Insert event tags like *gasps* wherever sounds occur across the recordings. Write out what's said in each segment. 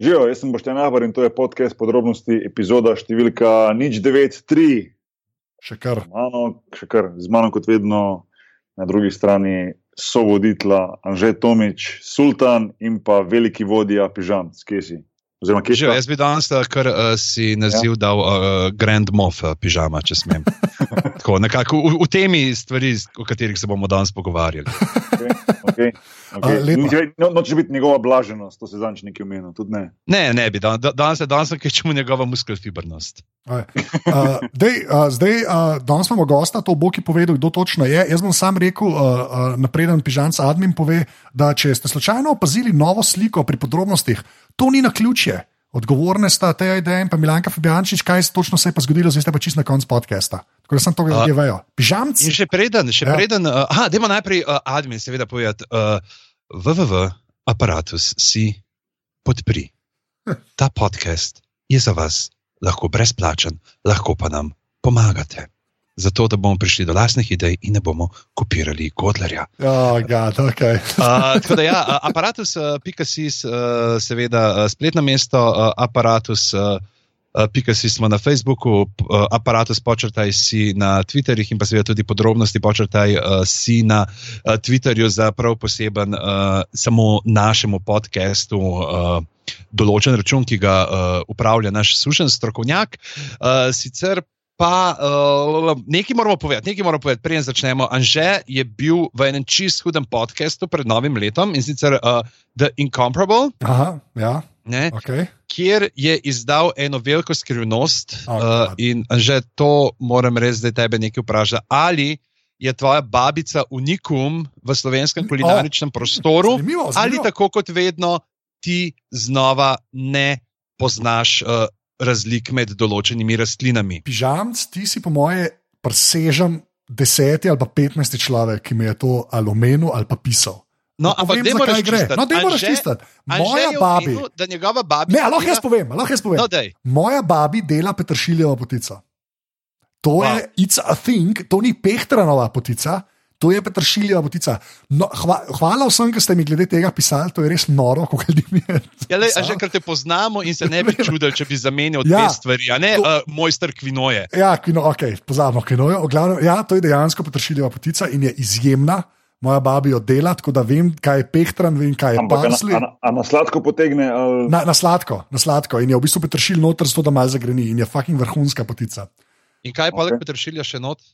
Živijo, jaz sem Boštjan Ahbar in to je podcast podrobnosti, epizoda številka 093. Še kar. Mano, še kar, z mano kot vedno na drugi strani so voditla Anže Tomič, Sultan in pa veliki vodja Pižam, skesi. Oziroma, kje Že, jaz bi danes eh, kar uh, si naziv ja. dal uh, Grand Moff uh, pižama, če smem. *laughs* Tako, nekako, v, v temi stvari, o katerih se bomo danes pogovarjali. Okay, okay, okay. A, no, Noče biti njegova blaženost, to se zanč nekaj omenil. Ne. Ne, ne bi, dan, da- danes je danes, kaj čemu njegova muskelfibernost. Aj. Uh, dej, uh, zdaj, uh, danes imamo gosta, to bo ki povedal, kdo točno je. Jaz bom sam rekel, uh, uh, napreden pižanc admin pove, da če ste slučajno opazili novo sliko pri podrobnostih, to ni na ključje. Odgovorne sta te ideje in pa Milanka Fabijančič, kaj se točno se je pa zgodilo, zdaj ste pa čist na koncu podcasta. Tako da sem to ljudje vejo. Pižamc, In še preden, še Ja. ja. preden, uh, aha, dajmo najprej uh, admin, seveda povedati, uh, www aparatus si podpri. Ta podcast je za vas lahko brezplačen, lahko pa nam pomagate. Zato, da bomo prišli do lastnih idej in ne bomo kopirali Godlerja. oh, God, okay. Uh, tako da, ja, aparatus.si, uh, seveda, uh, spletno mesto, uh, aparatus. Uh, Pika si smo na Facebooku, aparatus počrtaj si na Twitterjih in pa seveda tudi podrobnosti počrtaj uh, si na uh, Twitterju za prav poseben, uh, samo našemu podkastu. Uh, Določen račun, ki ga uh, upravlja naš sužen strokovnjak. Uh, sicer pa uh, nekaj moramo povedati, nekaj moramo povedati, preden začnemo. Anže je bil v enem čist hudem podkastu pred novim letom in sicer uh, The Incomparable, Aha, ja, ne, okay. kjer je izdal eno veliko skrivnost. Oh, uh, in že to moram res zdaj tebe nekaj vprašati. Ali je tvoja babica unikum v slovenskem kulinaričnem prostoru, Zanimivo, ali zanimivo. tako kot vedno ti znova ne poznaš uh, razlik med določenimi rastlinami. Pižamc, ti si po moje presežen deseti ali pa petnajsti človek, ki mi je to ali omenil ali pa pisal. No, ampak dajmo zakaj gre. No, Anže- razčistiti. Anže Moja babi. omenil, Da njegova babica. Ne, lahko jaz povem, lahko jaz povem. No, daj. Moja babi dela petršiljevo potico. To wow. Je it's a thing, to ni pehtranova potica, to je petršiljeva potica. No, hva, hvala vsem, ki ste mi glede tega pisali, to je res noro, *laughs* kako ljudi mi je. Ja, pisalo. že ker te poznamo in se ne bi *laughs* čudili, če bi zamenjal Ja. dve stvari, a ne To- uh, mojster kvinoje. Ja, kino, ok, pozabimo kinojo. V Glavnem, ja, to je dejansko petršiljeva potica in je izjemna. Moja babi jo dela, tako da vem, kaj je pehtran, vem, kaj je Ampak a na, a, na, a na sladko potegne. Ali... Na, na sladko, na sladko. In je v bistvu petršilj noter, zato da malo zagreni in je fucking vrhunska potica. In kaj pa Ok. okay. petršilja še not?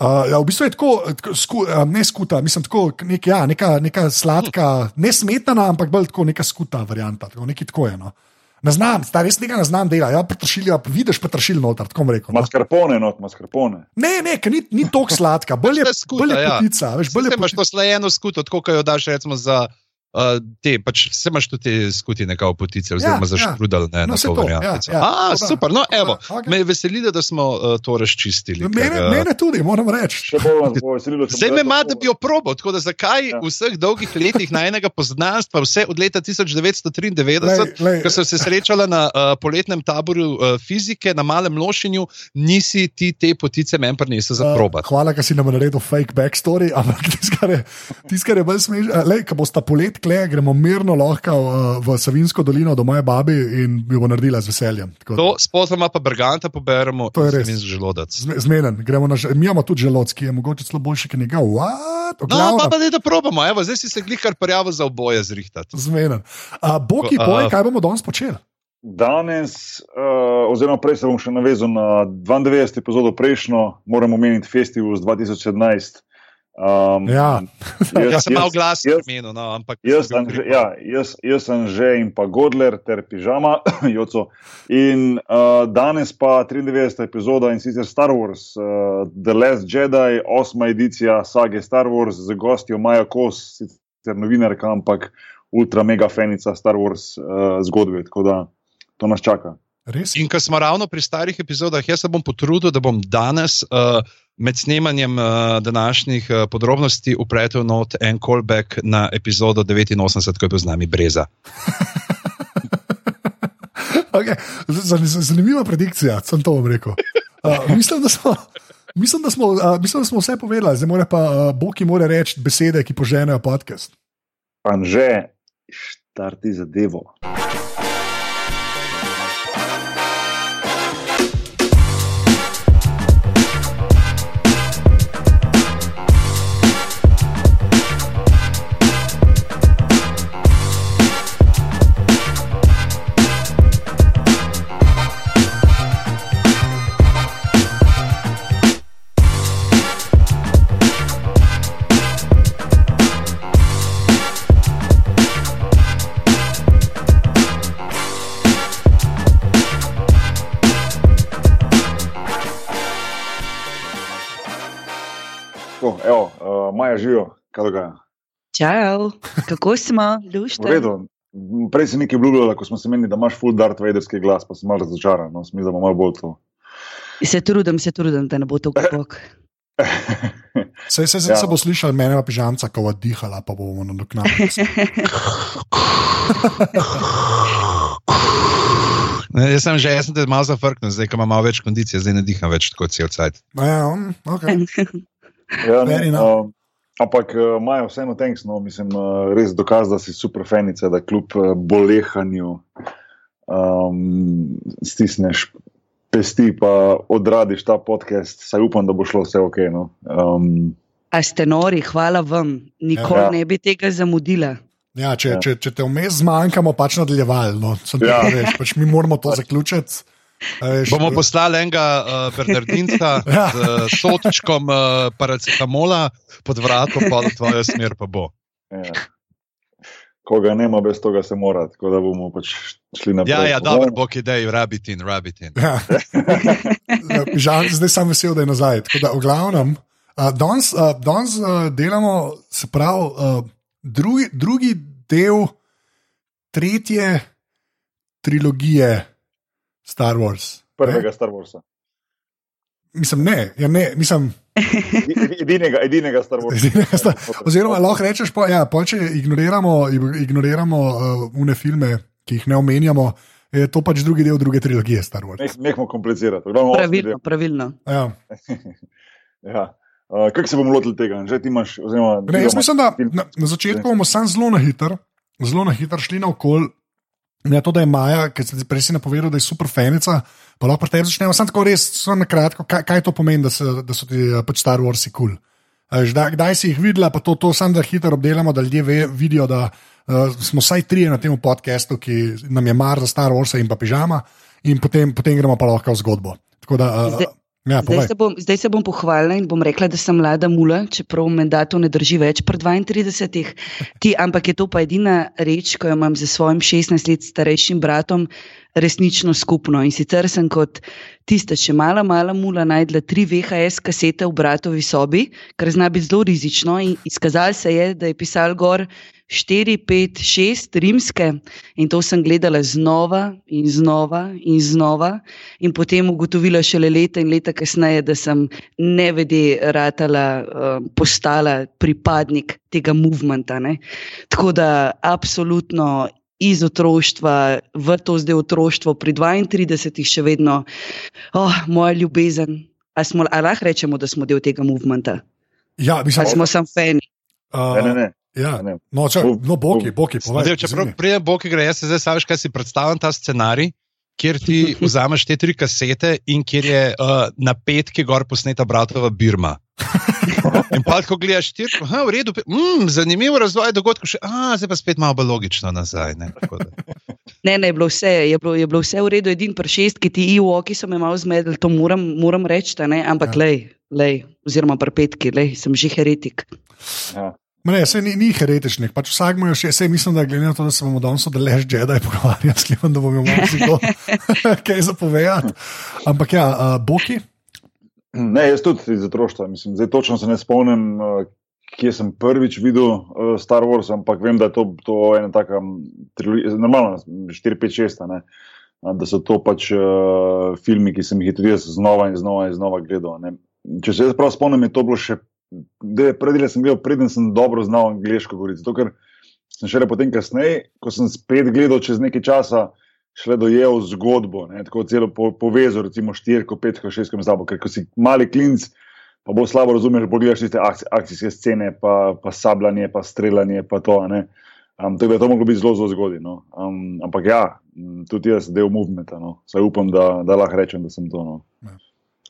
Uh, ja, v bistvu je tako, tako sku, ne skuta, mislim, tako, nek, ja, neka, neka sladka, ne smetana, ampak bolj tako neka skuta varianta. Tako, nekaj tako je. No. Ne znam, ta res tega ne znam dela. Ja, petršilja, vidiš petršilj noter, tako rekel. No. Mascarpone, not, mascarpone. Ne, ne, ker ni, ni toliko sladka, bolj je, *laughs* ta skuta, bolj je ja. potica. Veš, bolj je Če imaš to slajeno skuto, tako kot jo daš recimo za uh, te, pač se imaš tudi te skuti nekako potice, oziroma Ja, za ja. ne, No, na to variantico. ja, ja. A, da- super, no tako da, evo, okej. me je veselilo, da smo uh, to razčistili. Mene, ker, uh, mene tudi, moram reči. Veselilo, Zdaj me ima, da bi jo probo. Tako da zakaj Ja. vseh dolgih letih najnega poznanstva, vse od leta 1993, Lej, lej. ko sem se srečala na uh, poletnem taboru uh, fizike na Malem Lošinju, nisi ti te potice meni prinesel za probat. Uh, hvala, ker si nam naredil fake backstory, ampak tisto, kar je, tis, kar je bolj smešno, uh, ko bosta polet kle, gremo mirno lahko uh, v Savinsko dolino do moje babi in jo naredila z veseljem. Tako To spozoroma pa Berganta poberemo To je res. želodec. Zme- Zmeden, gremo na že. Mi imamo tudi želodc, ki je mogoče celo boljši, kot njega. What? No, pa, pa da, da probamo, evo, zdaj si se glihkar prijavil za oboje zrihtati. Zmeden. Uh, Boki, A- povej, kaj bomo danes počeli. Danes, uh, oziroma prej se bom še navezal na 92. epizodo prejšnjo, moram omeniti festival z 2017. Um, Ja. *laughs* Jaz sem malo glasno jaz- imenil, no, ampak. Jaz sem, že, ja, jaz, jaz sem že in pa Godler ter pižama, *coughs* Joco. In uh, danes pa 93. epizoda in sicer Star Wars, uh, The Last Jedi, osma edicija sage Star Wars z gostjo Maja Kos, sicer novinarka, ampak ultra mega fenica Star Wars uh, zgodbe. Tako da to nas čaka. Res? In ko smo ravno pri starih epizodah, jaz se bom potrudil, da bom danes uh, med snemanjem uh, današnjih uh, podrobnosti upletel not en callback na epizodo 89, ko je bil z nami Breza. *laughs* Okay. z- Zanimiva predikcija, sem to vam rekel. Uh, mislim, da smo. Mislim da, smo, uh, mislim, da smo vse povedali, zdaj mora pa uh, Boki mora reči besede, ki poženejo podcast. Anže, štarti zadevo. Živijo, kaj dogaja. Čau, kako smo, *laughs* V lušte? redu. Prej si nekaj obljubljala, ko smo se menili, da imaš full Darth Vaderski glas, pa sem malo razočaran. No, Smisel, da bomo malo bolj to. Se trudim, se trudim, da ne bo to globok. Se, se, se, Ja. se bo slišal mene, pa pižamca, ko bo dihala, pa bomo nadoknadili. *laughs* Ne, Jaz sem že, jaz sem te malo zafrknil, zdaj imam malo več kondicije, zdaj ne diham več tako cel cajt. Ja, um, okay. *laughs* Ja, Fair ne, enough. um, ampak uh, Maja, vseeno thanks, no, mislim, uh, res dokaz, da si super fanica, da kljub uh, bolehanju um, stisneš pesti, pa odradiš ta podcast. Saj upam, da bo šlo vse ok. No. Um, A ste nori, hvala vam. Nikoli Ja. ne bi tega zamudila. ja, če, Ja. če, če te vmes zmanjkamo, pač nadaljevali. No. Sem Ja. pač mi moramo to zaključiti. Veš, Bomo poslali enega uh, Bernardinca Ja. *laughs* z uh, sotičkom uh, paracetamola pod vratom, pa v tvojo smer pa bo. ja. Koga nema, brez tega se mora, tako da bomo pač šli naprej. Ja, ja, dobro, bog idej, rabitin, rabitin. Ja. *laughs* Žal, zdaj sem vesel, da je nazaj. Tako da, v glavnem, uh, danes, uh, danes uh, delamo, se pravi, uh, drugi, drugi del tretje trilogije Star Wars. prvega Star Warsa. Ne? Mislim, ne, ja, ne, mislim. Edinega, edinega Star Warsa. Edinega Star- Oziroma, lahko rečeš, pa, ja, pa če ignoriramo, ignoriramo uh, une filme, ki jih ne omenjamo, je to pač drugi del druge trilogije Star Wars. Neh- Nehmo komplicirati. Pravilno, pravilno. Ja. *laughs* Ja. Uh, kako se bomo lotili tega? Že ti imaš, oziroma, Ne, jaz mislim, da na, na začetku bomo samo zelo na hitro, zelo na hitro šli naokol. Ne to, da je Maja, ki si prej si napovedal, da je super fenica, pa lahko pri tebi začnemo. Samo tako res, samo na kratko, kaj, kaj to pomeni, da, se, da so ti eh, pač Star Warsi kul. Cool. Kdaj, kdaj si jih videla, pa to, to samo da hitro obdelamo, da ljudje ve, vidijo, da uh, smo vsaj trije na tem podkastu, ki nam je mar za Star Wars in pa pižama, in potem, potem gremo pa lahko v zgodbo. Tako da, uh, Zdaj- ja, Zdaj se, bom, zdaj se bom pohvalila in bom rekla, da sem mlada mula, čeprav menda to ne drži več pri 32. Ti, ampak je to pa edina reč, ko jo imam z svojim 16 let starejšim bratom resnično skupno. In sicer sem kot tista še mala, mala mula najdla tri VHS kasete v bratovi sobi, kar zna biti zelo rizično. In izkazalo se je, da je pisal gor 4, 5, 6 rimske in to sem gledala znova in znova in znova. In potem ugotovila šele leta in leta kasneje, da sem nevede ratala, uh, postala pripadnik tega movementa. Ne? Tako da absolutno iz otroštva v to zdaj otroštvo, pri 32 še vedno, oh, moja ljubezen. A, smo, a lahko rečemo, da smo del tega movementa? Ja, mislim, Ali smo samo fani? uh, Ne, ne, ne. Ja, no, če, no, boki, boki, povej. Zdaj, čeprav izvini. prije Boki gre, jaz se zdaj saviš, kaj si predstavljam ta scenarij, kjer ti *laughs* vzameš te tri kasete in kjer je uh, na petki gor posneta bratova Birma. *laughs* In pa, ko gledaš, ti je v redu, mm, zanimiv razvoj dogodkov, še, a, zdaj pa spet malo bolj logično nazaj. Ne, tako da. *laughs* Ne, ne, je bilo vse, je bilo, je bilo vse v redu, edin pri šestki, ti iwoki so me malo zmedli, to moram, moram reči, ampak Ja. ja. lej, lej, oziroma pri petki, lej, sem že heretik. Ja. Ne, se ni, ni heretičnih, pač vsak je še, sej mislim, da glede na to, da se bomo danes od Lež Jedi pogovarjali, *laughs* sklepam, da bomo imeli marsikdo *laughs* kaj zapovedati. Ampak ja, uh, Boki, Ne, jaz tudi iz otroštva. Mislim, zdaj točno se ne spomnim, uh, kje sem prvič videl uh, Star Wars, ampak vem, da je to, to ena taka trilogija, normalno 4, 5, 6. Ne? Da so to pač uh, filmi, ki sem jih tudi jaz znova in znova in znova gledal. Ne? Če se jaz prav spomnim, je to bilo še. Predele sem gledal, preden sem dobro znal angliško govoriti. Zato, ker sem šele potem kasneje, ko sem spet gledal čez nekaj časa, šele dojel zgodbo, ne, tako celo po, povezal, recimo 4, 5, 6 med sabo. Ker ko si mali klinc, pa bo slabo razumeš, bo gledaš tiste akci, akcijske scene, pa, pa sabljanje, pa streljanje, pa to. Ne. Um, tako da je to moglo biti zelo, zelo zgodaj. No. Um, ampak ja, tudi jaz del movementa. No. Saj upam, da, da lahko rečem, da sem to. No.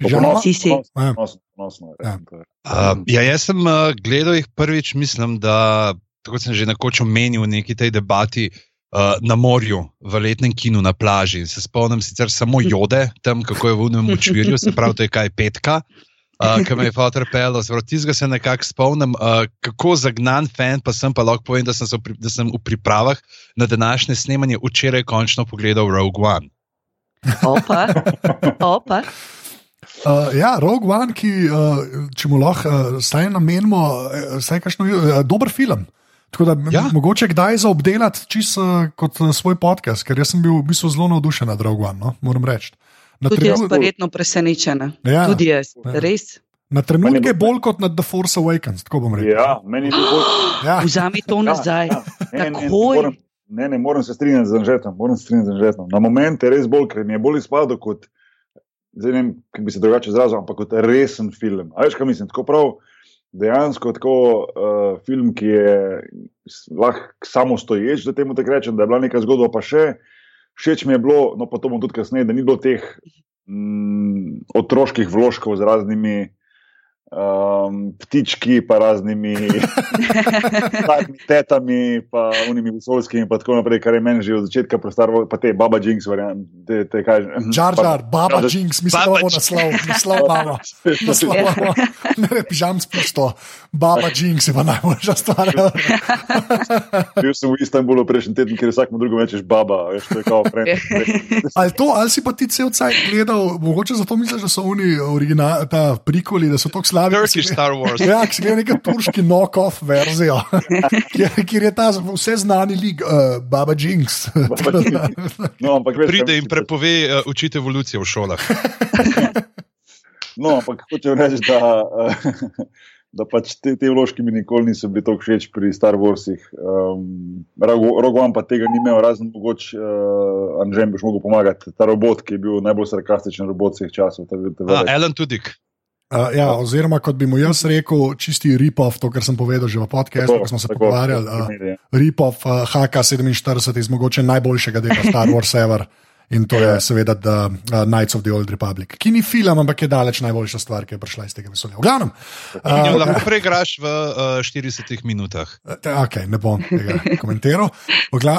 Žal- Si, si. Ja. Ponosno, ponosno, Ja. to je. Uh, ja, jaz sem uh, gledal jih prvič, mislim, da, tako sem že nekoč omenil v neki tej debati, uh, na morju, v letnem kinu na plaži. Se spomnim sicer samo jode, tam kako je v unem učvirju, se pravi, to je kaj petka. Uh, ki me je fotor pel, zelo tizga se nekako spomnim, uh, kako zagnan fan pa sem, pa lahko povem, da sem, pri- da sem v pripravah na današnje snemanje včeraj končno pogledal Rogue One. Opa, opa. Uh, ja, Rogue One, ki, uh, če mu lahko uh, zdaj namenimo, uh, vsaj kakšno uh, dober film. Tako da Ja. ja. mogoče kdaj za obdelati čisto uh, kot uh, svoj podcast, ker jaz sem bil v bistvu zelo navdušen nad Rogue One, no? moram reči. Na, Tudi jaz trenu, verjetno presenečena. Ja. Tudi jaz, Ja. res. na trenutke bolj kot nad The Force Awakens, tako bom rekel. Ja, meni je bolj. *gasps* Ja. Vzami to nazaj. Ja, ja. Ne, ne, ne, moram- Ne, ne, moram se strinjati z Anžetom. Moram se strinjati z Anžetom. Na moment je res bolj, ker mi je bolj izpadel kot, zdaj ne vem, kako bi se drugače izrazil, ampak kot resen film. A veš, kaj mislim? Tako prav, dejansko tako uh, film, ki je lahko samostoječ, da temu tako rečem, da je bila neka zgodba, pa še všeč mi je bilo, no pa to bom tudi kasneje, da ni bilo teh mm, otroških vložkov z raznimi. Um, ptički, pa raznimi *laughs* starimi tetami, pa unimi vesolskimi, pa tako naprej, kar je meni že od začetka prestaro, pa te Baba Jinx, verjamem, te, te kaj že. Jar Jar, Baba Jinx, mislim, da Baba bo naslov, naslov imamo. *laughs* Naslov imamo. Ne, ne, pižam spusto. Baba Jinx je pa najboljša stvar. *laughs* Bil sem v Istanbulu prejšnji teden, ker vsakmu drugemu rečeš baba, veš, to je kao friend. Ali, to, ali si pa ti cel cel gledal, mogoče zato misliš, da so oni original, ta prikoli, da so tako slabi. Si Turkish gled- Star Wars. Ja, ki si gledal neko turški knock-off verzijo, *laughs* kjer, kjer je ta vse znani lig, uh, *laughs* Baba Jinx. No, ampak veš, Pride in prepove uh, učiti evolucijo v šolah. *laughs* No, ampak hočem reči, da, eh, da pač te, te vložki mi nikoli niso bili tako všeč pri Star Warsih. Um, Rogovan pa tega ni imel, razen mogoče uh, Anžem bi mogel pomagati. Ta robot, ki je bil najbolj sarkastičen robot vseh časov. Ta, ta, Uh, ta, Alan Tudik. Uh, ja, oziroma, kot bi mu jaz rekel, čisti rip-off, to, kar sem povedal že v podkastu, ko smo se pogovarjali. Uh, rip-off uh, HK47 iz mogoče najboljšega dela Star Wars Ever. In to je seveda The uh, Knights of the Old Republic, ki ni film, ampak je daleč najboljša stvar, ki je prišla iz tega vesolja. V glavnem, uh, lahko preigraš v uh, 40 minutah. okay, ne bom tega komentiral.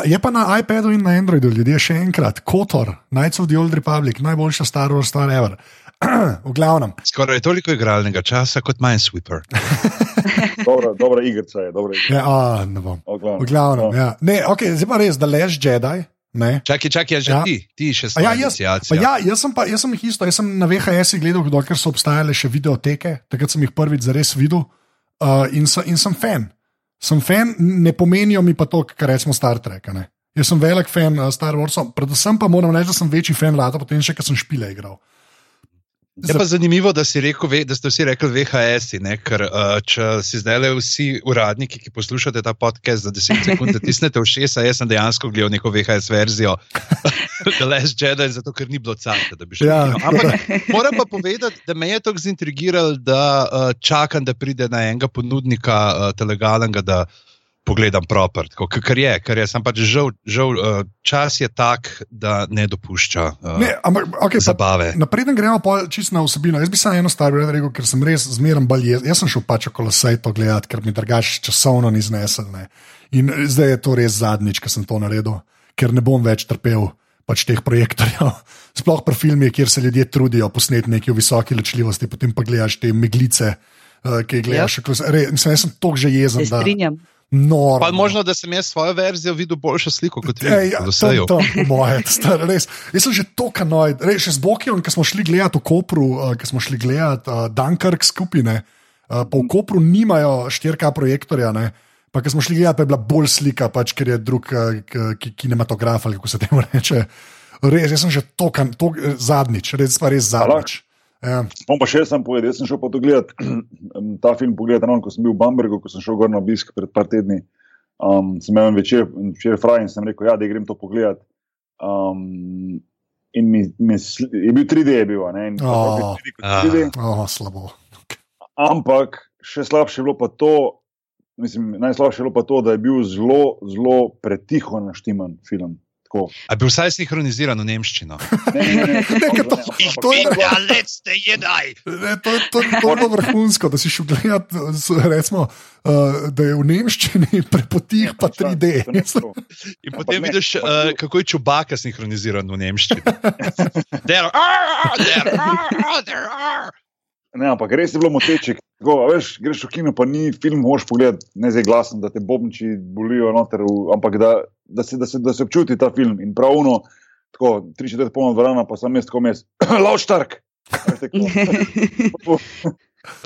Je pa na iPadu in na Androidu, ljudje, še enkrat, Kotor, Knights of the Old Republic, najboljša Star Wars stvar Ever. *clears throat* v glavnem, Skoraj toliko igralnega časa kot Minesweeper. *laughs* dobra, dobra igrica je. Dobra igrica. ja, a, ne bom. O, glavno. V glavnem, No. ja. Ne, okay, zdaj pa res, da lež Jedi. Ne? Čakaj, čakaj, že Ja. ti, ti še A Ja, jaz, ja, jaz sem pa jaz sem jih isto. Jaz sem na VHS-ih gledal, dokler so obstajale še videoteke, takrat sem jih prvič zares videl uh, in, sem, in sem fan. Sem fan, ne pomenijo mi pa to, kar rečemo Star Trek. a ne. Jaz sem velik fan uh, Star Warsa, predvsem pa moram reči, da sem večji fan Lata, potem še, ker sem špile igral. Je pa zanimivo, da, rekel, da ste vsi rekli VHS-i, ne? ker uh, če si zdaj le vsi uradniki, ki poslušate ta podcast za 10 sekund, tisnete v šesa, jaz sem dejansko gledal neko VHS verzijo *laughs* The Last Jedi, zato ker ni bilo carte, da bi šel. Ja. Ampak moram pa povedati, da me je to zintrigiralo, da uh, čakam, da pride na enega ponudnika uh, telegalnega, da pogledam proper, tako, kar je, kar je, sem pač žal, žal uh, čas je tak, da ne dopušča uh, Ne, ampak, okay, zabave. Napreden gremo pa čisto na vsebino. Jaz bi samo eno stvar rekel, ker sem res zmeren bolj jezen. Jaz sem šel pač okolo sejto gledati, ker mi drugače časovno ni znesel. Ne. In zdaj je to res zadnjič, ko sem to naredil, ker ne bom več trpel pač teh projektorjev. *laughs* Sploh pri filmih, kjer se ljudje trudijo posneti nekaj v visoki ločljivosti, potem pa gledaš te meglice, uh, ki jih gledaš. Ja. Re, mislim, jaz sem tako že jezen. Se da- Noro. Pa možno, da sem jaz svojo verzijo videl boljšo sliko kot vi. Ej, ja, tam, tam, moje, star, res. Jaz sem že to kanoid, res še z Bokijem, ki smo šli gledati v Kopru, uh, ki smo šli gledati uh, Dunkirk skupine, uh, pa v Kopru nimajo 4K projektorja, ne. Pa, ki smo šli gledati, pa je bila bolj slika, pač, ker je drug uh, kinematograf ali kako se temu reče. Res, jaz sem že to, kan, to eh, zadnjič, res pa res zadnjič. Ja. Bom pa še sam povedal, jaz sem šel pa to gledati, *clears throat* ta film pogledati, ravno ko sem bil v Bambergu, ko sem šel gor na obisk pred par tedni. Um, sem imel večer, večer fraj in sem rekel, ja, da grem to pogledati. Um, in mi, mi, je bil 3D, je bil, ne, in Oh. oh. 3D, kot 3D, Oh, slabo. ampak še slabše je bilo pa to, mislim, najslabše je bilo pa to, da je bil zelo, zelo pretiho naštiman film. Tako. A bi vsaj sinhroniziran v nemščino? *laughs* Ne, ne, ne, ne, to- to je- bilo vrhunsko, da si šel gledati, s- recimo, uh, da je v nemščini prepotih pa 3D. To ni to. In potem vidiš, uh, kako je čubaka sinhroniziran v nemščini. Der, "Ah, der, ah, der, ah." Ne, ampak res je bilo moteče. Tako, a veš, greš v kino, pa ni film, moš pogledati, ne zdaj glasen, da te bobniči bolijo noter, v, ampak da, da, se, da, se, da se občuti ta film. In pravno, tako, tri četrt polna dvorana, pa sem jaz tako mes, *clears throat* *laughs* Lauštark, *laughs*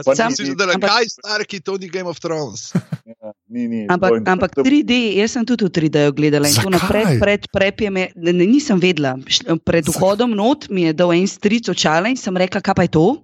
Sam- Mislim, da je kaj starki, to ni Game of Thrones. *laughs* Ja, ni, ni, Ampak, to je- ampak to- 3D, jaz sem tudi v 3D gledala in to Zakaj? naprej, pred prepjem, je- ne, ne, nisem vedela. Pred vhodom not mi je dal en stric očala in sem rekla, kaj pa je to.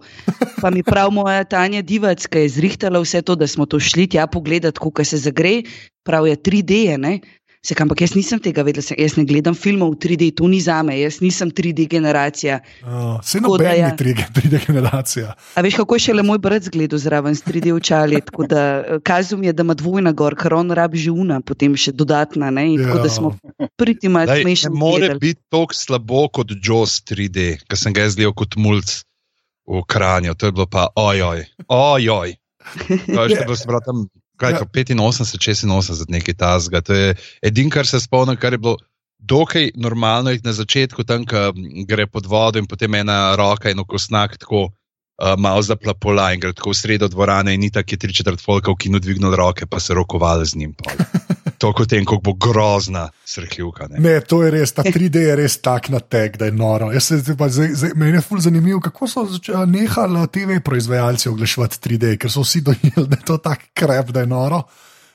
Pa mi prav moja Tanja Divac, ki je zrihtala vse to, da smo to šli tja pogledati, kako se zagre, prav je 3D. Je, ne? Se, ampak jaz nisem tega vedela, se- jaz ne gledam filmov v 3D, to ni za me, jaz nisem 3D generacija. Uh, se Tako da nobeni ja. 3D generacija. A veš, kako je šele moj brat zgledal zraven s 3D očali, tako da eh, kazal mi je, da ima dvojna gor, ker on rabi že una, potem še dodatna, ne, in tako da Ja. smo priti malo Daj, ne smešni. more gledali. biti tako slabo kot Jaws 3D, ki sem ga jaz gledal kot mulj v Kranju. To je bilo pa ojoj, ojoj. *laughs* To je še bilo se pravi tam. Kaj, Ja. ja. 85, 86, nekaj tasga. To je edino, kar se spomnim, kar je bilo dokaj normalno, je na začetku tam, ko gre pod vodo in potem ena roka in okosnak tako uh, malo zaplapola in gre tako v sredo dvorane in ni tako, je tri četrt folka v kinu dvignil roke, pa se rokovali z njim. Pol. To kot tem, kako bo grozna srhljivka. ne. Ne, to je res, ta 3D je res tak na tek, da je noro. Jaz se, pa, zdaj, zdaj, meni je ful zanimivo, kako so nehali TV proizvajalci oglaševati 3D, ker so vsi dojeli, da je to tako krep, da je noro.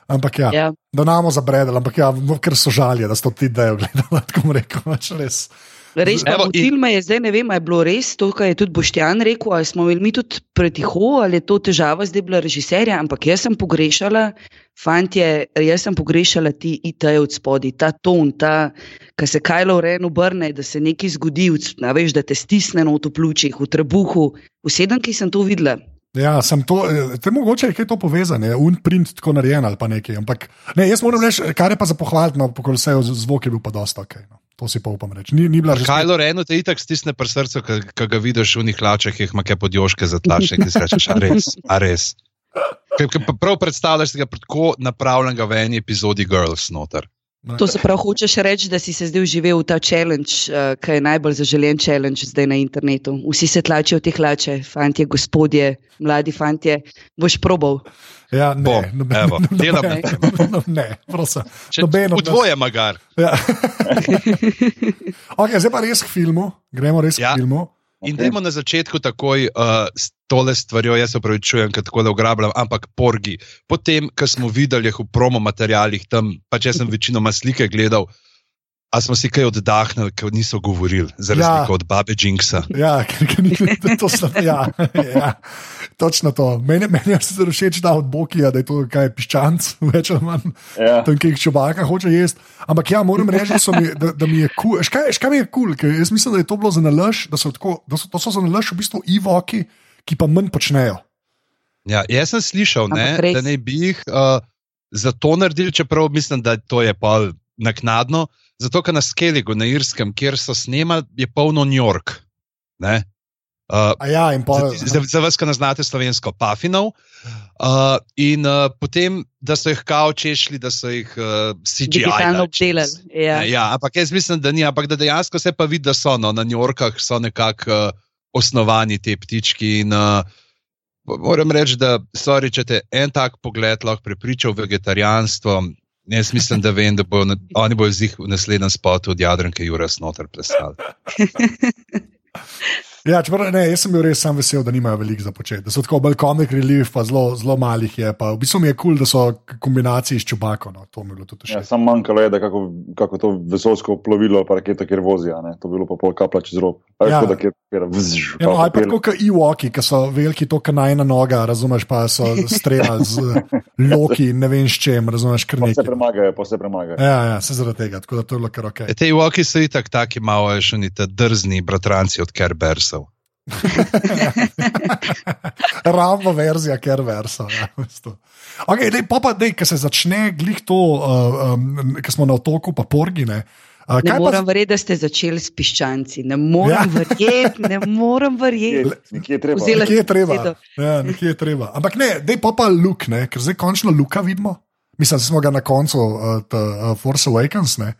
Ampak ja, Ja. da namo zabredali, ampak ja, ker so žalje, da so ti idejo gledali, *laughs* tako pač res. Res pa Evo, in- motil me je, zdaj ne vem, ali je bilo res to, kar je tudi Boštjan rekel, ali smo imeli mi tudi pretiho, ali je to težava zdaj bila režiserja, ampak jaz sem pogrešala, fantje, jaz sem pogrešala ti IT od spodaj, ta ton, ta, ki se Kajlo Ren obrne, da se nekaj zgodi, a veš, da te stisne not v pljučih, v trebuhu, vseden, ki sem to videla. Ja, sem to, eh, te mogoče je kaj to povezano, unprint tako narejen ali pa nekaj. Ampak ne, jaz moram reči, kar je pa za pohvaliti, no, pokol vse zvok je bil pa dosta ok. No. To si pa upam reči. Ni, ni bila že Kajlo Reno te itak stisne pri srcu, ki ga vidiš v njih hlačah, ki jih ima kaj podjoške zatlačene, ki si rečeš, a res, a res. Ker ker pa prav predstavljaš ga pred tako napravljenega v eni epizodi Girls noter. To se prav hočeš reči, da si se zdaj uživel v ta challenge, uh, ki je najbolj zaželen challenge zdaj na internetu. Vsi se tlačijo v te hlače, fantje, gospodje, mladi fantje. Boš probal. Ja, ne, Bom, noben- evo, delam na noben- *laughs* Ne, prosim. Če, Noben od v nas- dvoje magar. Ja. *laughs* okay, zdaj pa res k filmu, gremo res Ja. k filmu. In dajmo na začetku takoj uh, s tole stvarjo, jaz se upravičujem, ker tako le ugrabljam, ampak porgi. Potem, ko smo videli jih v promo materialih tam, pač jaz sem večinoma slike gledal, a smo si kaj oddahnili, ker niso govorili, za Ja. razliko od babe Jinxa. Ja, ker, *laughs* ker ni, to sla, ja, ja, točno to. Meni, meni je sicer všeč ta od Bokija, da je to kaj piščanc, *laughs* več ali manj. Ja. Tam, ki jih čobaka hoče jesti. Ampak ja, moram reči, da, mi, da, da mi je kul. Cool. Škaj, škaj mi je kul, cool, jaz mislim, da je to bilo za nalaž, da so, tako, da so to so za nalaž v bistvu ivoki, ki pa manj počnejo. Ja, jaz sem slišal, ne, da naj bi jih uh, zato naredili, čeprav mislim, da to je pa naknadno. Zato, ker na Skelligu, na Irskem, kjer so snemali, je polno New York. Ne? Uh, A ja, in pa. za, za, za vas, ki ne znate slovensko, pafinov. Uh, in uh, potem, da so jih kao češli, da so jih uh, CGI. Digitalno čez. obdelali. Ja. Ja, ampak jaz mislim, da ni, ampak da dejansko se pa vidi, da so no, na New Yorkah so nekako uh, osnovani te ptički. In, uh, moram reči, da sorry, če te en tak pogled lahko prepriča v vegetarijanstvo. Jaz mislim, da vem, da bo na, oni bojo v naslednjem spotu od Jadranke Juras noter plesali. *laughs* Ja, čeprav, ne, jaz sem bil res sam vesel, da nimajo veliko za početi. Da so tako bolj comic relief, pa zelo, zelo malih je. Pa v bistvu mi je kul, cool, da so kombinacije s čubakom. No, to mi je bilo tudi Ja, všeč. Sam manjkalo je, da kako, kako to vesolsko plovilo, pa raketa, kjer vozijo. ne. To bi bilo pa pol kapla čez rob. Ja. Ja. Da, kjer, kjer, vzž, Ja, no, ali pa tako kot Iwoki, ki so veliki, to kanajna noga, razumeš, pa so streljali z loki, ne vem s čem, razumeš, kar Pa se nekaj. premagajo, pa se premagajo. Ja, ja, se zaradi tega, tako da to je bilo kar ok. E, te uoki so itak taki malo, še ni ta drzni bratranci od Kerbersov. *laughs* Ravno verzija, ker versa. Ja, okay, dej, pa pa, dej, ki se začne glih to, uh, um, ki smo na otoku, pa porgine. Uh, Ne kaj morem pa, verjeti, da ste začeli s piščanci. Ne morem Ja. verjeti, ne morem verjeti. Nekje je treba. Vzela- nekje je treba. Ja, nekje je treba. Ampak ne, dej pa pa Luke, ne, ker zdaj končno Luka vidimo. Mislim, da smo ga na koncu uh, t, uh, Force Awakens. Ne.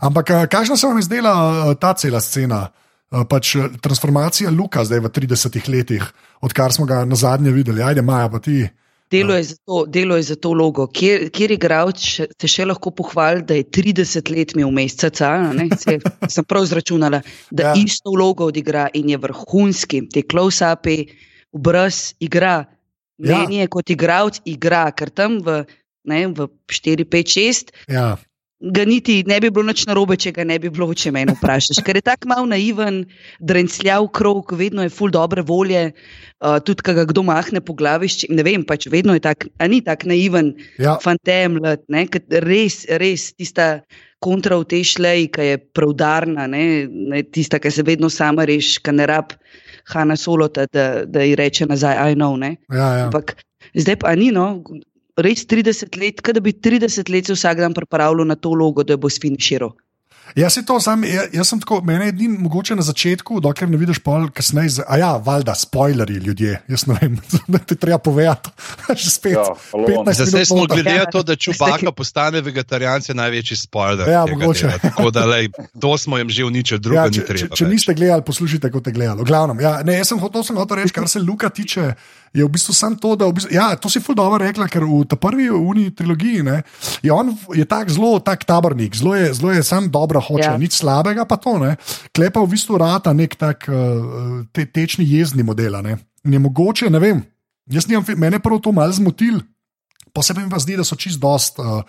Ampak uh, kakšna se vam je zdela uh, ta cela scena? Uh, pač uh, transformacija Luka zdaj v 30 letih, odkar smo ga na zadnje videli. Ajde, Maja, pa ti. Delo je za to, delo je za to logo. Kjer, kjer igralec se še lahko pohvali, da je 30 let imel meseca, se, *laughs* sem prav izračunala, da Ja. ja. isto vlogo odigra in je vrhunski. Te close-upi, obraz igra. Ja. Meni je kot igralec igra, ker tam v, ne, v 4, 5, 6 Ja. Ga niti ne bi bilo nič narobe, če ga ne bi bilo, če me vprašaš. Ker je tako mal naiven, drencljav krog, vedno je full dobre volje, uh, tudi ko ga kdo mahne po glavi, ne vem, pač vedno je tak, a ni tako naiven, Ja. fantem, ne, ker res, res tista kontra v tej šleji, ki je preudarna, ne, ne, tista, ki se vedno sama reši, ki ne rab Hanna Solota, da, da ji reče nazaj, I know, ne. Ja, ja. Ampak zdaj pa ni, no, res 30 let, da bi 30 let se vsak dan pripravljal na to logo, da bo sfiniširal. Jaz, to sam, jaz, jaz sem tako, mene je edin mogoče na začetku, dokler ne vidiš pol kasneje. z- A ja, valjda, spoilerji ljudje, jaz ne vem, *laughs* da ti treba povedati. *laughs* Že spet. Ja, halo. 15 Zdaj smo glede na to, da. *laughs* Čubaka postane vegetarijanc, je največji spoiler. Ja, mogoče. dela. Tako da, lej, to smo jim že uničili, drugo Ja, ni če, če, treba. če več. niste gledali, poslušajte, kot je gledalo. Glavnem, ja, ne, jaz sem hotel, sem hotel reči, kar se Luka tiče, je v bistvu samo to, da v bistvu, ja, to si ful dobro rekla, ker v ta prvi uni trilogiji ne, je on v- je tak zelo tak tabornik, zelo je, zelo je sam dobro hoče, ja. Nič slabega pa to ne. Klepa v bistvu rata nek tak uh, te, tečni jezni model. Ne. In je mogoče, ne vem, jaz nimam, mene prvo to malo zmotil, posebej mi pa zdi, da so čist dost uh,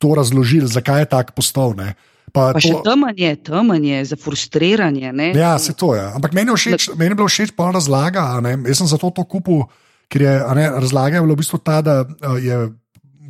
to razložili, zakaj je tak postal. Ne. Pa Pa še temen je, temen je, za frustriranje. Ne? Ja, se to je. Ampak meni je, všeč, meni je bilo všeč pa razlaga. ne. Jaz sem zato to kupil, ker je ne, razlaga je bila v bistvu ta, da a, je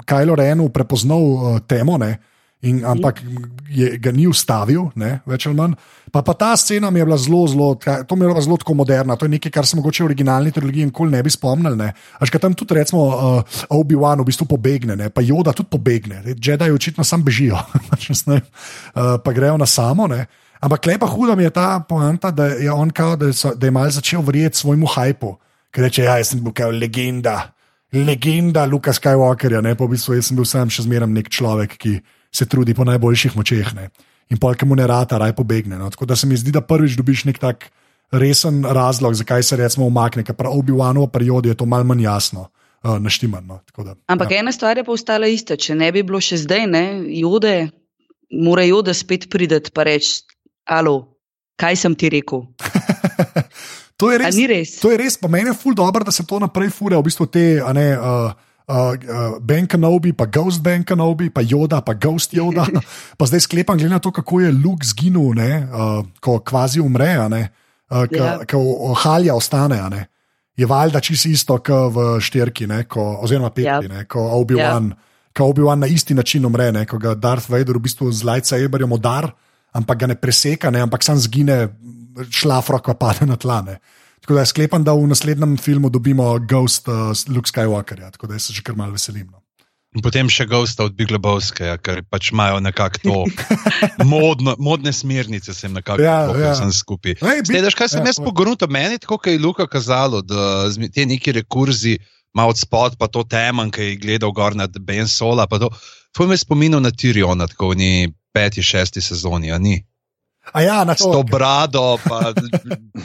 Kajlo Renu prepoznal uh, temo, ne, in, ampak je, ga ni ustavil, ne, več ali manj. Pa, pa ta scena mi je bila zelo, zelo, to mi je bila zelo tako moderna. To je nekaj, kar se mogoče v originalni trilogiji nikoli ne bi spomnili. ne. Až kaj tam tudi, recimo, uh, Obi-Wan v bistvu pobegne, ne, pa Joda tudi pobegne. Jedi očitno sam bežijo, *laughs* ne uh, pa grejo na samo. Ne. Ampak lepa huda mi je ta poanta, da je on kao, da, so, da je mal začel verjeti svojemu hajpu, ker reče: Ja, jaz sem bil kao legenda, legenda Luka Skywalkerja, ne pa v bistvu jaz sem bil sam še zmeraj nek človek, ki se trudi po najboljših močeh. Ne. In polk mu ne rata, raj pobegne. No. Tako da se mi zdi, da prvič dobiš nek tak resen razlog, zakaj se recimo umakne, ker prav Obi-Wanovo periodi je to malo manj jasno. Uh, Naštimano. Tako da, Ampak ja. ena stvar je pa ostala ista. Če ne bi bilo še zdaj, ne, jode, mora joda spet priti pa reči: Alo, kaj sem ti rekel? *laughs* to je res. res? To je res, pa meni je ful dobro, da se to naprej fura, v bistvu te, ne. Uh, Uh, uh, ben Kenobi, pa Ghost Ben Kenobi, pa Joda, pa Ghost Joda. *laughs* Pa zdaj sklepam, glede na to, kako je Luke zginil, ne, uh, ko kvazi umre, uh, Ja. ko Halja ostane. a Ne, je valjda čisto isto, kot v štirki, ne, ko, oziroma petki, Ja. ne, ko Obi-Wan ja. Obi na isti način umre, ne, ko ga Darth Vader v bistvu z lajca eberjem udar, ampak ga ne preseka, ne, ampak sam zgine, šlafro, ko pade na tla. Ne. Tako da sklepam, da v naslednjem filmu dobimo Ghost uh, Luke Skywalkerja, tako da se že kar malo veselim. No. Potem še Ghosta od Big Lebowska, ker pač imajo nekako to *laughs* modno, modne smernice, se jim nekako Ja, ja, ja. ja. Lej, bi- Zdaj, kaj sem ja, jaz povej. pogorunil, meni tako, kot je Luka kazalo, da te neki rekurzi, malo od spod, pa to temen, ki je gledal gor nad Ben Sola, pa to, to me je spominjal na Tyriona, tako v peti, šesti sezoni, a ni. A ja, na S to brado, pa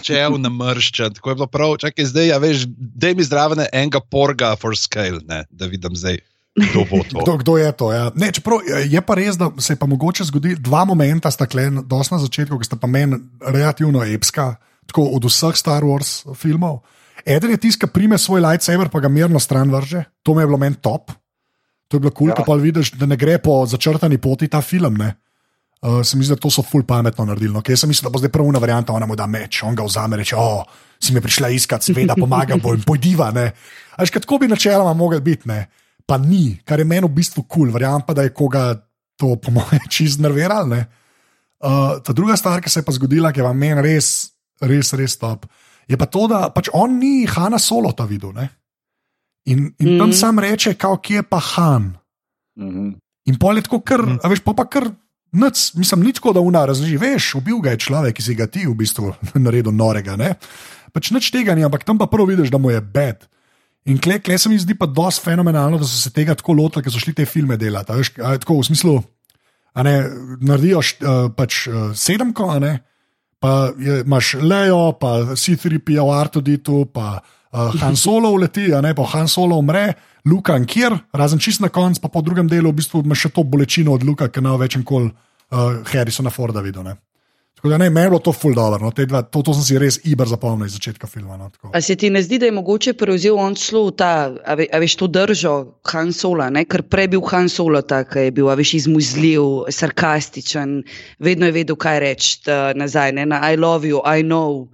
čev namrščen. Tako je bilo prav, čakaj, zdaj, ja, veš, da mi zdraven enega porga for scale, ne, da vidim zdaj, kdo to. Kdo, kdo je to? Ja. Ne, čeprav, je pa res, da se je pa mogoče zgoditi dva momenta, sta kle, dosti na začetku, ki sta pa meni relativno epska, tako od vseh Star Wars filmov. Eden je tisti, ki prime svoj lightsaber, pa ga mirno stran vrže. To mi je bilo meni top. To je bilo kul, cool, Ja. ja. pa vidiš, da ne gre po začrtani poti ta film. Ne. Uh, se mi zdi, da to so ful pametno naredili. No. Ker sem mislil, da bo zdaj prvna varianta, ona mu da meč, on ga vzame in reče: O, si mi prišla iskat, seveda pomagam, boj, pojdiva. ne." A veš, kaj tako bi načeloma mogel biti, ne? pa ni, kar je meni v bistvu kul, cool. verjamem pa, da je koga to, po mojem, *laughs* čist nerviral. ne. Uh, ta druga stvar, ki se je pa zgodila, ki je vam meni res, res, res top, je pa to, da pač on ni Hanna Solo ta videl. Ne? In, in mm. tam Mhm. sam reče, kao, kje je pa Han. Mhm. In pol je tako, kar, Mhm. a veš, pa pa kar. Nic, mislim, nič tako, da una razloži, veš, ubil ga je človek, ki si ga ti v bistvu *laughs* naredil norega. Ne? Pač nič tega ni, ampak tam pa prvo vidiš, da mu je bed. In kle, kle se mi zdi pa dosti fenomenalno, da so se tega tako lotili, ker so šli te filme delati. a Veš, a, tako v smislu, a ne, naredijo št, uh, pač uh, sedemko, a ne, pa je, imaš Leo, pa C3PO, Artuditu, pa Uh, Han Solo uleti, a ne pa Han Solo umre, Luka in Kir, razen čist na koncu, pa po drugem delu v bistvu ima še to bolečino od Luka, ki na večjem kol uh, Harrisona Forda videl. Ne. Tako da ne, meni je bilo to ful dobro, no, te dva, to, to sem si res iber zapomnil iz začetka filma. No, tako. A se ti ne zdi, da je mogoče prevzel on celo ta, a, ve, a veš, to držo Han Sola, ne? ker prej bil Han Solo tak, je bil, a veš, izmuzljiv, sarkastičen, vedno je vedel, kaj reči uh, nazaj, ne? na I love you, I know,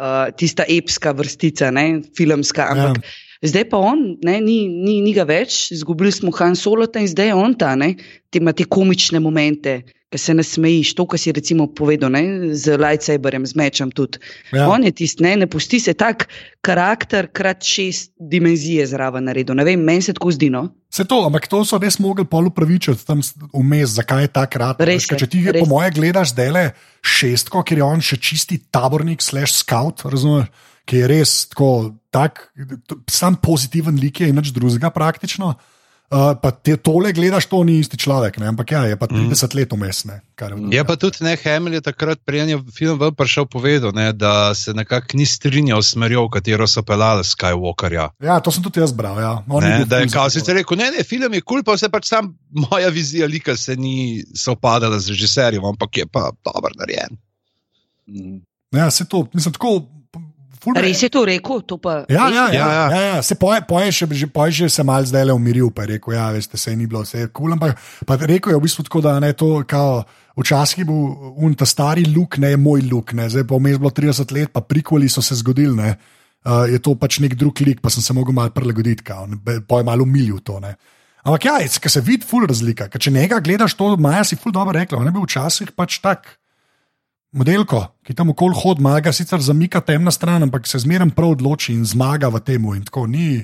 uh, tista epska vrstica, ne? filmska, ampak. Ja. Zdaj pa on, ne, ni, ni, ni ga več, izgubili smo Han Solo in zdaj je on ta, ne, ti ima te komične momente, ki se ne smejiš, to, kar si recimo povedal, ne, z lightsaberjem, z mečem tudi. Ja. On je tisti, ne, ne pusti se tak karakter, krat šest dimenzije zraven naredil. Ne vem, meni se tako zdi. No? Se to, ampak to so res mogli pol upravičiti tam vmes, zakaj je ta kratek. Res Veš, Če ti, res po je. moje, gledaš zdaj le šestko, ker je on še čisti tabornik, slash scout, razumeš, ki je res tako, tak, sam pozitiven lik je in nič drugega praktično. Uh, pa te tole gledaš, to ni isti človek, ne? ampak ja, je pa 30 let umestne. Je pa tudi ne, Hamil je takrat, preden je film ven prišel, povedal, ne, da se nekako ni strinjal s smerjo, v katero so pelali Skywalkerja. Ja, to sem tudi jaz bral. Ja. On Ne, da je kao sicer rekel, ne, ne, film je kul, cool, pa vse pač sam moja vizija lika se ni sopadala z režiserjem, ampak je pa dobro narejen. Mhm. Ja, se to, mislim, tako. Me- Res je to rekel, to pa. Ja, ja, je. ja, Ja, ja. ja. ja, ja. Se poje, poje, še, že, poje že se mal zdaj le umiril, pa je rekel, ja, veste, se ni bilo vse kul, cool, ampak pa rekel je v bistvu tako, da ne to, kao, včasih je bil un ta stari luk, ne je moj luk, ne, zdaj pa vmes bilo 30 let, pa prikoli so se zgodili, ne. Uh, je to pač nek drug lik, pa sem se mogel malo prilagoditi, kao, pa je malo umilil to. Ne. Ampak ja, ker se vidi ful razlika, ker če njega gledaš, to Maja si ful dobro rekla, on je bil včasih pač tak. Modelko, ki tam okoli hodi, maga sicer zamika temna stran, ampak se zmeraj prav odloči in zmaga v tem. Tako, ni,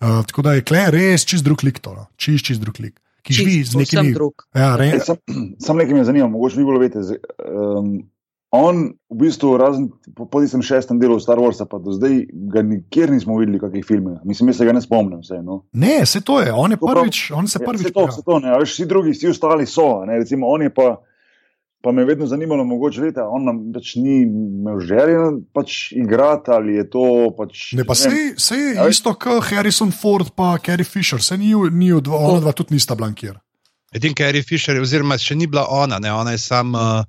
uh, tako da je kle res čist drug lik, to, no. čist, čist drug lik, ki Čisto živi z povsem nekimi. drug. Ja, re, Sam, *clears throat* sam nekaj me zanima, mogoče vi bolj veste. z- Um, on, v bistvu, razen po, po tistem šestem delu Star Warsa, pa do zdaj ga nikjer nismo videli, kakih filmov. Mislim, jaz se ga ne spomnim. Vse, no. ne, se to je, on je To prav- prvič, on se Ja, prvič. se to, se to, ne, a veš, vsi drugi, vsi ostali so. Ne, recimo, on je pa, pa me je vedno zanimalo, mogoče leta, on nam pač ni imel želje pač igrati ali je to pač. Ne, pa ne vem. se je Ja, isto kot Harrison Ford in Carrie Fisher, se ni, ni od, ona dva tudi nista blankir. Edin Carrie Fisher, oziroma še ni bila ona, ne, ona je sam. Uh,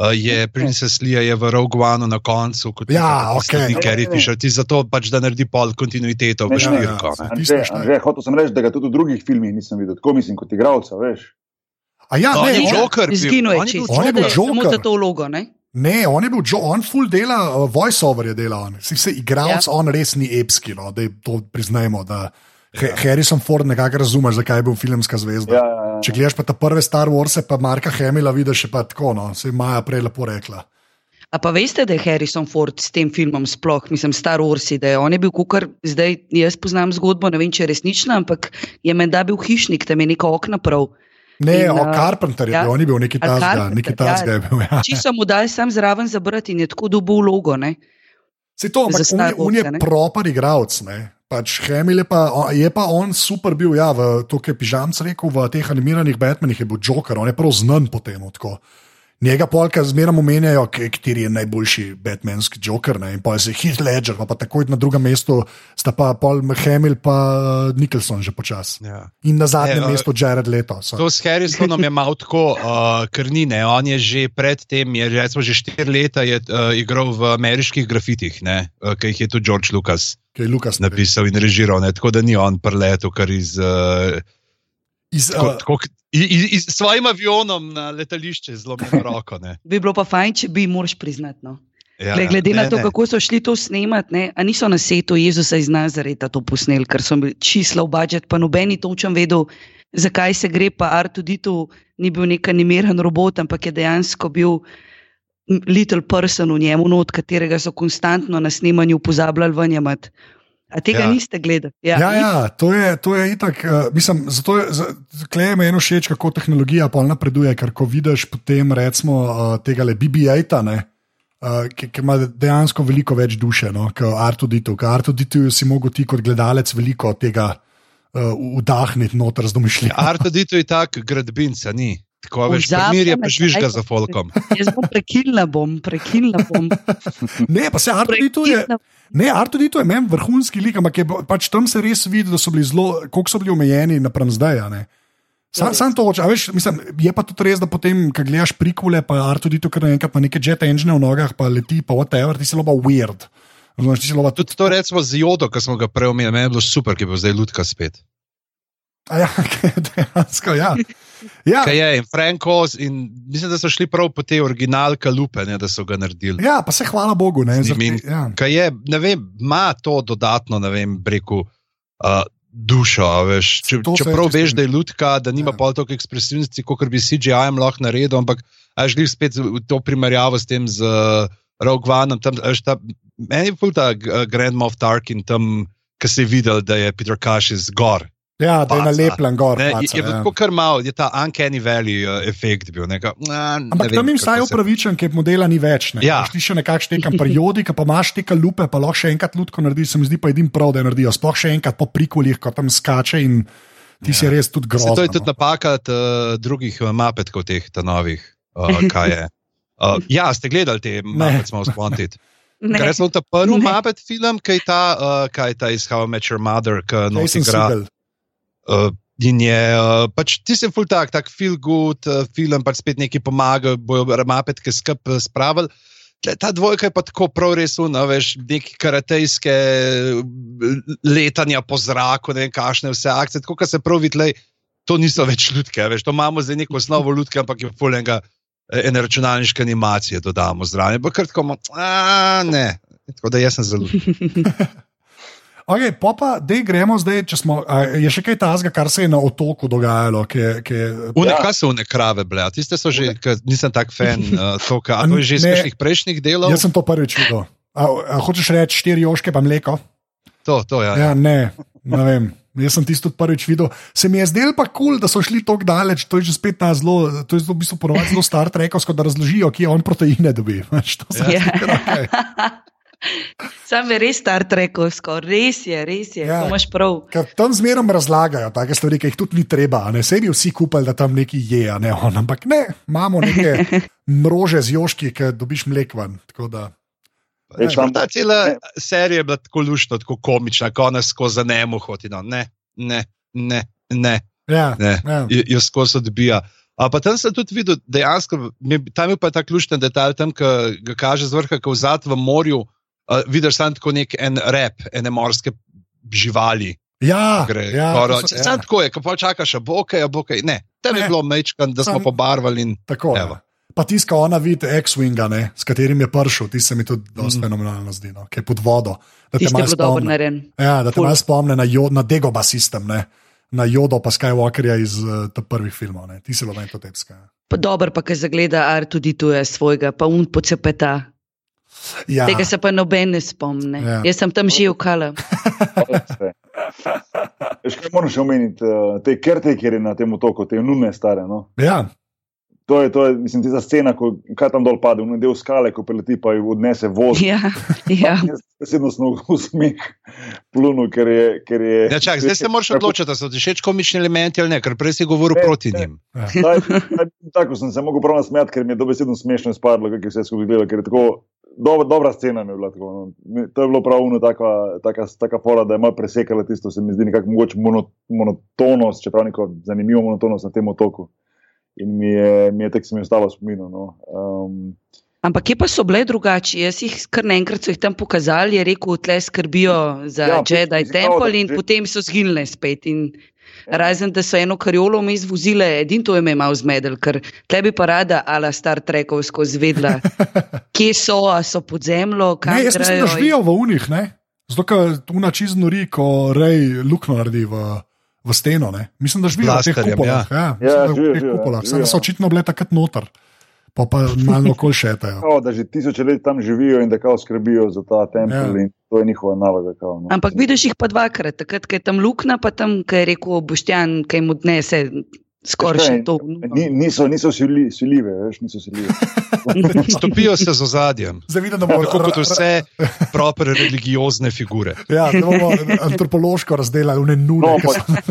Uh, je Princess Leia je v Rogue One na koncu, kot Ja, Ne, ne, ne. Fisher, ti zato pač, da naredi pol kontinuiteto v ne. Ja, Tisto štiri. Anže, hotel sem reči, da ga tudi v drugih filmih nisem videl, tako mislim kot igralca, veš. A ja, On ne, je on, Joker bil, Izginil je on je bil čisto. On je bil Samo Joker. za to vlogo. Ne? ne, on je bil, jo, on full dela, uh, voiceover je delal, on. si se igralec, ja. on res ni epski, no, da to priznajmo. Da, ja. Harrison Ford nekako razume, zakaj je bil filmska zvezda. Ja, ja, ja. Če gledaš pa te prve Star Wars, pa Marka Hemila vidiš še pa tako, no, se je Maja prej lepo rekla. A pa veste, da je Harrison Ford s tem filmom sploh, mislim, Star Wars, da je on je bil kukar, zdaj jaz poznam zgodbo, ne vem, če je resnična, ampak je menda bil hišnik, tam je neko okna prav. Ne, In, o uh, Carpenter je ja. on je bil neki tasga, neki tasga je bil. Ja. Čisto mu dal sam zraven zabrati in je tako dobil vlogo. Ne? Se to, ampak Za on je, on je Warsa, ne? proper igralec. Pač Hemil je pa, on- je pa on super bil, ja, v to, kar je Pižamc rekel, v teh animiranih Batmanih je bil Joker, on je prav znan po tem. Tako. Njega polka zmeraj omenjajo, kateri je najboljši Batmanski Joker. Ne? In pa je Heath Ledger, pa, pa takoj na drugem mestu sta pa Paul Hemil in Nicholson že počasi. Ja. In na zadnjem E, a- mestu Jared Leto. so. To s Harrisonom je malo tako, uh, ker ni ne. On je že predtem, je recimo že štiri leta je, uh, igral v ameriških grafitih, ne, uh, ki jih je tudi George Lucas Kaj je Lukas napisal. napisal in režiral. Ne, tako da ni on preletel kar iz. Uh, Iz, tako, uh, tako, iz, iz, s svojim avionom na letališče zelo roko. Ne. *laughs* Bi bilo pa fajn, če bi, moraš priznati. No. Ja, Glede, glede ne, na to, ne. kako so šli to snemati, ne, a niso na setu Jezusa iz Nazareta to posneli, ker so bili čisla v budžet, pa nobeni točem vedel, zakaj se gre, pa Artuditu ni bil nek animiran robot, ampak je dejansko bil little person v njemu, not, katerega so konstantno na snemanju pozabljali vanjamati. A tega Ja. ja. niste gledali? Ja, ja, to je, to je itak. Uh, mislim, zato je, je meni všeč, kako tehnologija pol napreduje, ker ko vidiš potem recimo uh, tega le BB-8, uh, ki, ki ima dejansko veliko več duše no, kot Artuditu. Ker Artuditu si mogel ti kot gledalec veliko tega uh, vdahniti noter z domišljijo. Artodito je tak gradbinca, ni. Tako veš, mir je me, prežvižga kaj za pa- folkom. *laughs* Jaz bom prekinila, bom, prekinila bom. *laughs* Ne, pa se Artudito je. prekinila. Ne, Artudito je meni vrhunski lik, ampak je, bo- pač tam se res vidi, da so bili zelo, koliko so bili omejeni napram zdaj. a ne. Sam, sam to hoče, a veš, mislim, je pa tudi res, da potem, ko gledaš prikole, pa Artudito, ker naenkrat ima neke jet engine v nogah, pa leti, pa whatever, ti si loba weird. Znaš, ti si loba Tudi to recimo z Jodo, ki smo ga prej omenili, meni je bilo super, ki je bil zdaj lutka spet. A ja, *laughs* dejansko, ja. Ja. Kaj je in Frankos, in mislim, da so šli prav po te originalke lupe, ne, da so ga naredili. Ja, pa se hvala Bogu. Ne, zaradi- ja. Kaj je, ne vem, ima to dodatno, ne vem, breku. Uh, Dušo, veš, če, čeprav veš, da je lutka, da nima Ja. pol toliko ekspresivnosti, kot bi CGI-jem lahko naredil, ampak až glih spet v to primerjavo s tem z uh, Rogue One, tam, a veš, ta, meni je pol ta uh, Grand Moff Tarkin tam, ki se je videl, da je Peter Cash iz gor. Ja, da je nalepljen gor. Ne, paca, je je ja. kar malo, je ta uncanny valley uh, efekt bil. Neka, na, Ampak tam jim vsaj upravičen, ker modela ni več. Ne. Ja. Ti še nekakšen tekem periodika, pa imaš teka lupe, pa lahko še enkrat lutko narediš, se mi zdi pa edin prav, da jo naredijo. Sploh še enkrat po prikolih, ko tam skače in ti si Ja. res tudi Se grozen. to je tudi napaka uh, drugih uh, mapetkov, teh ta novih. Uh, kaj je? Uh, *laughs* ja, ste gledali te mapet, smo. *laughs* Ne. Ker smo ta prvi Ne. mapet film, ki je ta, uh, kaj je ta iz How I Met Your Mother, ki no, nosi igra. Uh, in je uh, pač ti se ful tak, tak feel good uh, film, pač spet neki pomaga, bojo mapetke skup uh, spravili. Ta dvojka je pa tako prav res, no, veš, neki karatejske uh, letanja po zraku, ne vem, kašne vse akcije, tako da se prav vidi, lej, to niso več ljudke, veš, to imamo zdaj neko osnovo ljudke, ampak je fulenga ene računalniške animacije dodamo zraven. Pa kar tako, a ne. Tako da jaz sem zelo. *laughs* Okay, pa pa, da gremo zdaj, če smo. A, je še kaj tazga, kar se je na otoku dogajalo? Ki, je- ki, je- Une, Ja. Kaj so une krave, ble? A Tiste so že, ker nisem tak fan *laughs* uh, toka. A to je že iz kakšnih prejšnjih delov? jaz sem to prvič videl. A, a hočeš reči štiri joške, pa mleko? To, to, ja. Ja, ne, ne vem. Jaz sem tisto prvič videl. Se mi je zdelo pa kul, cool, da so šli tako daleč. To je že spet na zelo, to je v bistvu ponovadi zelo star trekovsko, da razložijo, kje on proteine dobi. *laughs* To se mi Ja. zdi kar okej. *laughs* Sam je res Star Trekovsko, res je, res je, Ja. imaš prav. Tam zmeraj razlagajo take stvari, ki jih tudi ni treba. a Ne sebi vsi kupili, da tam neki je, a ne on. Ampak ne, imamo neke *laughs* mrože z joški, ki dobiš mlek ven. Tako da, Ej, Škoda, tam- Ta cela serija je bila tako lušna, tako komična, konec skozi nemo hodi. No. Ne, ne, ne, ne. ja, ne. ja. jo- jo skozi odbija. A pa tam sem tudi videl, dejansko, tam je pa ta ključni detalj, tam, ki ga kaže z vrha, ko vzad v morju, uh, vidiš samo tako nek en rep, ene morske živali. ja, Gre, ja, so- ja, Sam tako je, ko pa čakaš, a bo kaj, a bo kaj. Ne, tam Ne. je bilo mečkan, da smo Sam- pobarvali. In, Tako je. Evo. Pa tiska ona vidi X-Winga, ne, s katerim je prišel, ti se mi tudi dosti Mm. fenomenalno zdi, no, ki je pod vodo. Da te malo bilo narejen. Ja, da te malo spomne na, jo, na Degoba sistem, ne. na Jodo pa Skywalkerja iz uh, prvih filmov. Ne. Ti si lo meni to tepska. Pa Dobro, pa ki zagleda, ar tudi tu je svojega, pa un pocepeta. Ja, Tega se pa noben ne spomne. Ja. Ja. Jaz sem tam že ukala. *laughs* Veš, kaj moram še omeniti? eh, Te kertekeri na tem otoku, te nune stare. No? ja, To je, to je, mislim, tista scena, ko kaj tam dol pade, v del skale, ko preleti pa jo odnese voz. Ja, ja. *laughs* Jaz Osebno sem v smeh plunil, ker je. Ker je Ja, čak, zdaj se moraš odločiti, so ti všeč komični elementi ali ne, ker prej si govoril Ne, proti ne. njim. Daj, daj, tako sem se mogel prav nasmejati, ker mi je dobesedno smešno izpadlo, kako je vse skupaj gledalo. Ker je tako dobra, dobra scena mi je bila. Tako, no. To je bilo pravno taka, taka, taka fora, da je malo presekala tisto, se mi zdi nekako mogoče mono, monotonost, čeprav neko zanimivo monotonost na tem otoku. In mi je, mi je tek se mi ostalo v spominu. No. Um, Ampak kje pa so bile drugače? Jaz jih kar naenkrat so jih tam pokazali, je rekel, tle skrbijo za Ja, Jedi Temple in že- potem so zginile spet. In. Razen da so eno karjolo vmes vozile, edin to je me malo zmedel, ker tle bi pa rada ala Star Trekovsko zvedla, *laughs* kje so, a so pod zemljo, kam ne, jaz mislim, da grejo. živijo v unih, ne. Zato, ker tu na čez nori, ko rej luknjo naredi v, v steno. Ne? Mislim, da živijo v teh kupolah. Ja, Ja, mislim, da v živijo, teh živijo, ja, kupolah. Samo da živijo. so očitno bile takrat noter, pa pa malo okol šetajo. *laughs* kao, da že tisoče let tam živijo in da kao skrbijo za ta tempelj Ja. in to je njihova naloga. Kao, no. Ampak vidiš jih pa dvakrat, takrat, ko je tam luknja, pa tam, ko je rekel Boštjan, kaj mu dnese skoraj še to. Ni, niso niso sili- siljive, veš, niso siljive. *laughs* Stopijo se z ozadjem. Zdaj vidim, da bomo Tako kot vse proper religiozne figure. *laughs* Ja, da bomo antropološko razdelali v ne nune. No,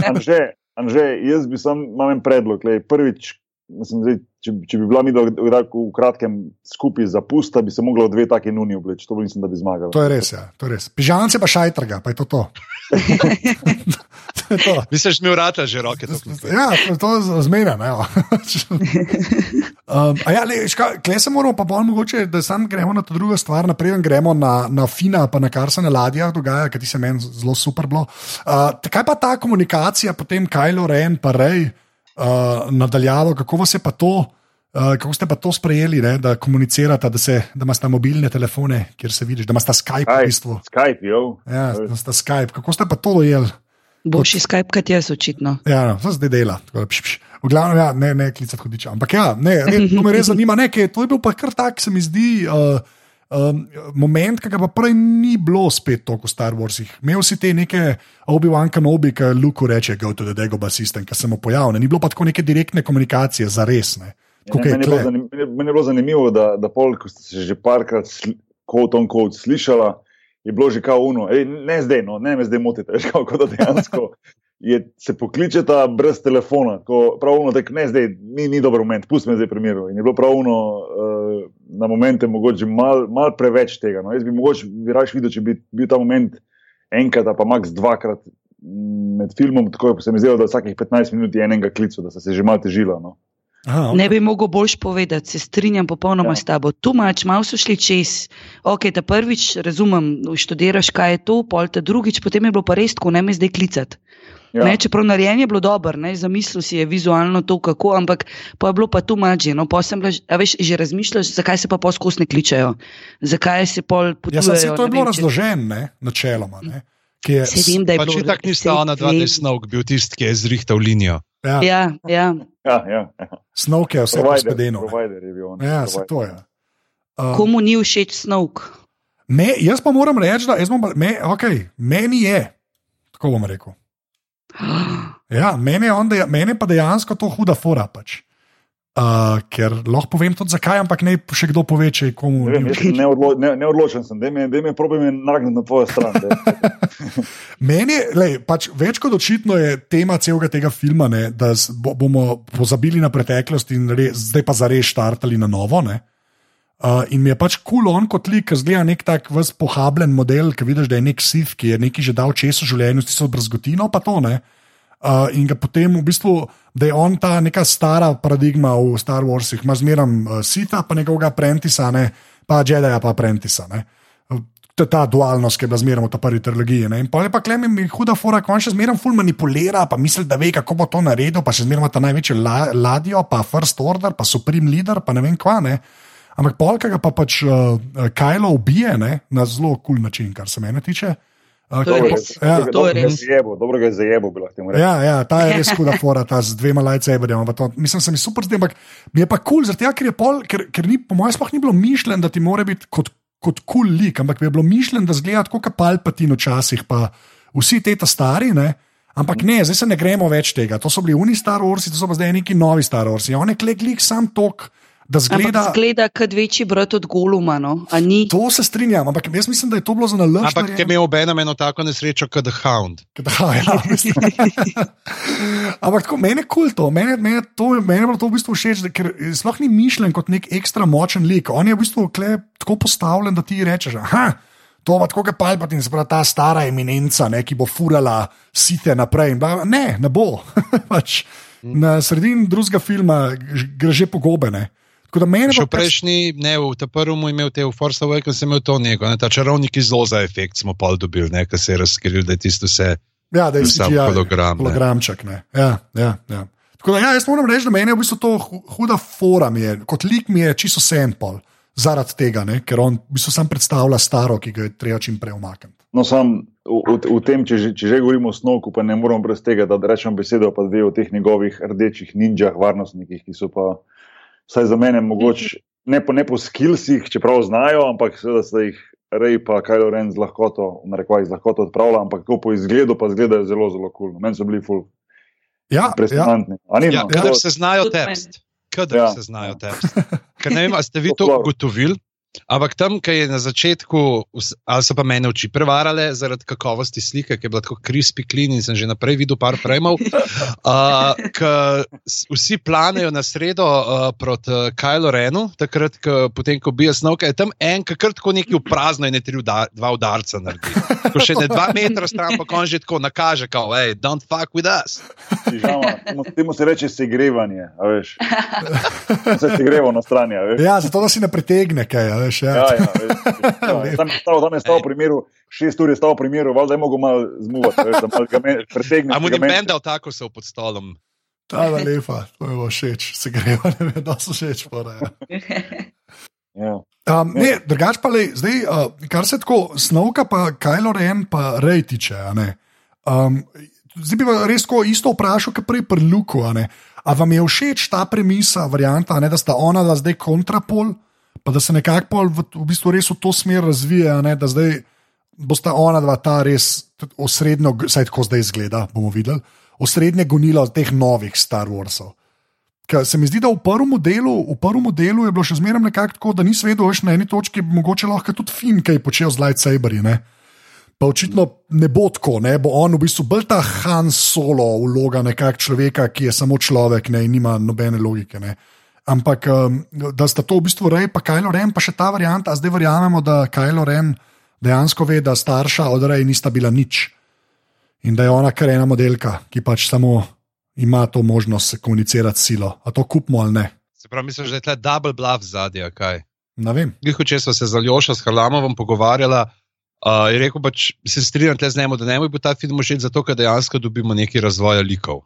Anže, Anže, jaz bi sam imel en predlog. Lej, prvič, mislim, zdaj, če, če bi bila mi v kratkem skupaj zapusta, bi se mogla dve taki nuni obleči. To mislim, da bi zmagala. To je res, ja. to je res. Pižamce pa šajtrga, pa je to to. *laughs* Misliš, mi vrata že roke. Ja, to je zmena. *laughs* um, ja, Klej se moramo pa bolj mogoče, da sam gremo na to drugo stvar, naprej gremo na, na fina, pa na kar se na ladjah dogaja, ker ti se meni zelo super bilo. Uh, kaj pa ta komunikacija, potem Kajlo Ren, pa Rej, uh, nadaljalo, kako vas je pa to? Uh, kako ste pa to sprejeli, ne, da komunicirate, da, se, da imate mobilne telefone, kjer se vidiš, da imate Skype, Skype v bistvu? Skype, jo. Ja, da imate Skype. Kako ste pa to dojeli? Boljši kot... Skype, kot jaz, očitno. Ja, no, to zdaj dela. Pš, pš. V glavnem, ja, ne, ne klicati hodiča. Ampak ja, ne, ne, to me res zanima. Ne, to je bil pa kar tak, se mi zdi. Uh, Um, moment, ki ga pa prej ni bilo spet tako v Star Warsih. Imel si te neke Obi-Wan Kenobi, ki Luku reče: Go to the Dagoba system, ki se mu pojavlja. Ni bilo pa tako neke direktne komunikacije za res. Ne. Ja, meni, je zanim, meni je bilo zanimivo, da, da pol, ko ste se že parkrat kot on kot slišala, je bilo že kao uno. Ej, ne zdaj, no, ne me zdaj motite, *laughs* veš, kako da dejansko je, se pokličeta brez telefona. Pravno, da ne zdaj, ni, ni dober moment, pusti me zdaj primeru. In je bilo pravno uh, na momente mogoče malo mal preveč tega. No. Jaz bi mogoče bi raje videl, če bi bil ta moment enkrat, pa max dvakrat mm, med filmom, tako da se mi zdi, da vsakih 15 minut je enega klica, da se že malo težila. No. Aha, okay. Ne bi mogel boljš povedati, se strinjam popolnoma ja. s tabo. Tu mač, malo so šli čez. Ok, ta prvič, razumem, študiraš, kaj je to, pol te drugič, potem je bilo pa res tako, ne me zdaj klicati. Ja. Ne, čeprav narejen je bilo dobro, zamislil si je vizualno to, kako, ampak pa je bilo pa tu mače. No, veš, že razmišljaš, zakaj se pa poskusne kličejo, zakaj se pol potujejo. Ja, to je bilo razloženo, načeloma. Ne? Je... Se vem, da je pač bilo. Če tako ni stala na dva desnog, bil tisti, ki je zrihtal linijo. Ja, ja. ja. ja, ja, ja. Snowk je vse pospedeno. Ja, se to je. Um, Komu ni všeč snowk? Me, jaz pa moram reči, da me, me, okay, meni je, tako bom rekel. Ja, meni je, deja, meni je pa dejansko to huda fora. Pač. Uh, ker lahko povem tudi zakaj, ampak ne še kdo pove, če komu. Ne, ne, odlo, ne, ne odločen sem, da me, me probujem nagniti na tvojo stran. *laughs* meni je, pač, več kot očitno je tema celega tega filma, ne, da bomo pozabili na preteklost in re, zdaj pa zares štartali na novo. Ne. Uh, in mi je pač kul cool on kot lik, ki zgleda nek tak vas pohabljen model, ki vidiš, da je nek sif, ki je nekaj že dal česa v življenju, ti so brzgotino, pa to ne. Uh, in ga potem v bistvu, da je on ta neka stara paradigma v Star Warsih, ima zmeraj uh, sita, pa njegovega prentisa, ne, pa Jedi, pa prentisa. To je ta dualnost, ki je bila zmeraj v prvi trilogiji. Ne. In pa je pa klem in huda fora, ko on še zmeraj ful manipulira, pa misli, da ve, kako bo to naredil, pa še ima ta največjo la, ladjo, pa First Order, pa Supreme Leader, pa ne vem kva. Ne. Ampak polka ga pa pač uh, Kajlo ubije ne, na zelo kul cool način, kar se mene tiče. Ja, to je res. Dobro ga je zajebo, bi lahko rekel. Ja, ja, ta je res *laughs* huda fora, ta z dvema lajcebedema. Mislim, se mi super zdaj, ampak mi je pa kul, cool, ker, ker, ker ni, po mojem, sploh ni bilo mišljeno, da ti mora biti kot kul cool lik, ampak mi je bilo mišljeno, da zgleda kot palpatin včasih, pa vsi te ta stari. Ne? Ampak ne, zdaj se ne gremo več tega. To so bili uni Star Wars, to so pa zdaj neki novi Star Wars. On je klik, klik, sam tok da zgleda. Zgleda kot večji brat od Goluma. No? To se strinjam, ampak jaz mislim, da je to bilo za naložbo. Ampak je imel obenem eno tako nesrečo kot The Hound. Ja, *laughs* ampak tako, meni je kul to, meni je bilo to v bistvu všeč, ker sploh ni mišljen kot nek ekstra močen lik. On je v bistvu tako postavljen, da ti rečeš. Aha, To je tako, kot Palpatin, se pravi ta stara eminenca, ne, ki bo furala site naprej. Ne, ne bo. *laughs* pač, na sredini drugega filma gre že pogobene. Še v prejšnji, ne v tem prvem, imel te v Force Awakens, sem imel to neko, ne, ta čarovnik iz Loza efekt smo pa dobili, nekaj se je razkril, da je tisto vse. Ja, da je vse hologram. Hologramček, ne. Ja, ja, ja. Tako da, ja, jaz moram reči, da meni je v bistvu to huda fora, je, kot lik mi je čisto sempol zaradi tega, ne, ker on v bistvu sam predstavlja staro, ki ga je treba čim prej umakniti. No, sam v, v, v tem, če, če že govorimo o snovku, pa ne moramo brez tega, da rečem besedo, pa dve o teh njegovih rdečih ninjah, varnostnikih, ki so pa vsaj za mene, mogoče ne po, po skillsih, čeprav znajo, ampak seveda se jih rej pa Kajlo Ren z lahkoto, v narekovajih z lahkoto odpravlja, ampak kako po izgledu pa izgledajo zelo, zelo kul. Cool. Meni so bili ful. Ja, impresivantni. Ja. Ja, kadar se znajo tepst. Kadar ja. se znajo tepst. *laughs* Ker ne vem, ste vi to ugotovili? Ampak tam, ki je na začetku, ali so pa mene oči prevarale zaradi kakovosti slike, ki je bila tako crispy clean in sem že naprej videl par frajmov. Uh, *laughs* vsi planejo na sredo uh, proti uh, Kylo Renu, takrat, ko, potem, ko bija snov, je tam en, ki kar tako neki v prazno in ne tri uda, dva udarca naredi. Ko še ne dva metra stran, pa on že tako nakaže, kao, hey, don't fuck with us. Pižama, temu, temu se reče segrevanje, a veš. *laughs* Se segreva na strani, a veš. Ja, zato da si ne pritegne kaj, a veš. Ja. Ja, ja, veš, *laughs* ja, tam je stal, tam je stal v primeru, šest ur je stal v primeru, valjda je mogel malo zmuvati, veš, da malo ga me- pretegne. A mu da ni bendal tako se pod stolom. Ta je lepa, to je bilo všeč, se greva, ne vem, da so všeč. Pora, ja. *laughs* Ja. Um, ne, drugač pa le, zdaj, uh, kar se tako snovka, pa Kylo Ren, pa Rej tiče. a ne. Um, zdaj bi vas res tako isto vprašal, kot prej pri Luku. a ne. A vam je všeč ta premisa, varianta, a ne, da sta ona da zdaj kontrapol, pa da se nekako v, v bistvu res v to smer razvije, a ne, da zdaj bosta ona dva ta res tudi osrednjo, saj tako zdaj izgleda, bomo videli, osrednje gonilo teh novih Star Warsov. Ker se mi zdi, da v prvem delu, v prvem delu je bilo še zmeraj nekako tako, da nisi vedel, veš, na eni točki mogoče lahko tudi Finn kaj počel z lightsaberji. Ne? Pa očitno ne bo tako, ne? bo on v bistvu bolj ta Han Solo vloga nekakšnega človeka, ki je samo človek ne? in nima nobene logike. Ne? Ampak um, da sta to v bistvu Rej, pa Kylo Ren, pa še ta varianta, zdaj verjamemo, da Kylo Ren dejansko ve, da starša od Rej nista bila nič. In da je ona kar ena modelka, ki pač samo ima to možnost komunicirati s silo. A to kupimo ali ne? Se pravi, mislim, da je tle double bluff zadnja, kaj. Ne vem. Gliho, če smo se z Aljošo, s Harlamovom pogovarjala, uh, je rekel, pač se strinjam tle z njim, da ne bil ta film všeč, zato ker dejansko dobimo neki razvoj likov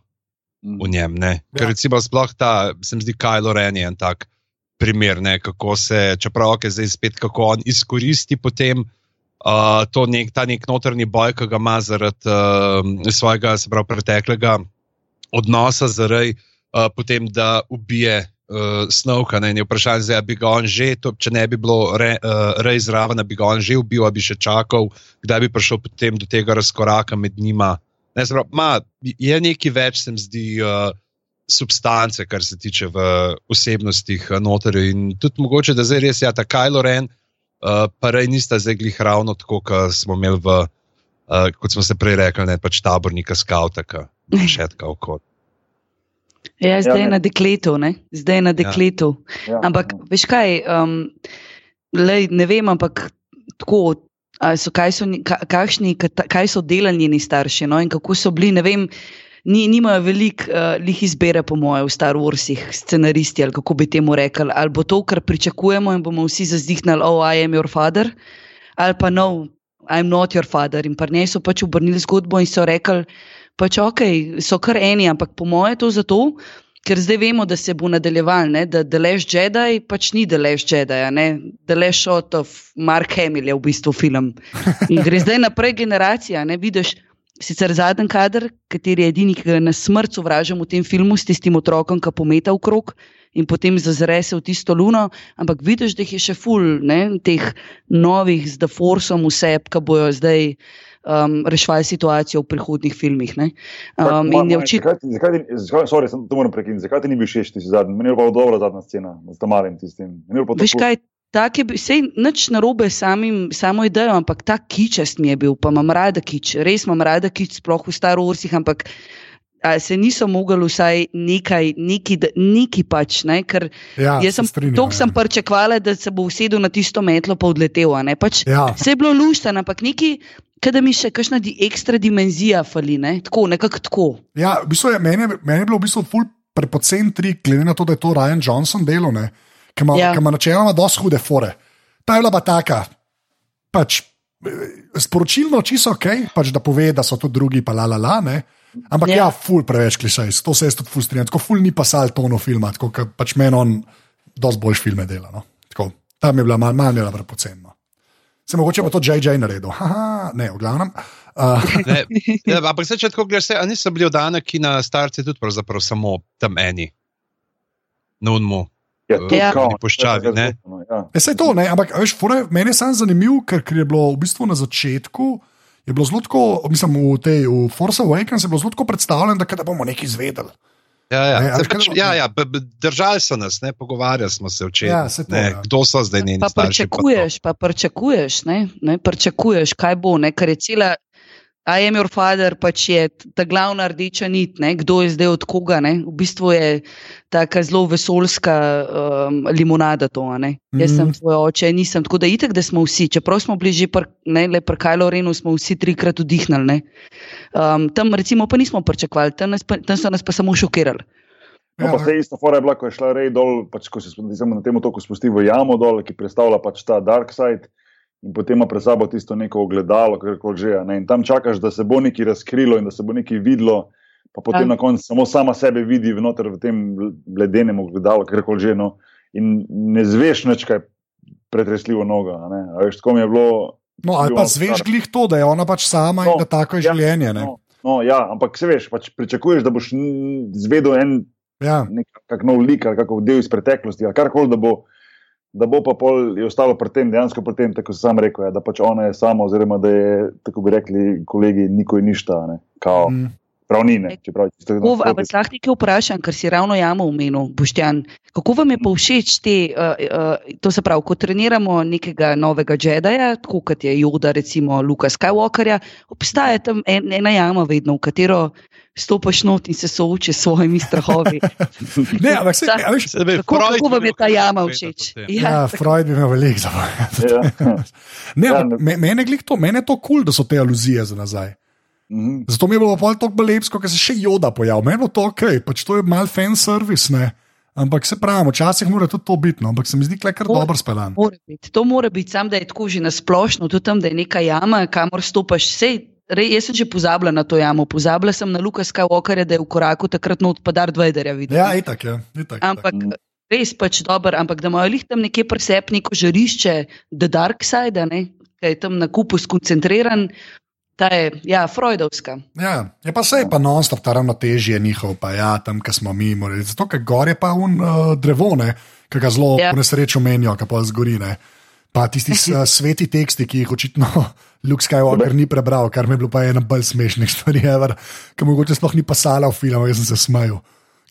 v njem. Ne? Ker Ja. recimo sploh ta, se mi zdi, Kylo Ren je en tak primer, ne? kako se, čeprav je zdaj spet, kako on izkoristi potem. Uh, to nek, ta nek notrni boj, ki ga ima zaradi uh, svojega, se pravi, preteklega odnosa z Rej, uh, potem da ubije uh, Snovka. Ne, in je vprašanje, zdaj, a bi ga on že, to, če ne bi bilo re, uh, Rej zraven, bi ga on že ubil, bi še čakal, kdaj bi prišel potem do tega razkoraka med njima. Ne, pravi, ma, je nekaj več, se mi zdi. Uh, Substance, kar se tiče v osebnostih uh, notorjev, in tudi mogoče, da zdaj res je ja, ta Kylo Ren, uh, pa rej nista zdaj glih ravno tako, kot smo imeli v, uh, kot smo se prej rekli, ne pač tabornika, je *laughs* še tako kot. Ja, zdaj je ne. na dekletu, ne? zdaj je na dekletu. Ja, Ampak ja. veš kaj, um, lej, ne vem, ampak tako. So, kaj, so, ni- ka, kakšni, ka- kaj so delali njeni starši no? in kako so bili, ne vem, ni, nimajo veliko uh, lih izbire, po mojem, v Star Warsih, scenaristi ali kako bi temu rekli. Ali bo to, kar pričakujemo in bomo vsi zazdihnili, oh, I am your father, ali pa no, I'm not your father. In pa njej so pač obrnili zgodbo in so rekli, pač ok, so kar eni, ampak po mojem je to zato, ker zdaj vemo, da se bo nadaljeval, ne, da Last Jedi pač ni Last Jedi, Shot of Mark Hamill je v bistvu film. In gre zdaj naprej generacija, ne vidiš. Sicer zadnji kader, kateri je edini, ki ga na smrt sovražim v tem filmu, s tistim otrokom, ki pometa v krog in potem zazre se v tisto luno, ampak vidiš, da jih je še ful, ne, teh novih z The Forceom, vse, ki bojo zdaj um, reševali situacijo v prihodnih filmih. ne. Um, Ma- in je ma- očitno. Zakaj, zakaj, zakaj, sorry, sem to moram prekiniti. Zakaj ti ni bil všeč ti zadnji? Meni je bila dobra zadnja scena s Tamarjem tistim. Pa Veš kaj, tak je sej nič narobe samim, samo idejo, ampak ta kičast mi je bil, pa imam rada kič, res imam rada kič, sploh v Star Warsih, ampak a, se niso mogli vsaj nekaj, neki, neki pač, ne, ker Ja, jaz sem, se toliko ja. sem pričakovala, da se bo usedel na tisto metlo pa odletel, a ne, pač Ja. Vse je bilo lušten, ampak neki, kada mi še kakšna di, ekstra dimenzija fali, ne? tako, nekako tako. Ja, v bistvu je, meni, je- meni je bilo v bistvu ful prepocen trik, glede na to, da je to Ryan Johnson delo, ne, ki ima, Ja. ima načeloma dosti hude fore. Ta je bila pa taka, pač sporočilno čisto ok, pač da pove, da so to drugi, pa la la la. Ne. Ampak ja, Ja. ful preveč klišej, to se jaz tudi ful strinjam, tako ful ni pa sal tono filma, tako pač meni on dosti boljš filme dela. No. Tako, tam je bila mal, mal malo prepocen. No. Se mogoče pa to JJ naredil, *laughs* haha, ne, v glavnem. Uh, *laughs* Ne, ja, *laughs* ampak se če tako gledaš, se- niso bili oddani, ki na starci tudi pravzaprav samo tam eni. Na unmu. Ja, tudi Ja. kao, Pri puščavi, ne? Ja. E, saj to, ne, ampak veš, fore, meni je samo zanimivo, ker, ker je bilo v bistvu na začetku. Je bilo zelo tako, mislim, v tej v Force Awakens je bilo zelo tako predstavljeno, da, da bomo nekaj izvedeli. Ja, ja. Ne, pač, ja, ja, držali so nas, ne, pogovarjali smo se včeraj. Ja, saj to, ne, ja. Kdo so zdaj njeni Pa starši? pa to. pričakuješ, pa pričakuješ, ne, ne, pričakuješ, kaj bo, ne, ker je cela. I am your father, pač je ta glavna rdeča nit, ne, kdo je zdaj od koga. Ne. V bistvu je tako zelo vesoljska um, limonada to. a Ne. Jaz sem Mhm. tvoj oče, nisem. Tako da itek, da smo vsi, čeprav smo bili že pr, ne, le pri Kajlu Renu, smo vsi trikrat vdihnili. ne. Um, tam recimo pa nismo pričakovali, tam, pa, tam so nas pa samo šokirali. No, Ja, pa se ista fora je bila, ko je šla rej dol, pač, ko se na tem otoku spusti v jamo dol, ki predstavlja pač ta dark side. In potem ima pred sabo tisto neko ogledalo, kako že je. ne. In tam čakaš, da se bo nekaj razkrilo in da se bo nekaj videlo, pa potem Ja. na koncu samo sama sebe vidi vnoter v tem ledenem ogledalu, kako že. No. In ne zveš nič, kaj je pretresljivo noga. a ne. A Veš, tako mi je bilo. No, ali pa zveš star. glih to, da je ona pač sama in No, da tako je ja, življenje. Ne? No, no, ja, ampak se veš, pač pričakuješ, da boš zvedel en Ja. nek nov lik ali kako del iz preteklosti ali karkoli, da bo, da bo pa pol je ostalo pri tem, dejansko pri tem, tako sem sam rekel, ja, da pač ona je sama, oziroma da je, tako bi rekli kolegi, nikoj ništa, ne, kao, mm. Prav ni, ne, čeprav čisto Kako, a vas lahko nekaj vprašam, ker si ravno jamo omenil, Boštjan. Kako vam je pa všeč te, uh, uh, to se pravi, ko treniramo nekega novega Jedija, tako kot je Joda, recimo Luka Skywalkerja, obstaja tam en, ena jama vedno, v katero stopiš not in se sooči s svojimi strahovi. *laughs* Ne, ampak se, a veš, Kako, Freud kako vam je ta jama všeč? potem. ja, Freud bi imel veliko za. *laughs* Ja. Ne, Ja, ne- me- mene glih to, mene je to kul, cool, da so te aluzije za nazaj. Mhm. Zato mi je bilo pol tako belepsko, ker se še joda pojavil. Meni je to ok, pač to je mal fan service, ne. Ampak se pravi, včasih mora tudi to biti, no. ampak se mi zdi, da je kar Mora. dobro speljan. Mora biti. To mora biti, sam da je tako že nasplošno, tudi tam, da je neka jama, kamor stopiš. Sej, rej, jaz sem že pozabila na to jamo, pozabila sem na Luka Skywalkerja, da je v koraku takrat not padar Dvajderja videl. Ja, itak je. Itak, Ampak Mm. res pač dober, ampak da imajo lih tam nekje presep neko žarišče, The Dark Side, ne, ki je tam na kupu skoncentriran, ta je, ja, Freudovska. Ja, je pa vse, pa non-stop ta ravnotežje njihov, pa ja, tam, kjer smo mi, morali. zato ker gor je pa un uh, drevo, ne, ki ga zelo Ja. ja. po nesrečo menijo, ki pa zgori. Ne. Pa tisti uh, sveti teksti, ki jih očitno *laughs* Luke Skywalker ni prebral, kar mi je bilo pa ena bolj smešnih stvari, ki mogoče sploh ni pasala v filmu, jaz sem se smejal.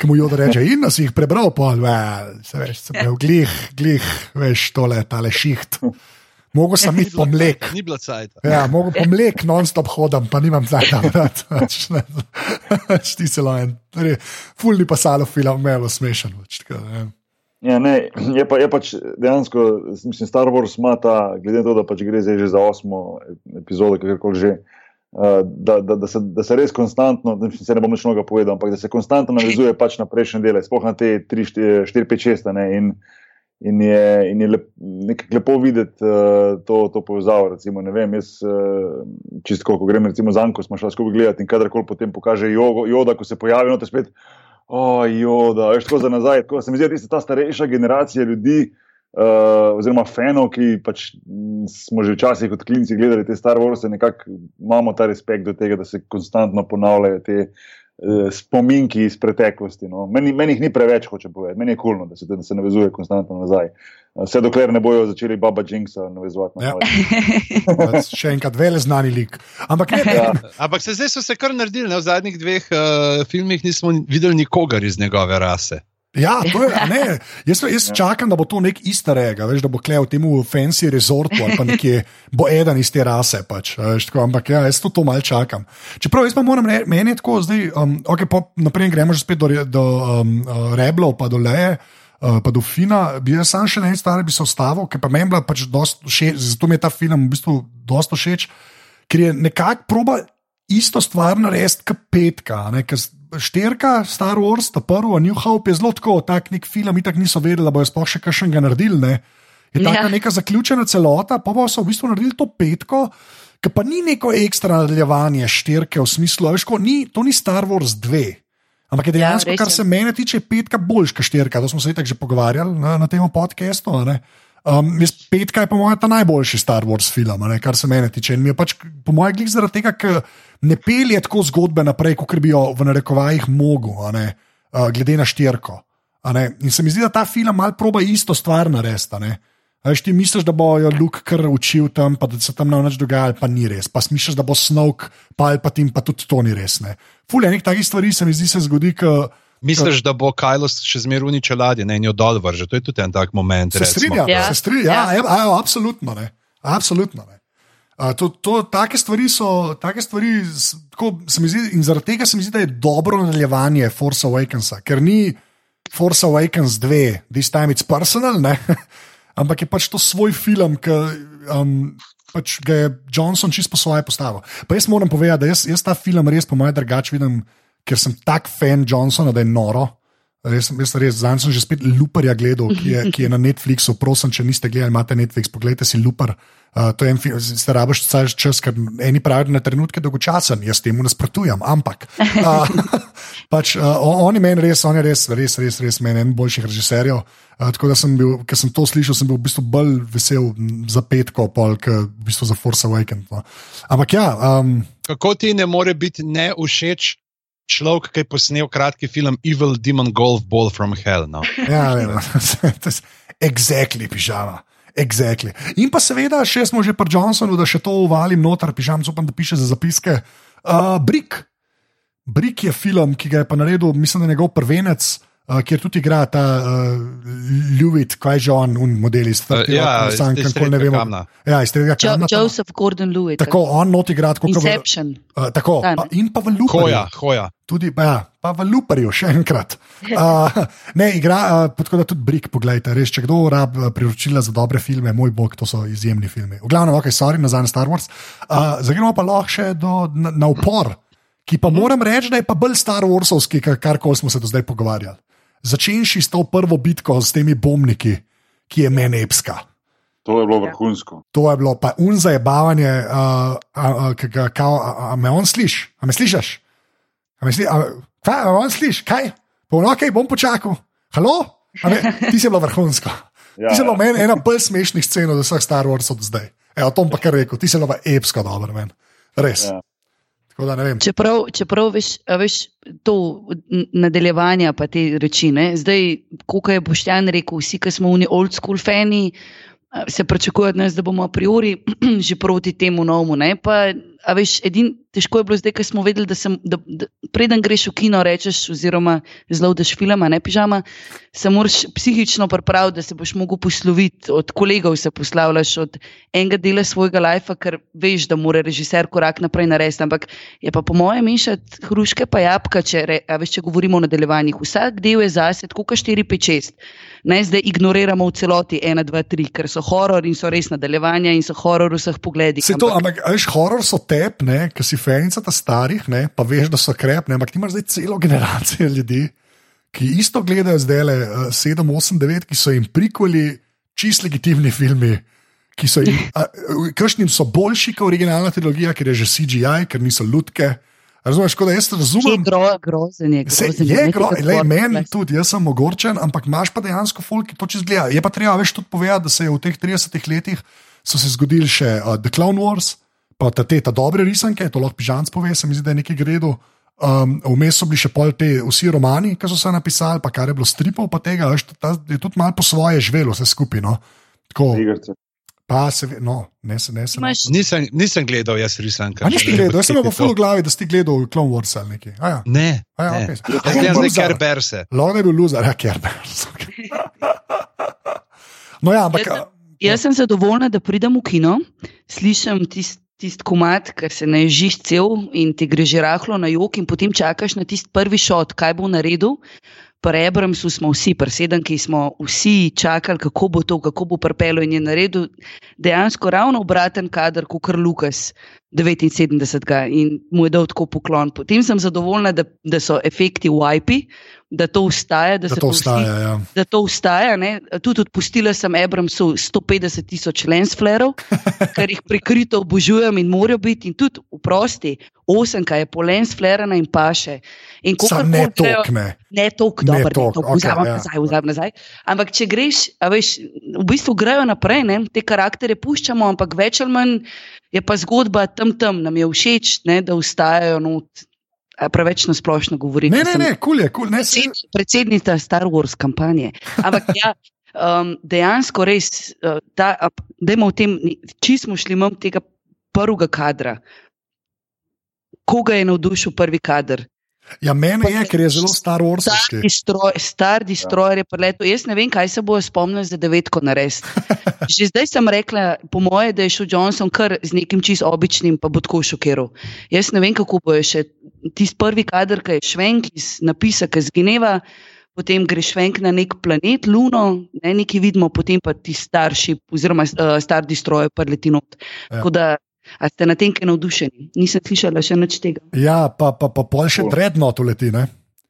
Ki mu jodo reče, in nas jih prebral, pa well, se veš, se pravi, glih, glih, veš, tole, tale šiht. Mogo sem iti po mlek. Ni bila cajt. Ja, mogo po mlek non-stop hodam, pa nimam zdaj tam rad. Ti se lajen. Fulni pa salo film, melo smešen. Pač, tako, ja. Ja, ne, je, pa, je pač dejansko, mislim, Star Wars ima ta, glede na to, da pač gre zdaj že za osmo epizodo, kako že. Uh, da, da, da, se, da se res konstantno, da se ne bom več mnogo povedal, ampak da se konstantno navezuje pač na prejšnje dele, sploh na te 3, 4, 5, 6. Ne, in, in je, in je lep, lepo videti uh, to, to povezavo. Recimo, ne vem, jaz uh, čisto, ko grem recimo za Anko, smo šli skupaj gledati in kadarkoli potem pokaže jogo, Joda, ko se pojavi, no to spet. O, joda, veš, tako za nazaj. Tako, se mi zdi, da je ta starejša generacija ljudi, uh, oziroma fanov, ki pač smo že včasih kot klinci gledali te Star Wars, nekako imamo ta respekt do tega, da se konstantno ponavljajo te uh, spominki iz preteklosti. No. Meni, meni jih ni preveč, hoče povedati, meni je kulno, da se, da se navezuje konstantno nazaj. Uh, Vse dokler ne bojo začeli Baba Jinksa navezovati na Ja. nove. *laughs* Pač Še enkrat vele znani lik. Ampak ne, Ja. Ampak se zdaj so se kar naredili, ne? v zadnjih dveh uh, filmih nismo videli nikogar iz njegove rase. Ja, to je, ne, *laughs* jaz, jaz čakam, da bo to nek ister egg, veš, da bo klev temu fancy resortu ali pa nekje bo eden iz te rase. Pač, veš, tako, ampak ja, jaz to, to mal čakam. Čeprav jaz pa moram reči, meni je tako zdaj, um, ok, pa naprej gremo že spet do, do um, uh, Reblov, pa do Leje. Uh, pa do Fina, bi jaz sam še na eni stvari bi se ustavil, ker pa meni bila pač dosta všeč, zato mi je ta film v bistvu dosta všeč, ker je nekako proba isto stvar narediti kot petka. Ne, ker štirka, Star Wars, ta prvi, New Hope je zelo tako, tak nek film, in tako niso vedeli, da bojo sploh še kakšnega naredili. Ne. Je taka Ja. neka zaključena celota, pa pa so v bistvu naredili to petko, ki pa ni neko ekstra nadaljevanje štirke v smislu, veš, ko, ni, to ni Star Wars 2. Ampak je Ja, dejansko, res kar se mene tiče, petka boljša štirka. To smo se itak že pogovarjali na, na tem podkastu. Um, jaz petka je po mojem ta najboljši Star Wars film, ne, kar se mene tiče. In mi je pač, po mojem, glih zaradi tega, ker ne pelje tako zgodbe naprej, kot bi jo v narekovajih mogel, ne, uh, glede na štirko. In se mi zdi, da ta film mal proba isto stvar narediti. Veš, ti misliš, da bojo Luke kar učil tam, pa da se tam nič dogajalo, pa ni res. Pa misliš, da bo Snoke, Palpatine, pa tudi to ni res. Ne. Fule, nek takih stvari se mi zdi se zgodi, ko Misliš, da bo Kajlos še zmeraj uničil ladje ne, in jo dol vrže? To je tudi en tak moment. Se strinjam, Ja. se strinjam. Ja, Ja. ja. Ja, absolutno. Ne. Absolutno ne. A, to, to, take stvari so, take stvari, tako, se mi zdi, in zaradi tega se mi zdi, da je dobro nadaljevanje Force Awakensa, ker ni Force Awakens 2, this time it's personal, ne? *laughs* ampak je pač to svoj film, ki um, pač ga je Johnson čisto po svoje postavil. Pa jaz moram povedati, da jaz, jaz ta film res po mojem drugače vidim, ker sem tak fan Johnsona, da je noro. Res, res, res. Zdaj sem že spet Luperja gledal, ki je, ki je na Netflixu. Prosim, če niste gledali, imate Netflix, pogledajte si Luper. Uh, to je en film, ste rabiš čas, ker eni pravijo, da je na trenutke dolgočasen, jaz temu nasprotujem, ampak. Uh, *laughs* pač, uh, on je meni res, on je res, res, res, res meni en boljših režiserjev. Uh, tako da sem bil, ker sem to slišal, sem bil v bistvu bolj vesel za petko, pol, kot v bistvu za Force Awakens. No. Ampak ja, um, Kako ti ne more biti ne všeč človek, ki je posnel kratki film Evil Demon Golf Ball from Hell? No? Ja, vem, *laughs* to je exactly pižama. Exactly. In pa seveda, še smo že pri Johnsonu, da še to uvalim noter, pižam, upam, da piše za zapiske. Uh, Brick. Brick je film, ki ga je pa naredil, mislim, da je njegov prvenec, uh, kjer tudi igra ta uh, Ljubit, kaj že on, un model iz Uh, iz- Sank, iz kako ne vemo. kamna. Ja, iz tega Jo kamna. Joseph Gordon-Levitt. Tako, on not igra tako, kot v, Inception. uh, tako, Ta, ne? pa, in pa v Luperju. Hoja, hoja. Tudi, pa, ja, pa v Luperju, še enkrat. Uh, *laughs* ne, igra, uh, tako da tudi Brick, poglejte, res, če kdo rab uh, priročila za dobre filme, moj bog, to so izjemni filmi. V glavnem, ok, sorry, nazaj na Star Wars. Uh, Zagremo pa lahko še do, na, na upor, ki pa moram reči, da je pa bolj Star Warsovski, kar koli smo se do zdaj pogovarjali. Začenši s to prvo bitko s temi bombniki, ki je meni epska. To je bilo Ja. vrhunsko. To je bilo pa unzajebavanje, uh, uh, ki ga kao, a, a me on sliši, a me slišiš? A me sli, a, kaj, a me on sliši, kaj? Povno, ok, bom počakal. Halo? A Me, ti si bilo vrhunsko. Ja, ti si bilo ja. meni ena bolj smešnih scen od vseh Star Warsov do zdaj. Evo, to bom pa kar rekel, ti si bilo pa epsko dobro, men. Res. Ja. Tako da ne vem. Čeprav, čeprav veš, veš to nadaljevanje, pa te reči. Ne? Zdaj, kot je Boštjan rekel, vsi, ki smo oni old school fani, se pričakuje od nas, da bomo a priori *clears throat* že proti temu novemu. Ne? Pa, a veš, edin, težko je bilo zdaj, ker smo vedeli, da, sem, da, da preden greš v kino, rečeš, oziroma zelo daš filma, ne pižama, se moraš psihično pripraviti, da se boš mogel posloviti od kolegov, se poslavljaš od enega dela svojega lajfa, ker veš, da mora režiser korak naprej narediti. Ampak je pa po mojem mešati hruške pa jabka, če, re, a veš, če govorimo o nadaljevanjih. Vsak del je zase, tako kot 4, 5, 6. Ne, zdaj ignoriramo v celoti 1, 2, 3, ker so horor in so res nadaljevanja in so horor v vseh pogledih. Se to, ampak, a veš, horor so tep, ki si fenica ta starih, ne, pa veš, da so krep, ne, ampak imaš zdaj celo generacijo ljudi, ki isto gledajo zdaj le uh, 7, 8, 9, ki so jim prikoli čist legitimni filmi. Ki so jim, a, kršnim so boljši kot originalna trilogija, ker je že CGI, ker niso lutke. Razumeš, kot da jaz Je razumem. gro, grozen je. Se, grozen je nekaj gro, tako le, meni tudi, jaz sem ogorčen, ampak imaš pa dejansko folk, ki to čez gleda. Je pa treba več tudi povedati, da se je v teh 30 letih so se zgodili še uh, The Clown Wars, pa te ta dobre risanke, to lahko pižanc pove, se mi zdi, da je nekaj gredo. Um, vmes so bili še pol te vsi romani, ki so se napisali, pa kar je bilo stripov, pa tega, veš, ta, je tudi malo po svoje živelo, vse skupaj. No. Tako, pa se, ve- no, ne se, ne se. Nisem, nisem gledal, jaz risanka. A nisi gledal, jaz sem imel pa full v glavi, da si gledal Clone Wars ali nekaj. A ja, Ne, a ja, ne. okay. Jaz gledam zdaj Kerberse. Lahko je bil loser, ja, Kerbers. *laughs* No, ja, ampak. Jaz Jaz sem zadovoljna, da pridem v kino, slišim tisti tist komat, ker se naježiš cel in ti gre že rahlo na jok, in potem čakaš na tisti prvi šot, kaj bo naredil. Pri Abramsu smo vsi, pri sedemki smo vsi čakali, kako bo to, kako bo prpelo in je naredil dejansko ravno obraten kader, kot kar Lukas 79. in mu je dal tako poklon. Potem sem zadovoljna, da, da so efekti wipi, da to ustaja, da, Da to vsi- vstaja. Ja. da to ustaja. Ne? Tudi odpustila sem Abramsu 150 tisoč lensflerov, *laughs* ker jih prikrito obožujem in morajo biti. In tudi v prosti, osemka je po lensflerana in paše. In Sam ne tokne. Ne Ne dobro, ne toliko, okej, vzamem ja. nazaj, vzamem nazaj. Ampak če greš, a veš, v bistvu grejo naprej, ne? te karaktere puščamo, ampak več ali manj je pa zgodba tam tam, nam je všeč, ne? da ustajajo not. Preveč na splošno govorim. Ne, ne, ne, kul je, kul. Ne, se, Predsed- predsednica Star Wars kampanje. Ampak ja, um, dejansko res, da imamo v tem, če smo šli mimo tega prvega kadra, koga je navdušil prvi kader? Ja, meni je, ker je zelo Star Wars. Star destroyer, star destroyer je preletel. Jaz ne vem, kaj se bo spomnil za devetko narediti. *laughs* Že zdaj sem rekla, po moje, da je šel Johnson kar z nekim čist običnim, pa bo tako šokiral. Jaz ne vem, kako bo še tisti prvi kader, ki je švenk iz napisa, ki zgineva. Potem greš švenk na nek planet, Luno, ne, nekaj vidimo, potem pa ti starši, oziroma uh, star destroyer, preleti not. Ja. Ja. A ste na tem, ki je navdušeni? Nisem slišala še nič tega. Ja, pa, pa, pa pol še Dreadnought uleti. Ne?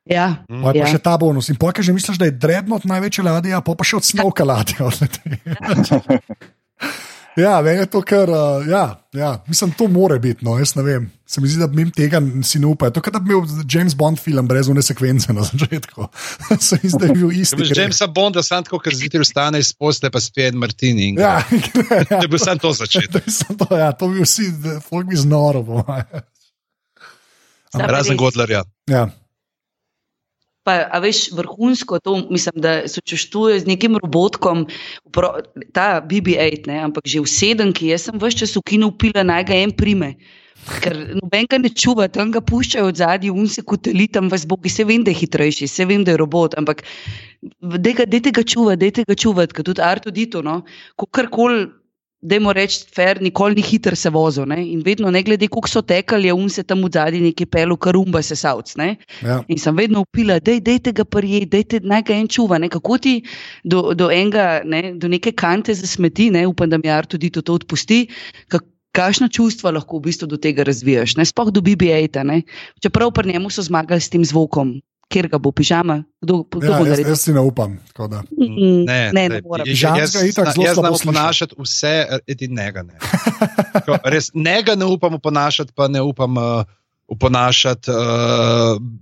Ja, Pa, ja. pa še ta bonus. In pojka že misliš, da je Dreadnought največja ladja, pa pa še od snovka ladja *laughs* odleti. *laughs* Ja, meni je to kar, uh, ja, ja, mislim, to more biti, no, jaz ne vem. Se mi zdi, da mi tega si ne upajo. To je kot da bi bil James Bond film brez une sekvence na začetku. *laughs* Se mi zdi, da je bil isti. Veš, greh. Jamesa Bonda, sam tako, ker zjutraj vstane iz posle, pa spije en Martini. in Ja, *laughs* gre. ja, To je bil sam to začetek. da bi se to, ja, to bi vsi, da- folk bi znoro. Razen. Godlerja. Ja. Pa, a veš, vrhunsko to, mislim, da sočustvuje z nekim robotkom, pro, ta BB-8, ne, ampak že v sedemki, jaz sem vse čas v kinu pila, naj ga en prime. Ker noben ga ne čuva, tam ga puščajo od zadaj, un se koteli tam, vas bogi, se vem, da je hitrejši, se vem, da je robot, ampak dejte ga, dejte ga čuvati, dejte ga čuvati, ker tudi Arto Dito, no, ko karkoli, dajmo reči, fer, nikoli ni hiter se vozil, ne, in vedno, ne glede, koliko so tekali, je un se tam od zadaj neki pelu, karumba se savc. Ja. In sem vedno upila, da je tega prijeti, dajte naj ga en čuva. Ne? Kako ti do, do, enega, ne, do neke kante za smeti, ne? upam, da mi Ar tudi to, to odpusti. Kak, Kakšno čustvo lahko v bistvu do tega razvijaš, ne sploh do BB-8. Čeprav pri njemu so zmagali s tem zvokom, kjer ga bo pižama, kdo, kdo Ja, bo jaz, naredil. jaz si ne upam. da. Mm, Ne, ne, ne glej, morem. jaz- jaz Jaz znam ponašati vse, edin njega ne. *laughs* Tako, Res, njega ne upam ponašati, pa ne upam uh, uponašati uh,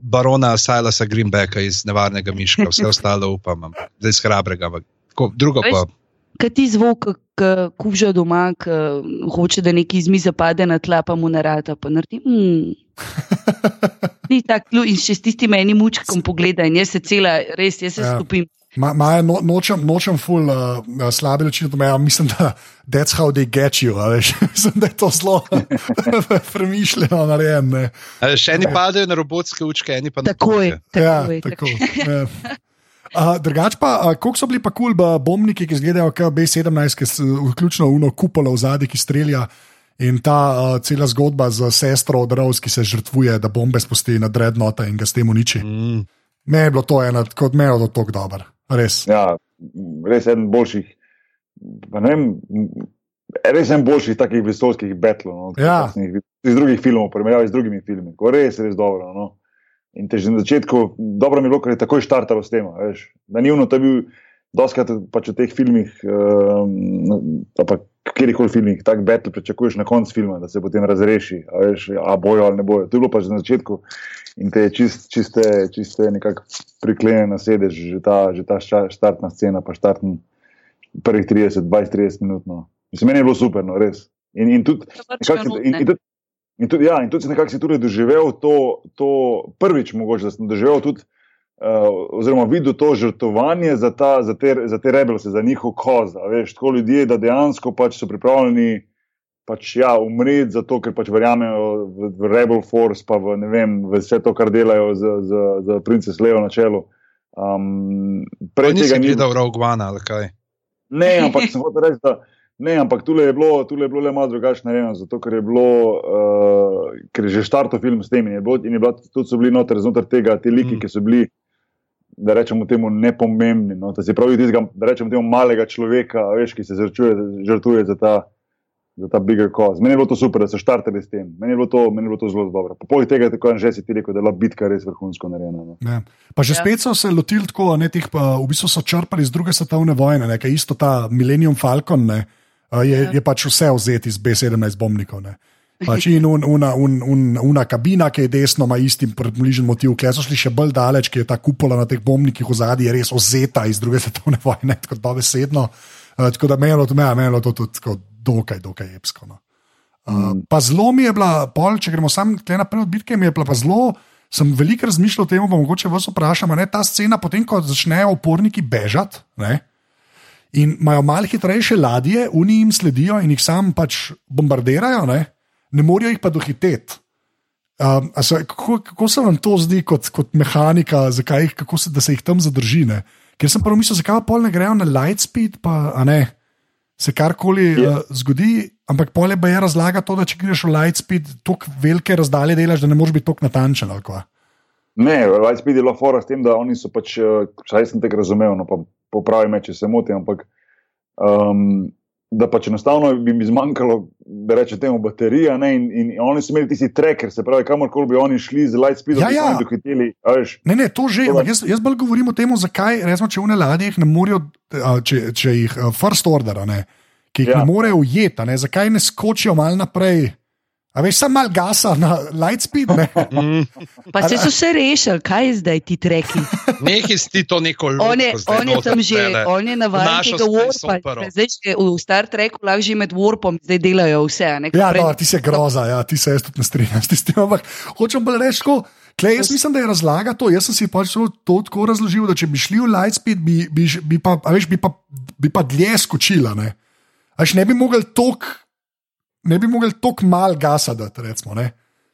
barona Silasa Greenbacka iz nevarnega miška, vse *laughs* ostalo upam, iz hrabrega. ampak Tako, drugo pa. Kaj ti zvok, ki kuža doma, ki hoče, da neki iz mize pade na tla, pa mu ne rata, pa naredi. Mm. *laughs* Ni tako, in še s tistim enim mučkom pogleda, in jaz se cela, res, jaz se Ja. ja. stopim. Ma, Maja, no, nočem, nočem ful uh, uh, slabe reči od meja, mislim, da that's how they get you. *laughs* mislim, da je to zelo *laughs* premišljeno narejeno. Še eni padajo na robotske učke, eni pa na Tako je. tolke. Ja, Tako tako. ja. Uh, drugač pa, uh, koliko so bili pa kul cool, bombniki, ki izgledajo kot B-17, ki so vključno uno kupolo v zadnji, ki strelja. In ta uh, cela zgodba z sestro od Rose, ki se žrtvuje, da bombe spusti na Dreadnought in ga s tem uniči. Mm. Meni je bilo to ena, kot meni je bilo to dobro, res. Ja, res eden boljših. vem, res en boljših takih vesoljskih betlov. No, Ja. Iz drugih filmov, primerjavi z drugimi filmi. Ko res, res dobro. No. In te že na začetku, dobro mi je bilo, ker je takoj štartalo s tem. veš. Da ni uno, to je bil doskrat pač v teh filmih, um, pa kjerkoli filmih, tak betl pričakuješ na koncu filma, da se potem razreši, a, veš, a bojo ali ne bojo. To je bilo pač na začetku in te je čist, čiste, čiste nekako priklenjene na sedež, že ta, že ta šta- štartna scena, pa štartni prvih 30, 20, 30 minut. No. Mislim, meni je bilo super, no, res. In, in tudi, si- in, in tudi, in tudi, ja, in tudi si nekako si tudi doživel to, to prvič, mogoče, da sem doživel tudi. Uh, oziroma, videl to žrtvovanje za, ta, za, te, za te rebelse, za njihov koz. Veš, tako ljudje, da dejansko pač so pripravljeni pač, ja, umreti, zato ker pač verjamejo v, v Rebel Force, pa v, ne vem, v vse to, kar delajo z, z, z princes Leo na čelu. Um, prej tega ni gledal Rogue One ali kaj. Ne, ampak sem hotel reči, da. Ne, ampak tu je bilo, tule je bilo le malo drugače narejeno, zato ker je bilo, uh, ker je že štartov film s tem in je, bilo, in je bilo, tudi so bili noter, znotraj tega, ti liki, Mm. mm. ki so bili, da rečemo temu, nepomembni. No, da se pravi, tistega, da rečemo temu malega človeka, a veš, ki se žrtvuje, žrtvuje za ta. Za ta bigger cause. Meni je bilo to super, da so štartali s tem. Meni je bilo to, meni je bilo to zelo dobro. Po poleg tega, tako že si ti rekel, da je bila bitka res vrhunsko narejena. No. Ne. Pa že Ja. spet so se lotili tako, ne, teh, pa, v bistvu so črpali iz druge svetovne vojne, ne, kaj isto ta Millennium Falcon ne, a, je, Ja. je pač vse vzeti iz B-17 bombnikov. Ne. Pač in un, una, un, un, una kabina, ki je desno, ima isti približen motiv, ki so šli še bolj daleč, ki je ta kupola na teh bombnikih v zadnji, je res ozeta iz druge *laughs* svetovne vojne, tako da besedno. Uh, tako da meni je bilo to, meni je bilo to tudi tako dokaj, dokaj epsko. No. Uh, pa zelo mi je bila, pol, če gremo sam tukaj naprej od bitke, mi je bila pa zelo. Sem veliko razmišljal o tem, pa mogoče vas vprašam, ne, ta scena, potem ko začnejo uporniki bežati ne, in imajo malo hitrejše ladje, oni jim sledijo in jih sam pač bombardirajo, ne, ne morejo jih pa dohiteti. Um, se, kako, kako se vam to zdi kot, kot mehanika, zakaj, jih- kako se, da se jih tam zadrži? Ne? Ker sem prvo mislil, zakaj pa ne grejo na Lightspeed, pa a ne. Se karkoli Ja. uh, zgodi, ampak pole pa je razlaga to, da če greš v Lightspeed, tako velike razdalje delaš, da ne moreš biti tako natančen. Ne, Lightspeed je bilo fora s tem, da oni so pač, eh, vsaj sem tega razumel, no pa popravi me, če se motim, ampak um, da pač enostavno bi mi zmanjkalo, da reče temu, baterija, ne, in, in oni so imeli tisti tracker, se pravi, kamorkoli bi oni šli z Lightspeedom, Ja, bi se ja. oni dohiteli, a veš. Ne, ne, to že, To jaz, jaz bolj govorim o tem, zakaj recimo, če v ne ladjih ne morejo, a, če, če jih first order, ne, ki jih ja. Ja. ne morejo ujeti, a ne, zakaj ne skočijo malo naprej. A veš, samo malo gasa na Lightspeed. Ne? Pa se so se rešili, kaj je zdaj ti treki. Nekaj si to neko logo. On je, on je tam že, on je navaden tega warpa. Zdaj, če v Star Treku lahko že med warpom, zdaj delajo vse. a ne, ko Ja, prej- no, ti se groza, ja, ti se jaz tudi ne strinjam s tistim. Ampak hočem bolj reči, tako, Klej, jaz mislim, da je razlaga to. Jaz sem si pač to, to tako razložil, da če bi šli v Lightspeed, bi, bi, bi, pa, a veš, bi, pa, bi pa dlje skočila. Ne, A veš, ne bi mogli tok, ne bi mogli tok mal gasa dati, recimo. Ne.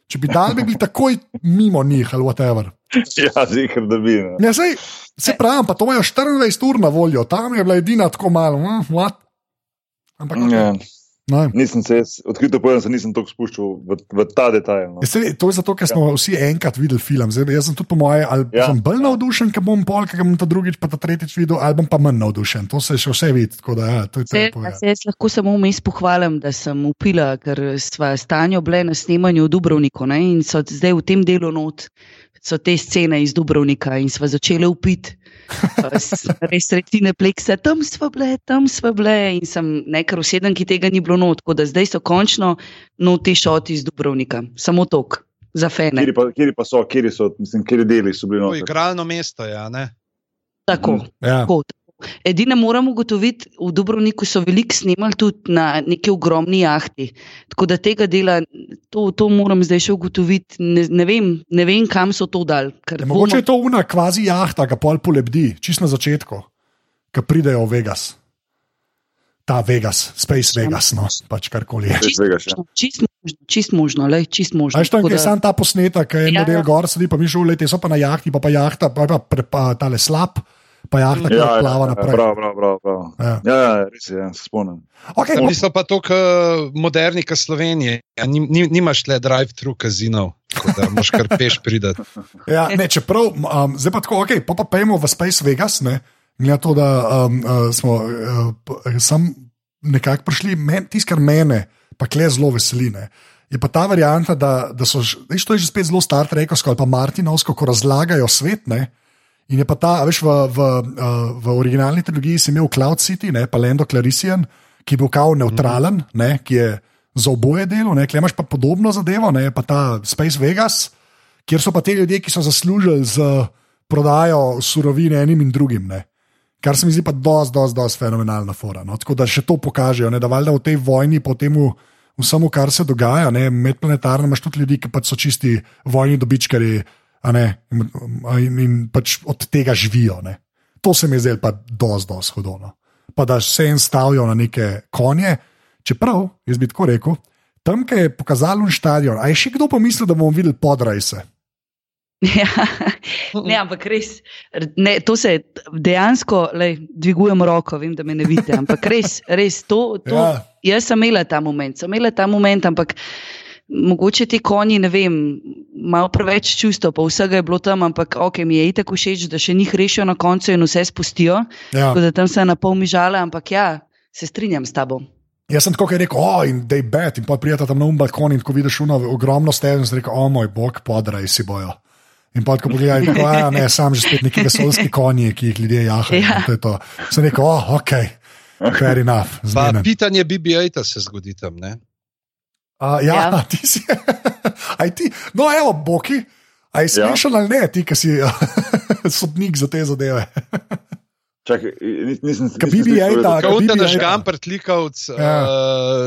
Če bi dal, bi bili takoj mimo njih ali whatever. Ja, zihar, da bi. Ne. Ne, sej, se pravi, pa to imajo 24 ur na voljo, tam je bila edina tako malo. hm, what? Ampak, Ja, no. nisem se, jaz, odkrito povedano, se nisem tako spuščal v, v ta detajl. No. Ja, sej, to je zato, ker smo vsi enkrat videli film. Zdaj, jaz sem tudi po moje, ali ja. Ja. sem bolj navdušen, ker bom pol, ker bom ta drugič, pa ta tretjič videl, ali bom pa manj navdušen. To se še vse vidi. Tako da, ja, to je Se, a povedati. se jaz lahko samo vmes pohvalim, da sem upila, ker sva stanjo bile na snemanju v Dubrovniku ne, in so zdaj v tem delu not. So te scene iz Dubrovnika in sva začele upiti. Res retine pleksa, tam smo bile, tam smo bile in sem nekaj usedem, ki tega ni bilo not, tako da zdaj so končno not te šoti iz Dubrovnika. Samo tok, za fene. Kjeri pa, kjeri pa so, kjeri so, mislim, kjeri deli so bili noter. igralno mesto je, a ne? Tako. Ja. Tako, tako. Edine moram ugotoviti, v Dubrovniku so veliko snemali tudi na neki ogromni jahti. Tako da tega dela, to, to moram zdaj še ugotoviti. Ne, ne, vem, ne vem, kam so to dali. ker Ja, mogoče je to una kvazi jahta, ki pol polebdi, čist na začetku, ki pridejo v Vegas. Ta Vegas, Space Vegas, no, pač karkoli je. Čisto Vegas, ja. Čist možno, čist možno, lej, čist možno. A veš tam, Tako kjer je da- sam ta posnetek, ki je en Ja, model ja. gor, sedi pa mi šel, leti so pa na jahti, pa pa jahta, pa, pa, pa, pa tale slab, pa jahta, ki Ja, ja, plava ja, naprej. prav, prav, prav, prav. Ja. Ja, ja, res je, ja, se spomnim. Okay, Oni so pa tako uh, moderni, kot Slovenija. Ni, ni, nimaš le drive-thru kazinov, da moš kar peš pridati. *laughs* Ja, ne, čeprav, um, zdaj pa tako, okay, pa pa pojmo v Space Vegas, ne, glede na to, da um, uh, smo uh, p- sam nekako prišli, men, tisto, kar mene, pa kle zelo veseline. Je pa ta varianta, da, da so, veš, to je že spet zelo Star Trekovsko ali pa Martinovsko, ko razlagajo svet. Ne, In je pa ta, veš, v, v, uh, v originalni trilogiji si imel Cloud City, ne, pa Lando Clarician, ki je bil kao neutralen, ne, ki je za oboje delo, ne, imaš pa podobno zadevo, ne, pa ta Space Vegas, kjer so pa te ljudje, ki so zaslužili z prodajo surovine enim in drugim. Ne. Kar se mi zdi pa dosti, dosti, dosti fenomenalna fora. No. Tako da še to pokažejo, ne, da valjda v tej vojni, po tem vsemu, kar se dogaja, ne, medplanetarno imaš tudi ljudi, ki pač so čisti vojni dobičkari ne, in, in, pač od tega živijo. Ne. To se mi je zdelo pa dosti, dosti hodovno. Pa da se en stavijo na neke konje, čeprav, jaz bi tako rekel, tam, kjer je pokazal un stadion, a je še kdo pomislil, da bomo videli podrajse? *laughs* Ja, ne, ampak res, ne, to se dejansko, lej, dvigujem roko, vem, da me ne vidite, ampak res, res to. to ja. Jaz sem imela ta moment, sem imela ta moment, ampak mogoče ti konji, ne vem, malo preveč čustva, pa vsega je bilo tam, ampak ok, mi je itak všeč, da še njih rešijo na koncu in vse spustijo. Ja. Tako da tam se na pol mi žale, ampak ja, se strinjam s tabo. Jaz sem tako kot je rekel, o, in da je bed, in pa prijeta tam na um balkon in ko vidiš uno ogromno stezen, sem rekel, o moj bog, podrajsi bojo. In pa ko pogledaj, tako, a, ne, sam že spet neki vesoljski konji, ki jih ljudje jahajo. Ja. in To je to. Sem rekel, o, ok, fair enough. Pitanje BB-8 se zgodi tam. Ne? A, ja, ja, *laughs* ti si. Aj ti, no, evo, Boki, a je Ja. smešen ali ne, ti, ki si *laughs* sodnik za te zadeve. *laughs* Čakaj, nis- nisem Ka nisem BB-8 slišal, tak. da- Kot da BB-8. daš kamper tlikovc, Ja. ja. uh,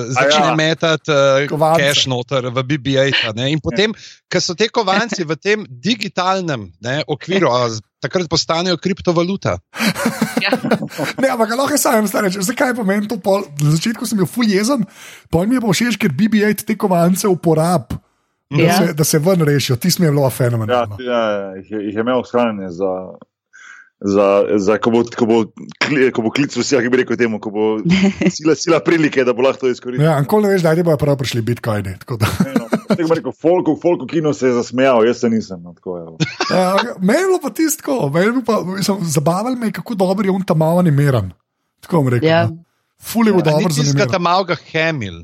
začne A ja. ja. metati uh, cash noter v BB-8. ne. In potem, ker so te kovanci v tem digitalnem ne, okviru, takrat postanejo kriptovaluta. Ja. Ne, ampak lahko sam reči, zakaj pa meni to pol. Na začetku sem bil full jezen, pol mi je pa všeč, ker BB-8 te kovance uporab Da, Ja. se, da se ven rešijo, ti smo je bilo Ja, fenomenalno. ja, jih, je, je imel shranjene za, za, za ko, bo, ko, bo, ko bo klic vseh, ki bi rekel temu, ko bo *laughs* sila, sila prilike, da bo lahko to izkoristil. Ja, nikoli ne veš, da bojo prav prišli bitcoini. tako. No, bom rekel, Folko, Folko kino se je zasmejal, jaz se nisem. No, tako, je. *laughs* Ja, Meni je bilo pa tisto, bilo zabavalo me je, kako dobro je on tam malo animiran. Tako bom rekel. Ja. no. Ful je bil Ja, dobro ni tistega zanimiv. tam malega Hamil.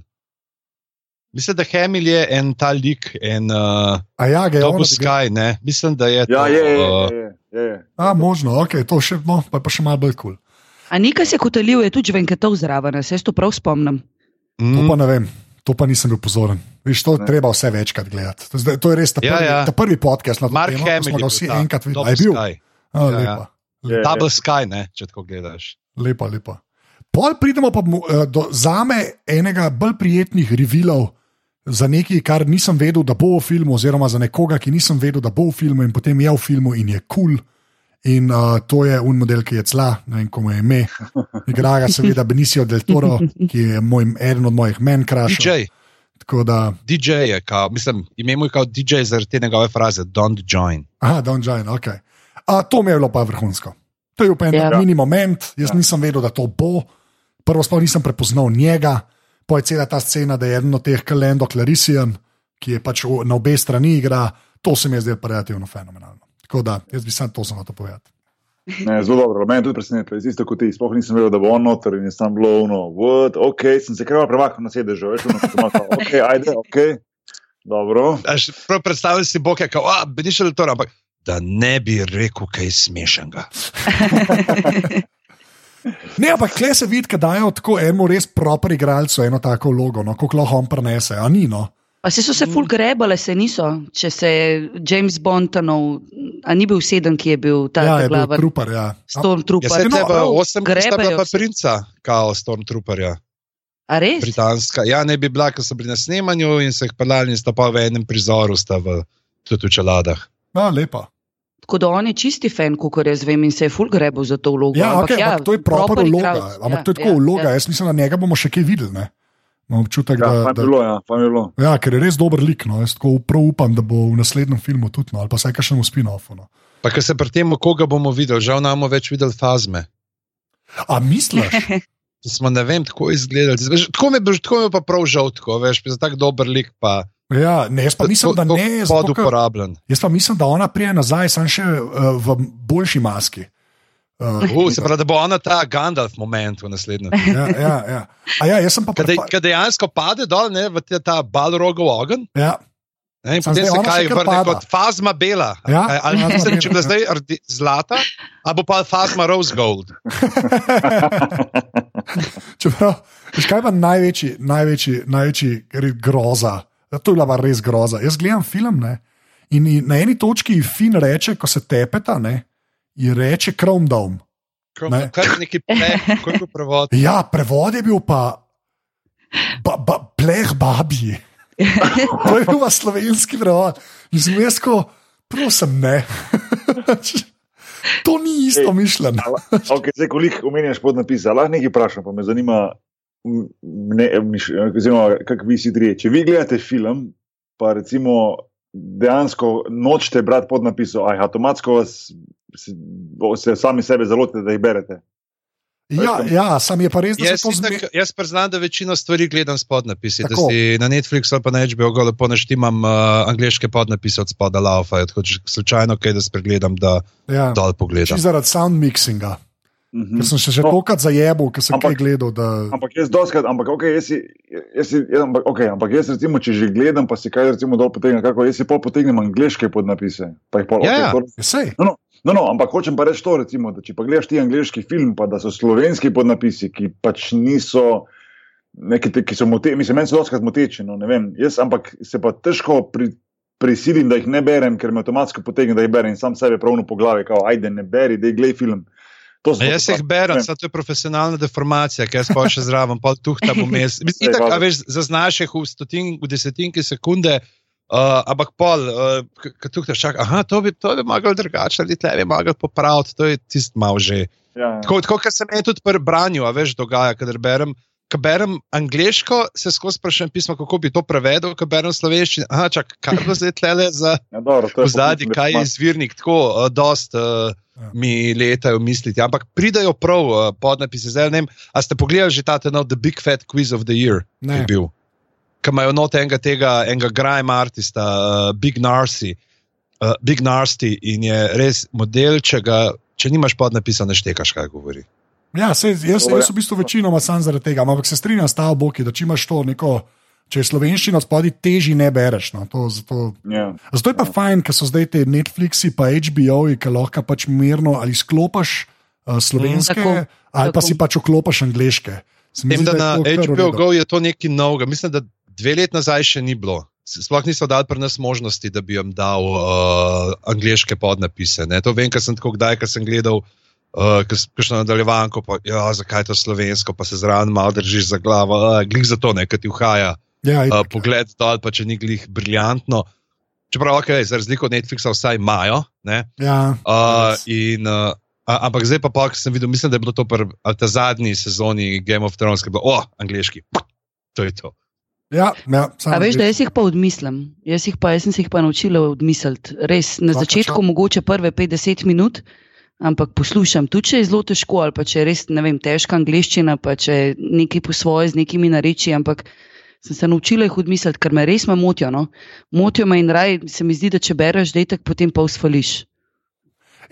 Mislim, da Hamil je en ta lik, en uh, A ja, ga je on. Double? Sky, ne? Mislim, da je to. Ja, je, je, uh, je, je, je. A, možno, ok, to še, no, pa, je pa še malo bolj kul. Cool. A nekaj se kotalil, je tudi venkatov zraven, se jaz to prav spomnim. To mm, pa ne vem, to pa nisem bil pozoren. Viš, to Ne. treba vse večkrat gledati. To, zdaj- to je res ta Ja, prvi, ja. ta prvi podcast na to Mark temo, ko Hamill smo ga vsi ta, enkrat videli. Je bil? Sky. A, Ja, lepa, Je, Double Sky, ne, če tako gledaš. lepa, lepa. Pol pridemo pa mu- eh, do zame enega bolj prijetnih revilov. Za nekaj, kar nisem vedel, da bo v filmu, oziroma za nekoga, ki nisem vedel, da bo v filmu, in potem je v filmu in je kul. Cool. In uh, to je un model, ki je cla, ne vem, komu je ime. *laughs* Igra ga seveda Benicio del Toro, ki je moj, eden od mojih men krašov. DJ, Tako da, DJ je, kao, mislim, ime mu je kot DJ zaradi te njegove fraze: Don't join. aha, Don Join, ok. A, to mi je bilo pa vrhunsko. To je bil en Ja. ja. mini moment, jaz Ja. ja. nisem vedel, da to bo. Prvo sploh nisem prepoznal njega, pa je cela ta scena, da je eden od teh Kalendo Clarisian, ki je pač na obe strani igra, to se mi je zdelo relativno fenomenalno. Tako da, jaz bi sam to samo to povedal. Ne, zelo dobro, meni tudi presenetilo, isto kot ti, sploh nisem vedel, da bo on noter in je tam bilo ono, what, ok, sem se kar premaknil na sedežu, veš, ono, sem rekel, ok, ajde, ok, dobro. Až Prav predstavljaj si Bog, kako je Benišel to, ampak da ne bi rekel kaj smešnega. *laughs* Ne, ampak kle se vidi, da dajo tako enemu res proper igralcu eno tako vlogo, no, kako lahko on prenese, a ni no. Pa se so se full grebale, se niso. Če se je James Bond, tanov, a ni bil sedem, ki je bil ta Ja, je glavar. trupar, ja. A, Ja, Stormtrooper. se no, tebe prav, osem, grebejo pa se. princa, kao Stormtrooperja, A res? britanska. Ja, ne bi bila, ko so bili na snemanju in so jih pelali in sta pa v enem prizoru, sta v, tudi v čeladah. ja, lepa. Tako da on je čisti fan, kot jaz vem, in se je full grebal za to vlogo. Ja, okay, ampak to je proper proper vloga. Ampak Ja, to je tako ja, vloga. ja. Jaz mislim, da njega bomo še kaj videli. Ne? Imam občutek, Ja, da, je da, bilo, ja, bilo. ja, ker je res dober lik. No. Jaz tako prav upam, da bo v naslednjem filmu tudi, no, ali pa vsaj kakšnem spin-offu. No. Pa ker se pri tem, koga bomo videli, žal ne bomo več videli fazme. A misliš? *laughs* Smo ne vem, tako izgledali. Veš, Tako mi je bil- tako mi je pa prav žal, tako, veš, za tak dober lik pa. Ja, ne, jaz pa mislim, da ne. Zato ker- uporabljen. Jaz pa mislim, da ona prije nazaj, sem še uh, v boljši maski. Uh, Uh, se pravi, da bo ona ta Gandalf moment v naslednjem. *laughs* ja, ja, ja. A ja, jaz sem pa de- prepa- kad dejansko pade dol ne, v te- ta balrogov ogen, ja, ne, in Samo potem se kaj vrne pada. kot fazma bela. Ja, Kaj, ali fazma mislim, če bo zdaj rdi, zlata, ali bo pa fazma rose gold. *laughs* Čeprav, kaj pa največji, največji, največji groza? To je bila pa res groza. Jaz gledam film ne, in in na eni točki Fin reče, ko se tepeta, ne, ji reče Chrome Dome. Ne. Kaj je neki pleh, kako je prevod? Ja, prevod je bil pa ba, ba, pleh babi. *laughs* To je bil pa slovenski prevod. In sem jaz, ko, prosim, ne. *laughs* To ni isto mišljeno. *laughs* Okay, zdaj, koliko omenjaš podnapise, lahko nekaj vprašam, pa me zanima, oziroma, kako vi si trije. Če vi gledate film, pa recimo dejansko nočete brati podnapisov, aj avtomatsko vas, se, sami sebe zalotite, da jih berete. Ja, ja, sam je pa res, da Jaz, se to itak, zme... jaz priznam, da večino stvari gledam s podnapisi. Da na Netflixu ali pa na HBO ga lepo naštimam uh, angliške podnapise od spoda laufajo, tako če slučajno kaj da spregledam, da ja. dol pogledam. Čisto zaradi sound mixinga. Mhm. Ker sem se že No. tokrat zajebil, ker sem Ampak- kaj gledal. Da... Ampak jaz doskrat, ampak, okay, jaz, si, jaz, si, jaz, ampak, okay, ampak jaz recimo, če že gledam, pa si kaj recimo dol potegnem, kako jaz si pol potegnem angliške podnapise. Pol, Ja, ja. okay, to, Ja, sej. No, no, no, no, ampak hočem pa reči to, recimo, da če pa gledaš ti angliški film, pa da so slovenski podnapisi, ki pač niso. Neki, ki so moteči, mislim, meni so doskrat moteči. No, ne vem, jaz ampak se pa težko pri, prisilim, da jih ne berem, ker me avtomatsko potegne, da jih berem in sam sebe pravno po glavi, kao, ajde, ne beri, da glej film. To so A pa jaz jih berem, to je profesionalna deformacija, ker jaz pa še zraven, pa tuhtam vmes. *laughs* Mislim, Saj, Itak, a hvala. veš, zaznaš jih v, stotin, v desetinki sekunde, uh, ampak pol, uh, ki tuhtaš, čak, aha, to bi, to bi mogel drugače, ali tle bi mogel popraviti, to je tist mal že. Ja, ja. Tako, tako kot se meni tudi pri branju, a veš, dogaja, kadar berem ko berem angliško, se skozi sprašujem pismo, kako bi to prevedel, ko berem slovenščino. Aha, čak, kaj bo zdaj tlele za Ja, dobro, to je zadnji, kaj je izvirnik, tako uh, dost uh, Ja. mi letajo misliti. Ampak pridajo prav uh, podnapisi. Zdaj, ne vem, a ste pogledali že ta nov The Big Fat Quiz of the Year, ki Ne. je bil. Ki imajo not enega tega, enega grime artista, uh, Big Narcy. Uh, Big Nasty in je res model, če, ga, če nimaš podnapisa, ne štekaš, kaj govori. Ja, sej, jaz, jaz v bistvu večinoma sam zaradi tega, ampak se strinjam s tabo, Boki, da če imaš to neko, če je slovenščina spodaj, teži ne bereš. No, to, zato, Ja. zato je pa fajn, ker so zdaj te Netflixi, pa HBO-ji, ki lahko pač mirno ali sklopiš uh, slovenske, Tako, mm, ali pa tako. si pač oklopiš angliške. Vem, da je na HBO. Go je to nekaj novega. Mislim, da dve leti nazaj še ni bilo. Sploh niso dali pri nas možnosti, da bi jim dal uh, angliške podnapise. Ne. To vem, ker sem tako kdaj, ker sem gledal. Uh, Kakšno nadaljevanko, pa ja, zakaj je to slovensko, pa se zraven malo držiš za glavo, uh, glih za to, ker ti uhaja Ja, uh, pogled dol, pa če ni glih briljantno. Čeprav, okay, za razliko od Netflixa, vsaj imajo. ne. ja, Uh, in, uh, a- ampak zdaj pa, pa ko sem videl, mislim, da je bilo to pri ali ta zadnji sezoni Game of Thrones, ki je bilo, o, angliški. To je to. ja, ja, A veš, da jaz jih pa odmislim. Jaz, jih pa, jaz sem se jih pa naučila odmisliti. Res na Lahko začetku, čo? mogoče prve 50 minut, ampak poslušam. Tudi če je zelo težko, ali pa če je res vem, težka angliščina, pa če je nekaj po svoje z nekimi nareči, ampak sem se naučila jih odmisliti, ker me res me motijo. No? Motijo me in raj se mi zdi, da če bereš, da je tako potem pa usfališ.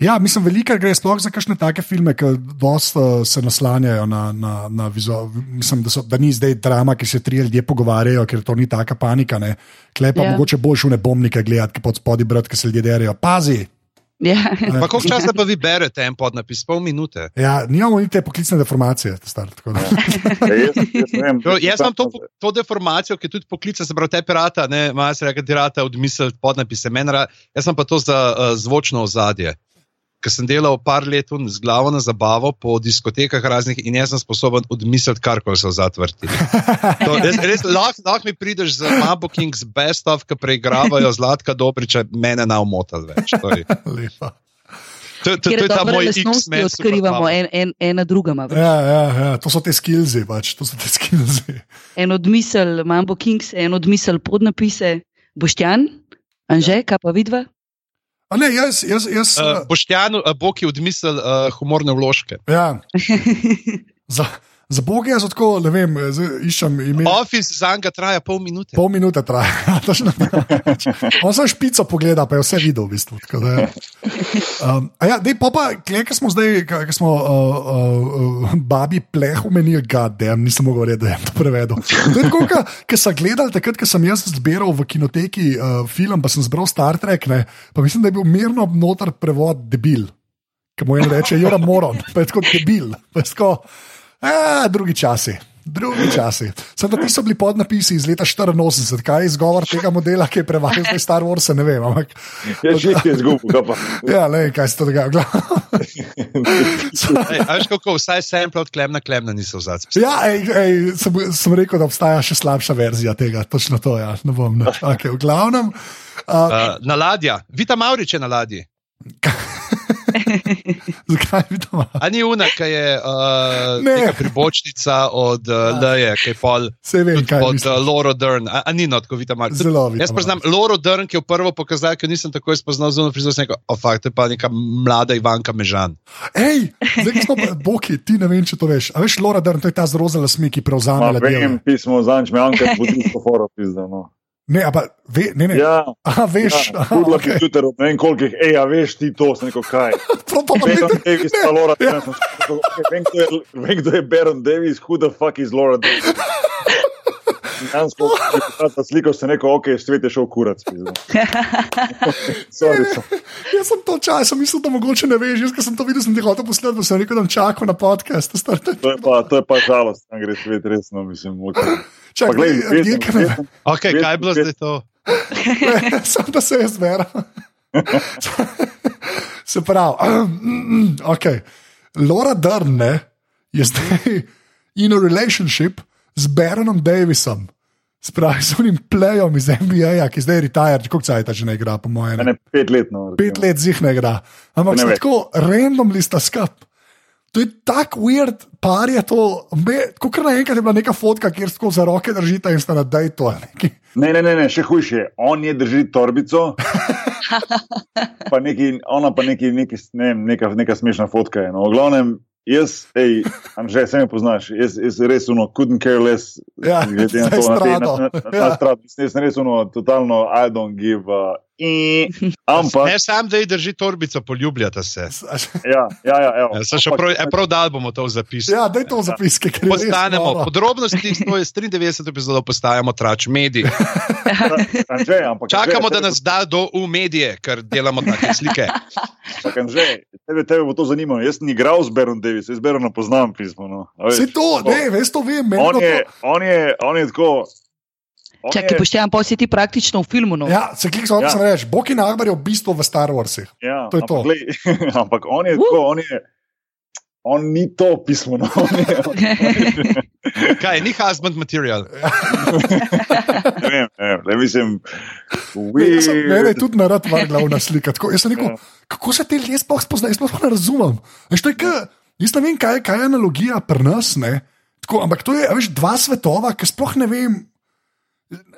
Ja, mislim, veliko gre sploh za kakšne take filme, ki dosta uh, se naslanjajo na, na, na vizual. Mislim, da, so, da ni zdaj drama, ki se tri ljudje pogovarjajo, ker to ni taka panika. Ne. Klej pa Ja. yeah. mogoče boljš v nebomnike gledati, ki pod spodaj brati, ki se ljudje derajo. Pazi! Ja. Pa koliko časa pa vi berete en podnapis? Pol minute. Ja, nimamo niti poklicne deformacije, ta star. tako da. Ja, jaz, jaz, vem, Jo, jaz imam to, to deformacijo, ki je tudi poklica, se pravi, te pirata, ne, reče, da ti odmisliti podnapise. Meni ra- Jaz sem pa to za uh, zvočno ozadje. Ker sem delal par let z glavo na zabavo po diskotekah raznih in jaz sem sposoben odmisliti karkoli se zavrti. To, *laughs* res, res, lahko lah mi prideš z Mabo Kings Best of, ki preigravajo Zlatka Dobriča, mene na umotali več. To je, Lepa. to, to, to je ta moj X-Men. odkrivamo en, en, ena drugama. veš. Ja, ja, ja, to so te skilzi, pač, to so te skilzi. En odmisel Mambo Kings, en odmisel podnapise. Boštjan, Anže, kaj pa vidva? A ne, jaz, jaz, jaz Uh, Boštjanu, uh, Bog je odmislil uh, humorne vložke. ja, *laughs* za, za Bog jaz tako, ne vem, iščem ime. Office za njega traja pol minute. Pol minute traja, *laughs* točno tako. On samo špico pogleda, pa je vse videl, v bistvu. tako da je. Um, ja, dej, pa pa, ki smo zdaj, ki smo uh, uh, uh, babi pleh umenili, gadem, nisem mogel reči, da je to prevedel. To je tako, ki sem gledal takrat, ko sem jaz zbiral v kinoteki uh, film, pa sem zbral Star Trek, ne, pa mislim, da je bil mirno noter prevod debil. Ki mu je reče, Jora Moron, pa je tako debil. Pa je tako, a, drugi časi. Drugi časi. Sem da ti so bili podnapisi iz leta 84, kaj je izgovor tega modela, ki je prevajal zdaj Star Wars, ne vem. Ampak, Jaz že je izgubil, pa. ja, ne, kaj se to dogaja. veš kako, vsaj sample od klemna, klemna niso vzati. Ja, ej, ej, sem, sem rekel, da obstaja še slabša verzija tega, točno to. Ja. Ne bom, ne. Okay, v glavnem. Uh, Uh, na ladja, Vita Maurič je na ladji. *laughs* *laughs* zakaj bi to imel? A ni una, ki je uh, Ne. neka pribočnica od uh, Leje, ki je pol. Sej vem, kaj Od mislim. uh, Laura Dern, a, a ni not, ko Vita Maurič. Zelo Vita Jaz poznam Laura Dern, ki je v prvo pokazal, ker nisem takoj spoznal zunaj rekel, o fakt, to je pa neka mlada Ivanka Mežan. Ej, zdaj smo pa, *laughs* Boki, ti ne vem, če to veš. A veš, Laura Dern, to je ta z roza lasmi, ki prevzame Ma, ladje. vem, pismo zanč, me anke *laughs* budil po foro pizda. Ne, a pa, ve, ne, ne. Ja, *laughs* Aha, veš, ja, aha, okay. kompjuter, ne vem koliko jih, ej, a veš ti to, sem rekel, kaj. *laughs* Prav to pa Baron ne. Davis, pa Laura Dern. sem rekel, "Okay, Vem, kdo je- vem, kdo je Baron Davis, who the fuck is Laura Davis. Dejansko, ta sliko sem rekel, ok, svet je šel kurac. *laughs* so. Jaz sem to čas, sem mislil, da mogoče ne veš. Jaz, sem to videl, sem ti hotel poslušati, pa sem rekel, da bom čakal na podcast. To star- To je pa, to je pa žalost, da gre svet resno, mislim. Okay. Čakaj, Pa glej, ljudje, ki ne vesem, Okay, Jaz- kaj je bilo zdaj to? *laughs* Sam da se jaz zberem. *laughs* se pravi, *clears throat* okay. Laura Dern ne, je zdaj in a relationship z Baronom Davisom. Spravi z unim plejom iz NBA, ki zdaj je retired, koliko cajt že ne igra, po mojem. ne, pet let. No, Pet let zih ne igra. Ampak Ne tako randomly sta skup. To je tako weird, par je to. Kot naenkrat je bila neka fotka, kjer tako za roke držite in sta na dej to. Ne, ne, ne, ne, še hujše. On je držal torbico, *laughs* pa neki, ona pa neki, neki, ne vem, neka, neka smešna fotka. Je, no. V glavnem, jaz, hej, že se mi poznaš, jaz, jaz res uno, couldn't care less. Ja, glede na *laughs* to, na, te, na, na, na, na Ja. strat. Jaz sem res uno, totalno, I don't give. Uh, *laughs* ampak, Ne, sam da ji drži torbico, poljubljata se. ja, ja, ja, evo. Ja, še prav, e, prav dal bomo to v zapis. Ja, daj to v zapiske, ker je res Postanemo, podrobnosti iz tvoje 93 epizode postajamo trač mediji. *laughs* Anže, ampak, Čakamo, Anže, da nas da do v medije, ker delamo take slike. *laughs* Čakaj, Anže, tebe, tebe bo to zanimalo. Jaz sem igral z Berom Davis, jaz Berona poznam pismo. No. A veš, Vse to, ne, veš to vem, On to- je, on je, on je tako. Čakaj, je- poštejem, pa si ti praktično v filmu. No. Ja, se klik samo, Ja. reči, Boki Nagbar je v bistvu v Star Warsih. Ja, To je to. ampak, glej, *laughs* ampak on je tako, on je. On ni to pismo. No. *laughs* On je, on, Kaj, ni husband material. *laughs* ne vem, ne vem, mislim. Jaz Mene je tudi narad vrgla v naslika. Tako, jaz sem rekel, Ja. kako se te ljudje sploh spoznajo, jaz sploh ne razumem. Veš, to je ka, jaz ne vem, kaj, kaj je analogija pri nas. ne. Tako, ampak to je a veš, dva svetova, ki sploh ne vem.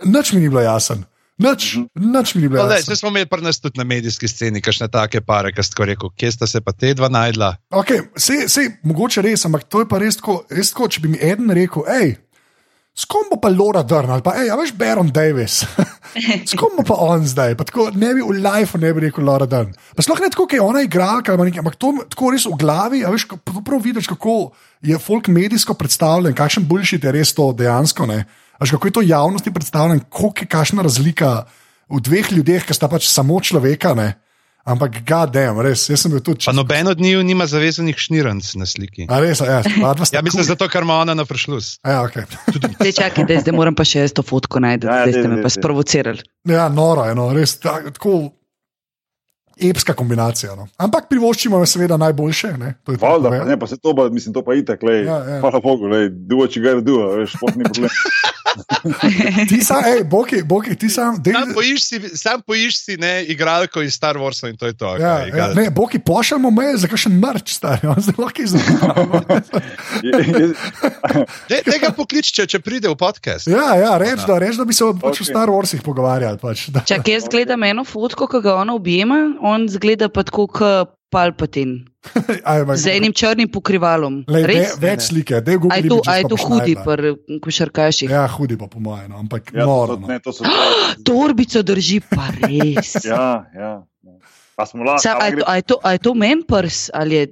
Nič mi ni bilo jasen. Nič, nič mi ni bilo No, daj, jasno. Saj smo imeli pri nas tudi na medijski sceni, kakšne take pare, ki ste rekel, kje sta se pa te dva najdla. Okay, sej, sej, mogoče res, ampak to je pa res tako, res tako če bi mi eden rekel, hej, s kom bo pa Laura Dern ali pa, hej, a veš, Baron Davis, *laughs* s kom bo pa on zdaj, pa tako ne bi v lifeu ne bi rekel Laura Dern. Pa sploh ne tako, ker je ona igralka, ampak to tako res v glavi, a veš, prav vidiš, kako je folk medijsko predstavljen, kakšen boljši je res to dejansko, ne. A Veš, kako je to javnosti predstavljeno, koliko je kakšna razlika v dveh ljudeh, ki sta pač samo človeka, ne. Ampak, gadem, res, jaz sem bil tudi Pa noben od njiju nima zavezanih šniranc na sliki. A res, ja, dva *laughs* sta Ja, mislim, cool. zato, ker ima ona na prišlus. Ja, okay. Zdaj čakaj, da zdaj moram pa še jaz to fotko najti, Ja, zdaj daj, ste me pa sprovocirali. ja noro je, no, res ta- tako epska kombinacija. No. Ampak privoščimo je seveda najboljše. Ne, to je Valjda, tako, pa ne, pa se to, pa, mislim, to pa itek, lej. Ja, ja. Hvala Bogu, lej, do what you gotta do, a veš, sploh ni problem. *laughs* Ti sam, hej, boki, boki, ti sam. Dej, Sam poiš si, sam poiš si ne, igralko iz Star Warsa in to je to. ja, kaj, ja, ne, boki, pošljemo mail za kakšen mrč, stari, on zelo. Je- je- De, *laughs* tega poklič, če, če pride v podcast. Ja, ja reč, da, reč, da bi se o- pač o. Star Warsih pogovarjali. Pač, da. Čakaj, jaz gledam eno fotko, ki ga ona objema, on zgleda pa tako kot Palpatin, *laughs* Aj, z enim črnim pokrivalom. Lej, ve, Res? več slike, da je A Google. je to, Images a je pa to hudi pri košarkaših? Ja, hudi pa po mojem, no, ampak Ja, to, noro. to, No. ne, to so. *gasps* Torbico drži pa res. *laughs* Ja, ja. A smo lahko. Sam, a, je to, a, je to, a je to mempers ali je?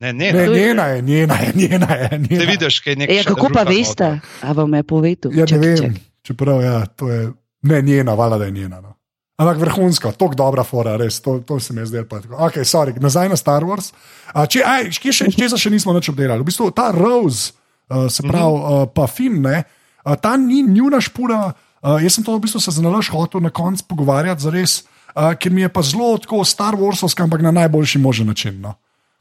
Ne, ne, Ne, to je- njena je, njena je, njena je. Te Njena. vidiš, kaj je nekaj. Ja, kako pa veste? A vam je povedal? Ja, ne vem, čeprav ja, to je ne njena, vala da je njena. No. Ampak vrhunsko, tako dobra fora, res, to, to se mi je zdelo. Ok, sorry, nazaj na Star Wars. A, če, aj, kje še, česa še nismo nič obdelali? V bistvu ta Rose, uh, se pravi, uh, pa Finn, ne, uh, ta ni njuna špura. Uh, jaz sem to v bistvu se z nalaž hotel na koncu pogovarjati, zares, uh, ker mi je pa zelo tako Star Warsovska, ampak na najboljši možen način. No.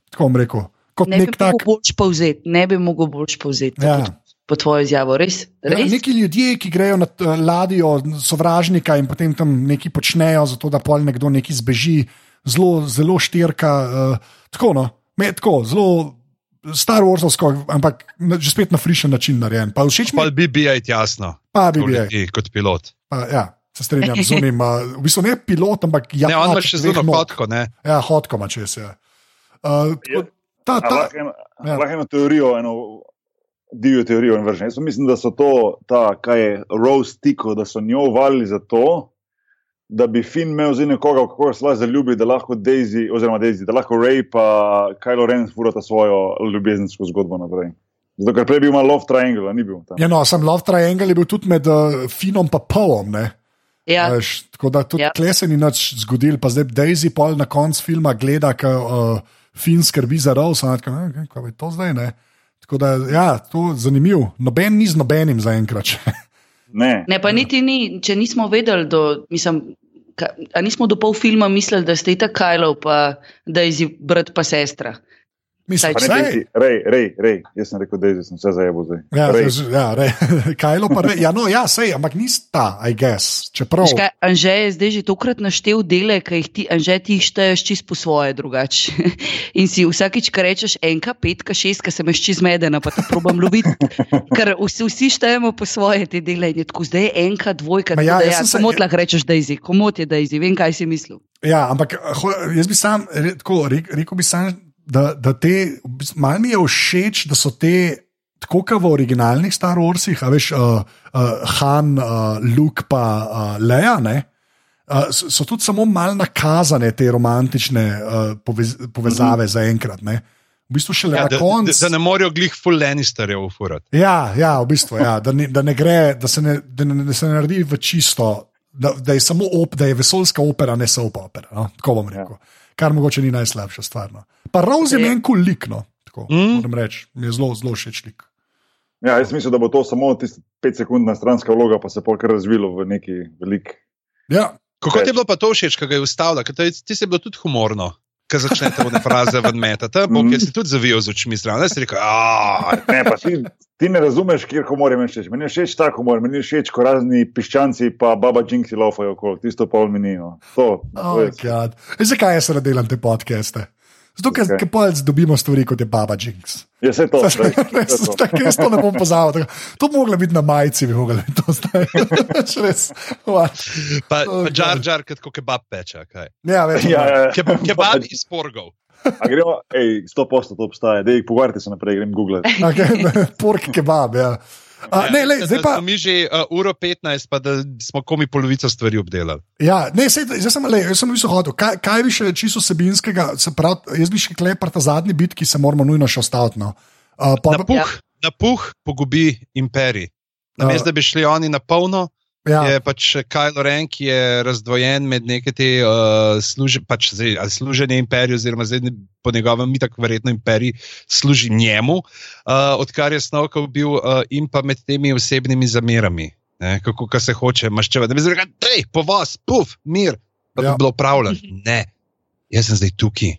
Tako bom rekel. Kot Ne bi tak. mogel boljš povzeti, ne bi mogel boljš povzeti. Ja. Po tvojo izjavo, res? Ja, res? neki ljudje, ki grejo na eh, ladjo sovražnika in potem tam nekaj počnejo, zato da pol nekdo nekaj zbeži, zelo, zelo štirka. Uh, tako, no, Me, tako, zelo Star Warsovsko, ampak že spet na frišen način narejen. Pa všeč mi Pa bi bil jasno, pa bi bil. ljudi, kot pilot. Pa, ja, se strinjam z unim. Uh, v bistvu ne pilot, ampak ja, Ne, on ima še zelo kratko, ne. Ja, hodko ima čez. Ja. Uh, tako, ta, ta, Lahko eno, ja. lahko eno teorijo, eno divjo teorijo in vržen. Jaz mislim, da so to, ta, kaj je Rose Tiko, da so njo valili za to, da bi Finn imel zdaj nekoga, koga se lahko zaljubi, da lahko Daisy, oziroma Daisy, da lahko Ray pa Kylo Ren furata svojo ljubezensko zgodbo naprej. Zato, ker prej bi imel Love Triangle, ni bil tam. ja, no, sem Love Triangle je bil tudi med uh, Finom in Povom. Ne? Ja, Veš, tako da tudi Ja. tle se ni nič zgodil, pa zdaj Daisy pol na koncu filma gleda, kako uh, Finn skrbi za Rose, in tako, "Eh, kaj je to zdaj. Ne? Tako da, ja, to je zanimivo. Noben ni z nobenim zaenkrat. Ne, ne, pa niti ni, če nismo vedeli, do, mislim, ka, a nismo do pol filma mislili, da ste tako Kajlov, pa da je brat pa sestra. Mislim, ne, saj- Daisy, rej, rej, rej. Jaz sem rekel, da sem vse zajebo zdaj. Ja, Rej. z- ja, re, *laughs* Kajlo pa re, ja, no, ja, sej, ampak nista, I guess. Čeprav. Kaj, Anže je zdaj že tokrat naštel dele, ki jih ti, Anže, ti šteješ čist po svoje drugače. *laughs* In si vsakič, ko rečeš enka, petka, šestka, sem še čist medena, pa te probam loviti. *laughs* Ker vsi, vsi štejemo po svoje te dele in je tako zdaj je enka, dvojka. Ma ja, da Ja, sem se- komot lahko rečeš Daisy, komot je Daisy, vem kaj si mislil. Ja, ampak ho, jaz bi sam tako, re, rekel, bi sam, da, da te, malo mi je všeč, da so te. Tako kot v originalnih Star Warsih, a veš, uh, uh, Han, uh, Luke pa uh, Leia, ne, uh, so, so tudi samo malo nakazane te romantične uh, povez, povezave mm -hmm. zaenkrat. ne. V bistvu šele Ja, na da, da, koncu. da ne morajo glih full Lannisterjev ufurati. Ja, ja, v bistvu, ja, da, ne, da ne gre, da se ne, da ne, da se ne naredi v čisto, da, da je samo op, da je vesoljska opera, ne soap opera. No? Tako bom rekel. Ja. Kar mogoče ni najslabša stvar. No. Pa Rose je meni kul lik, no. tako Mm. moram reči, mi je zelo, zelo všeč lik. Ja, jaz mislim, da bo to samo tista petsekundna stranska vloga, pa se bo kar razvilo v neki velik. Ja, Kako ti je bilo pa to všeč, kaj ga je ustavila? Ker to je- Ti si bilo tudi humorno. Ko začnete v fraze ven metati, bo Mhm. ki si tudi zavijal z očmi stran. Jaz si rekel, "Ah, Ne, pa ti, ti ne razumeš, kje humor je meni všeč. Meni je všeč ta humor, meni je všeč, ko razni piščanci pa baba Jinxi laufajo okoli, tisto pol minino. To, oh, zakaj jaz delam te podcaste? Zato, ker okay. dobimo stvari kot je Baba Jinx. Je to. Res, vse to. *laughs* tako jaz to ne bom pozabil. tako. To bi moglo biti na majici, bi moglo biti to zdaj. *laughs* Res. What? pa, Oh, pa God. jar, kot kebab peče. kaj. Ja, več. Ja, ja, Ke, *laughs* kebab iz porgov. A gremo, ej, sto posto to obstaja, dej, pogovarjajte se naprej, grem googlati. Okay, pork kebab. Ja. A, ne, lej, Da- zdaj da pa. Mi že uh, uro 15, pa da smo komi polovico stvari obdelali. Ja, ne, sej, zdaj sem, lej, jaz sem mislil, hotel, kaj, kaj bi še čisto sebinskega, se pravi, jaz bi še klepar ta zadnji bit, ki se moramo nujno še ostati. No. Uh, pa, Na puh, na puh pogubi imperij. Namesto da bi šli oni na polno, ja, je pač Kajlo Ren, ki je razdvojen med neke te uh, služe, pač zdaj, ali služenje imperiju, oziroma zdaj ne- po njegovem, mi tako verjetno imperij služi njemu, uh, odkar je Snovkov bil uh, in pa med temi osebnimi zamerami. Ne, kako ka se hoče maščevati. Da bi rekel, hej, po vas, puf, mir, pa Ja. bi bilo pravljeno. Ne, jaz sem zdaj tukaj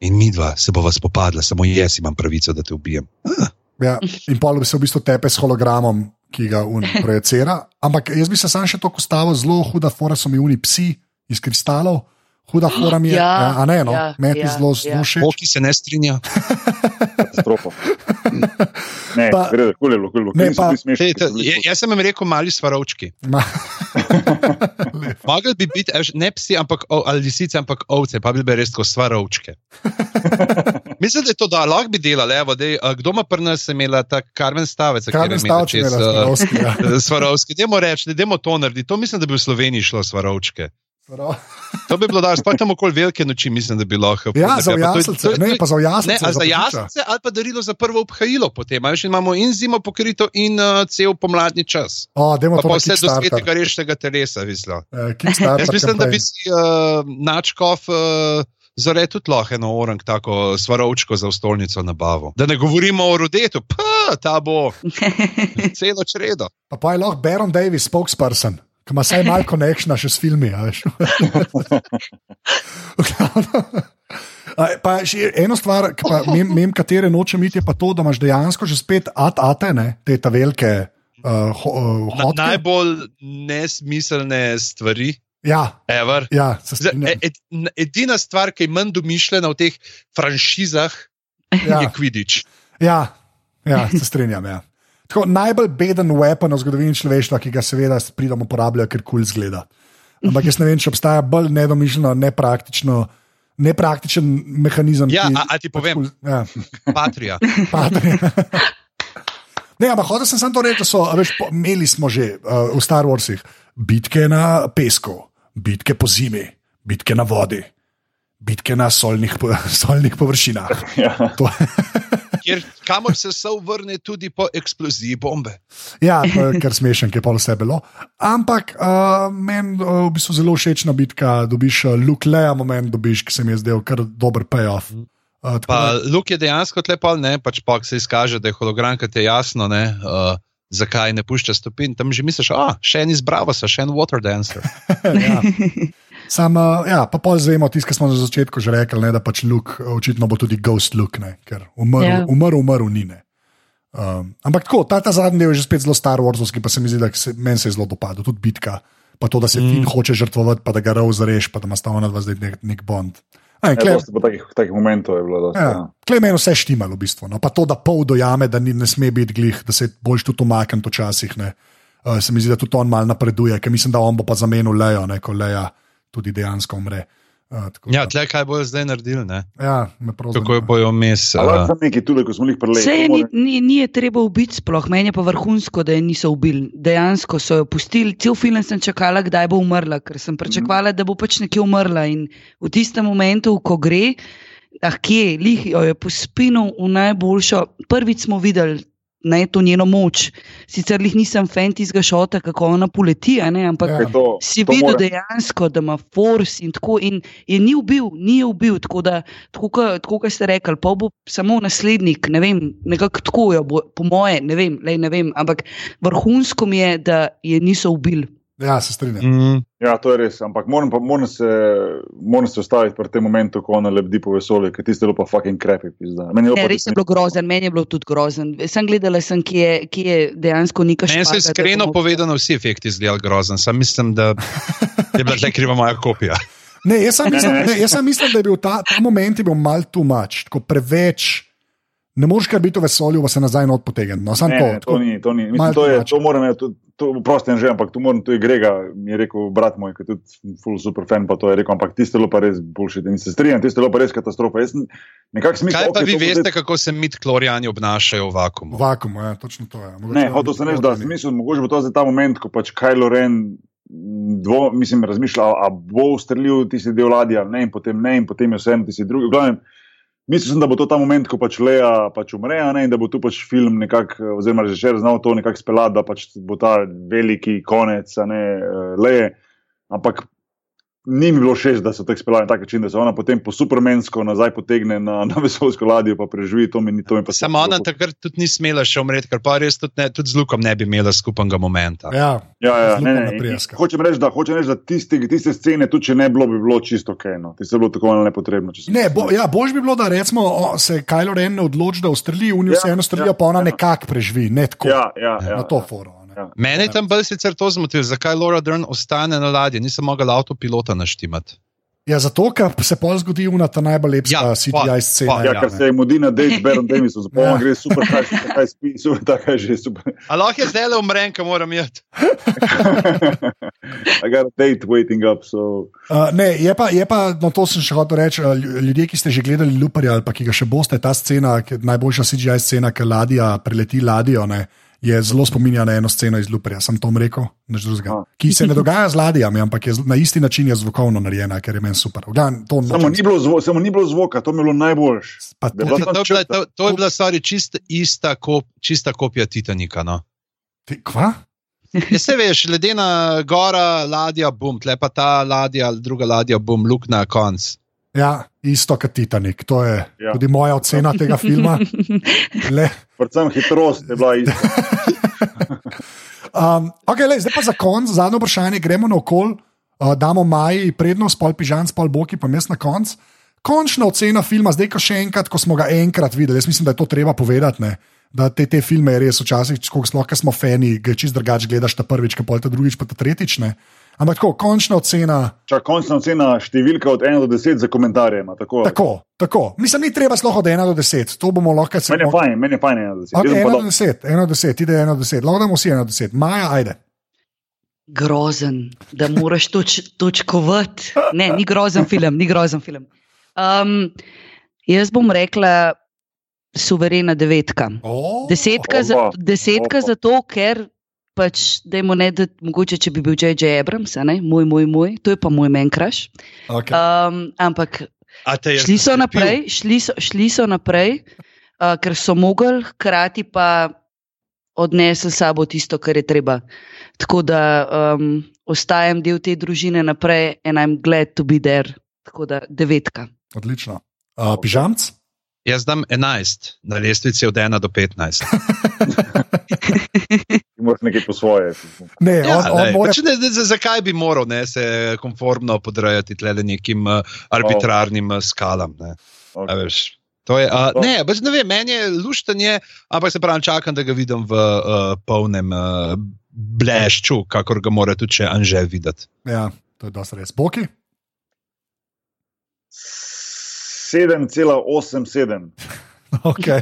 in mi dva se bova spopadla, samo jaz imam pravico, da te ubijem. ja, in pol bi se v bistvu tepe s hologramom, ki ga un projicira. Ampak jaz bi se sam še to postavil, zelo huda fora so mi uni psi iz kristalov. Huda fora mi je, Ja, a ne, no, ja, meni je ja, zelo, ja. všeč. Oki se ne strinja. Katastrofa. Ne, Pa- gre, kul je bilo, kul je bilo. Jaz sem jim rekel, mali svarovčki. Ma, *laughs* Mogli bi biti ne psi, ampak o, ali lisice, ampak ovce, pa bi bili res tako svarovčke. *laughs* Mislim, da je to da, lahko bi delali. Evo, dej, kdo ima pri nas imela ta karmen stavec? Karmen stavč je imela Swarovski, ja. *laughs* Svarovski, dajmo reči, dajmo to narediti. To mislim, da bi v Sloveniji šlo svarovčke. Prav. To bi bilo da, sploh tam okoli velike noči, mislim, da bi lahko. Ja, za jaslice, ne, pa za Ne, jaslice. a za božiča. jaslice ali pa darilo za prvo obhajilo potem. Veš, imamo in zimo pokrito, in uh, cel pomladni čas. O, Pa, pa vse do svetega rešitega telesa, mislim. Eh, Kickstarter Jaz mislim, da bi campaign. si uh, načkov uh, zore tudi lahko eno orang, tako svarovčko za stolnico nabavo. Da ne govorimo o rodetu, pa ta bo *laughs* celo čredo. Pa, pa je lahko Baron Davis, spokesperson, ki ima vsaj malo konekšna še s filmi. *laughs* pa še eno stvar, ki pa mem, mem, katere nočem iti, je pa to, da imaš dejansko že spet at-ate, ne, te ta velike uh, ho, uh, Na, najbolj nesmiselne stvari, Ja, ever. ja, strinjam. e- ed, n- edina stvar, ki je manj domišljena v teh franšizah, Ja. je Quidditch. Ja, ja se strinjam. Ja. Tako, najbolj beden weapon v zgodovini človeštva, ki ga seveda pridemo uporabljati, ker kul cool zgleda. Ampak jaz ne vem, če obstaja bolj nedomišljeno, nepraktično, nepraktičen mehanizem. Ja, ki, a, a ti povem, Pač, ja, Patrija. *laughs* patri. Ne, ampak hotel sem samo to reči, da so, a veš, imeli smo že uh, v Star Warsih bitke na pesku, bitke po zimi, bitke na vodi, bitke na solnih, *laughs* solnih površinah. Ja. To, Kjer, kamor se so vrne tudi po eksploziji bombe. Ja, kar smešen, ki je pol vse bilo. Ampak uh, meni uh, v bistvu zelo všečna bitka, dobiš uh, Luke Lea moment, dobiš, ki se mi je zdel kar dober payoff. Uh, Pa da- Luk je dejansko tlepal, ne, pač pa se izkaže, da je hologram, ki je jasno, ne, uh, zakaj ne pušča stopinj. Tam že misliš, a še en izbravo, še en water dancer. *laughs* ja. Sam, uh, ja, pa pol zvemo, tisto, kar smo na začetku že rekli, ne, da pač Luke očitno bo tudi Ghost Luke, ne, ker umrl, Ja. yeah. umrl, umrl ni. Ne. Um, ampak tako, ta, ta zadnji del je že spet zelo Star Warsovski, pa se mi zdi, da se, meni se je zelo dopadlo, tudi bitka, pa to, da se mm. Finn hoče žrtvovati, pa da ga Rose reš, pa da ima stavno dva zdaj nek, nek Bond. Aj, Ja, kle, dosti pa takih, takih momentov je bilo. Dosti, ja, ja. kle meni vse štimalo, v bistvu. No. Pa to, da pol dojame, da ni, ne sme biti glih, da se boljš tudi umakniti včasih. ne. Uh, se mi zdi, da tudi on mal napreduje, ker mislim, da on bo pa zamenil Lejo, ne, ko Leja tudi dejansko umre. Uh, tako Ja, tle kaj bojo zdaj naredili, ne? ja, kako bojo vmes. Ali pa nekaj tudi, ko smo jih preleli. Vse ni, ni, ni je treba ubiti, sploh meni je pa vrhunsko, da je niso ubili. Dejansko so jo pustili, cel film sem čakala, kdaj bo umrla, ker sem pričakovala, da bo pač nekje umrla. In v tistem momentu, ko gre, ah, kje, lih jo je pospinil v najboljšo. Prvič smo videli. Ne, to njeno moč. Sicer jih nisem fan tistega šota, kako ona poleti, ne, ampak Ja. To, si to videl mora- dejansko, da ima force in tako. In je ni ubil, ni je ubil. Tako da, tako kot ste rekli, pa bo samo naslednik, ne vem, nekako tako jo bo, po moje, ne vem, lej, ne vem. Ampak vrhunsko mi je, da je niso ubili. Ja, se strinjam. mm, Ja, to je res. Ampak moram, pa, moram, se, moram se ustaviti pri tem momentu, ko ona lebdi po vesolju, ker tiste je pa fucking krepi. Ne, res je bilo grozen, meni je bilo tudi grozen. Sem gledala, sem, ki, je, ki je dejansko neka Meni so iskreno bomo- povedano vsi efekti izgledali grozen. Sam mislim, da je bila tle kriva moja kopija. Ne, jaz sem mislim, ne, jaz sem mislim, da je bil ta, ta moment je bil mal too much, tako preveč. Ne moreš kar biti v vesolju, pa se nazaj not potegniti. No, samo Ne, to. ne, to ni, to ni. Mislim, to, je, to moram, ja, to, to prosti že, ampak to moram, to je Grega, mi je rekel brat moj, ki je tudi full super fan, pa to je rekel, ampak tiste je pa res boljše, in se strinjam, tiste je pa res katastrofa. Jaz nekako smisel. Kaj pa vi veste, kako se mit klorijani obnašajo v vakumu? Vakum, ja, točno to je. Mogoče Ne, da- hotel sem reči, da sem mislil, mogoče bo to zdaj ta moment, ko pač Kylo Ren dvo, mislim, razmišlja, a, bo ustrelil tisti del ladje ali ne, in potem ne, in potem je vseeno tisti drugi. V glavnem, Mislil sem, da bo to ta moment, ko pač Leja pač umre, ne, in da bo tu pač film nekako, oziroma že še znal to nekako speljati, da pač bo ta veliki konec, ne eh, Leje. Ampak ni mi bilo všeč, da so tako speljali na tak način, da se ona potem po supermensko nazaj potegne na, na vesoljsko ladjo, pa preživi to mi ni to. mi Samo ona takrat tudi ni smela še umreti, ker pa res tudi, ne, tudi z Lukom ne bi imela skupnega momenta. Ja, Ja, ja, ne, ne, in- prijaska. Hočem reči, da, hočem reči, da tiste, tiste scene, tudi če ne bilo, bi bilo čisto ok. No. Tiste je bilo tako ali nepotrebno. Ne, bo, ja, bož bi bilo, da recimo, o, se Kylo Ren ne odloči, da ustreli, unijo Ja, ja, vseeno strelijo, ja, ja, pa ona ja. nekako preživi, ne tako. Ja, ja, ja, na to ja. foro. Ja. Mene je tam bolj sicer to zmotil, zakaj Laura Dern ostane na ladji, nisem mogla avtopilota naštimati. Ja, zato, ker se pol zgodi una ta najbolj lepša Ja, CGI pa- scena. pa- Ja, Ja, ker se je mudi na z Berom Damisom, zapomnim, Ja. gre super, kaj se kaj spi, super, *laughs* tako je že super. A lahko je zdaj le umrem, ko moram jeti. *laughs* I got a date waiting up, so. Uh, ne, je pa, je pa, no to sem še hotel reči, uh, lju- ljudje, ki ste že gledali Luparja ali pa ki ga še boste, ta scena, najboljša CGI scena, ki ladja preleti ladjo, ne, je zelo spominja na eno sceno iz Luparja, sem to rekel, nič drugega. Ki se ne dogaja z ladjami, ampak je na isti način je zvokovno narejena, ker je meni super. Gledam, to Samo ni, bilo zvo, samo ni bilo zvoka, to mi je bilo najboljše. To je To, to, je bila- to, to je bila stvar, čist, ista, kop, čista kopija Titanika. No. ti- Kva? Ja, se veš, ledena gora, ladja, bum, tle pa ta ladja druga ladja, bum, luk na konc. Ja, isto kot Titanik. To je ja. Tudi moja ocena tega filma. *laughs* Le, Predvsem hitrost je bila ista. *laughs* Um, okay, lej, zdaj pa za konec, zadnje vprašanje, gremo na okol, uh, damo Maji prednost, pol pižam, pol boki, pa mes na konc. Končna ocena filma, zdaj ko še enkrat, ko smo ga enkrat videli, jaz mislim, da je to treba povedati. Ne? Da te, te filme res včasih, ko sploh, ker smo fani, ga čist drugače gledaš ta prvič, pa ta drugič, pa ta tretjič. Ne? Ampak tako, končna ocena, Čak, končna ocena številka od 1 do 10 za komentarje. ima, Tako. tako, tako. Mislim, ni treba sploh od 1 do 10, to bomo lahko se Meni je fajn, meni je fajn 1 do 10. Okay, Jaz bom 1 pa do 10, 1 do 10, ide 1 do 10, lahko damo vsi 1 do 10. Maja, ajde. grozen, da moraš toč, točkovati. Ne, ni grozen film, ni grozen film. Um, jaz bom rekla, suverena devetka. Oh, Desetka, za, Opa, desetka opa. zato, ker pač, dajmo ne, da mogoče, če bi bil J.J. Abrams, a ne, moj, moj, moj, to je pa moj menkraš. okay. Um, ampak je šli so naprej, šli so, šli so naprej, uh, ker so mogli, hkrati pa odnesli sabo tisto, kar je treba. Tako da um, ostajam del te družine naprej I'm glad to be there. Tako da devetka. Odlično. Uh, pižamc? Jaz dam 11 na lestvici od 1 do 15. *laughs* Moraš nekaj po svoje. Ne, Ja, on, on lej, mora, pač ne, ne, zakaj bi moral ne, se konformno podrejati tle nekim uh, arbitrarnim uh, skalam? Ne? A Okay. veš, To je, uh, To- ne, pač ne vem, meni je luštanje, ampak se pravi, čakam, da ga vidim v uh, polnem uh, blešču, kakor ga mora tudi Anže videti. ja, to je dosti res. Boki? 7,87. *laughs* Okay.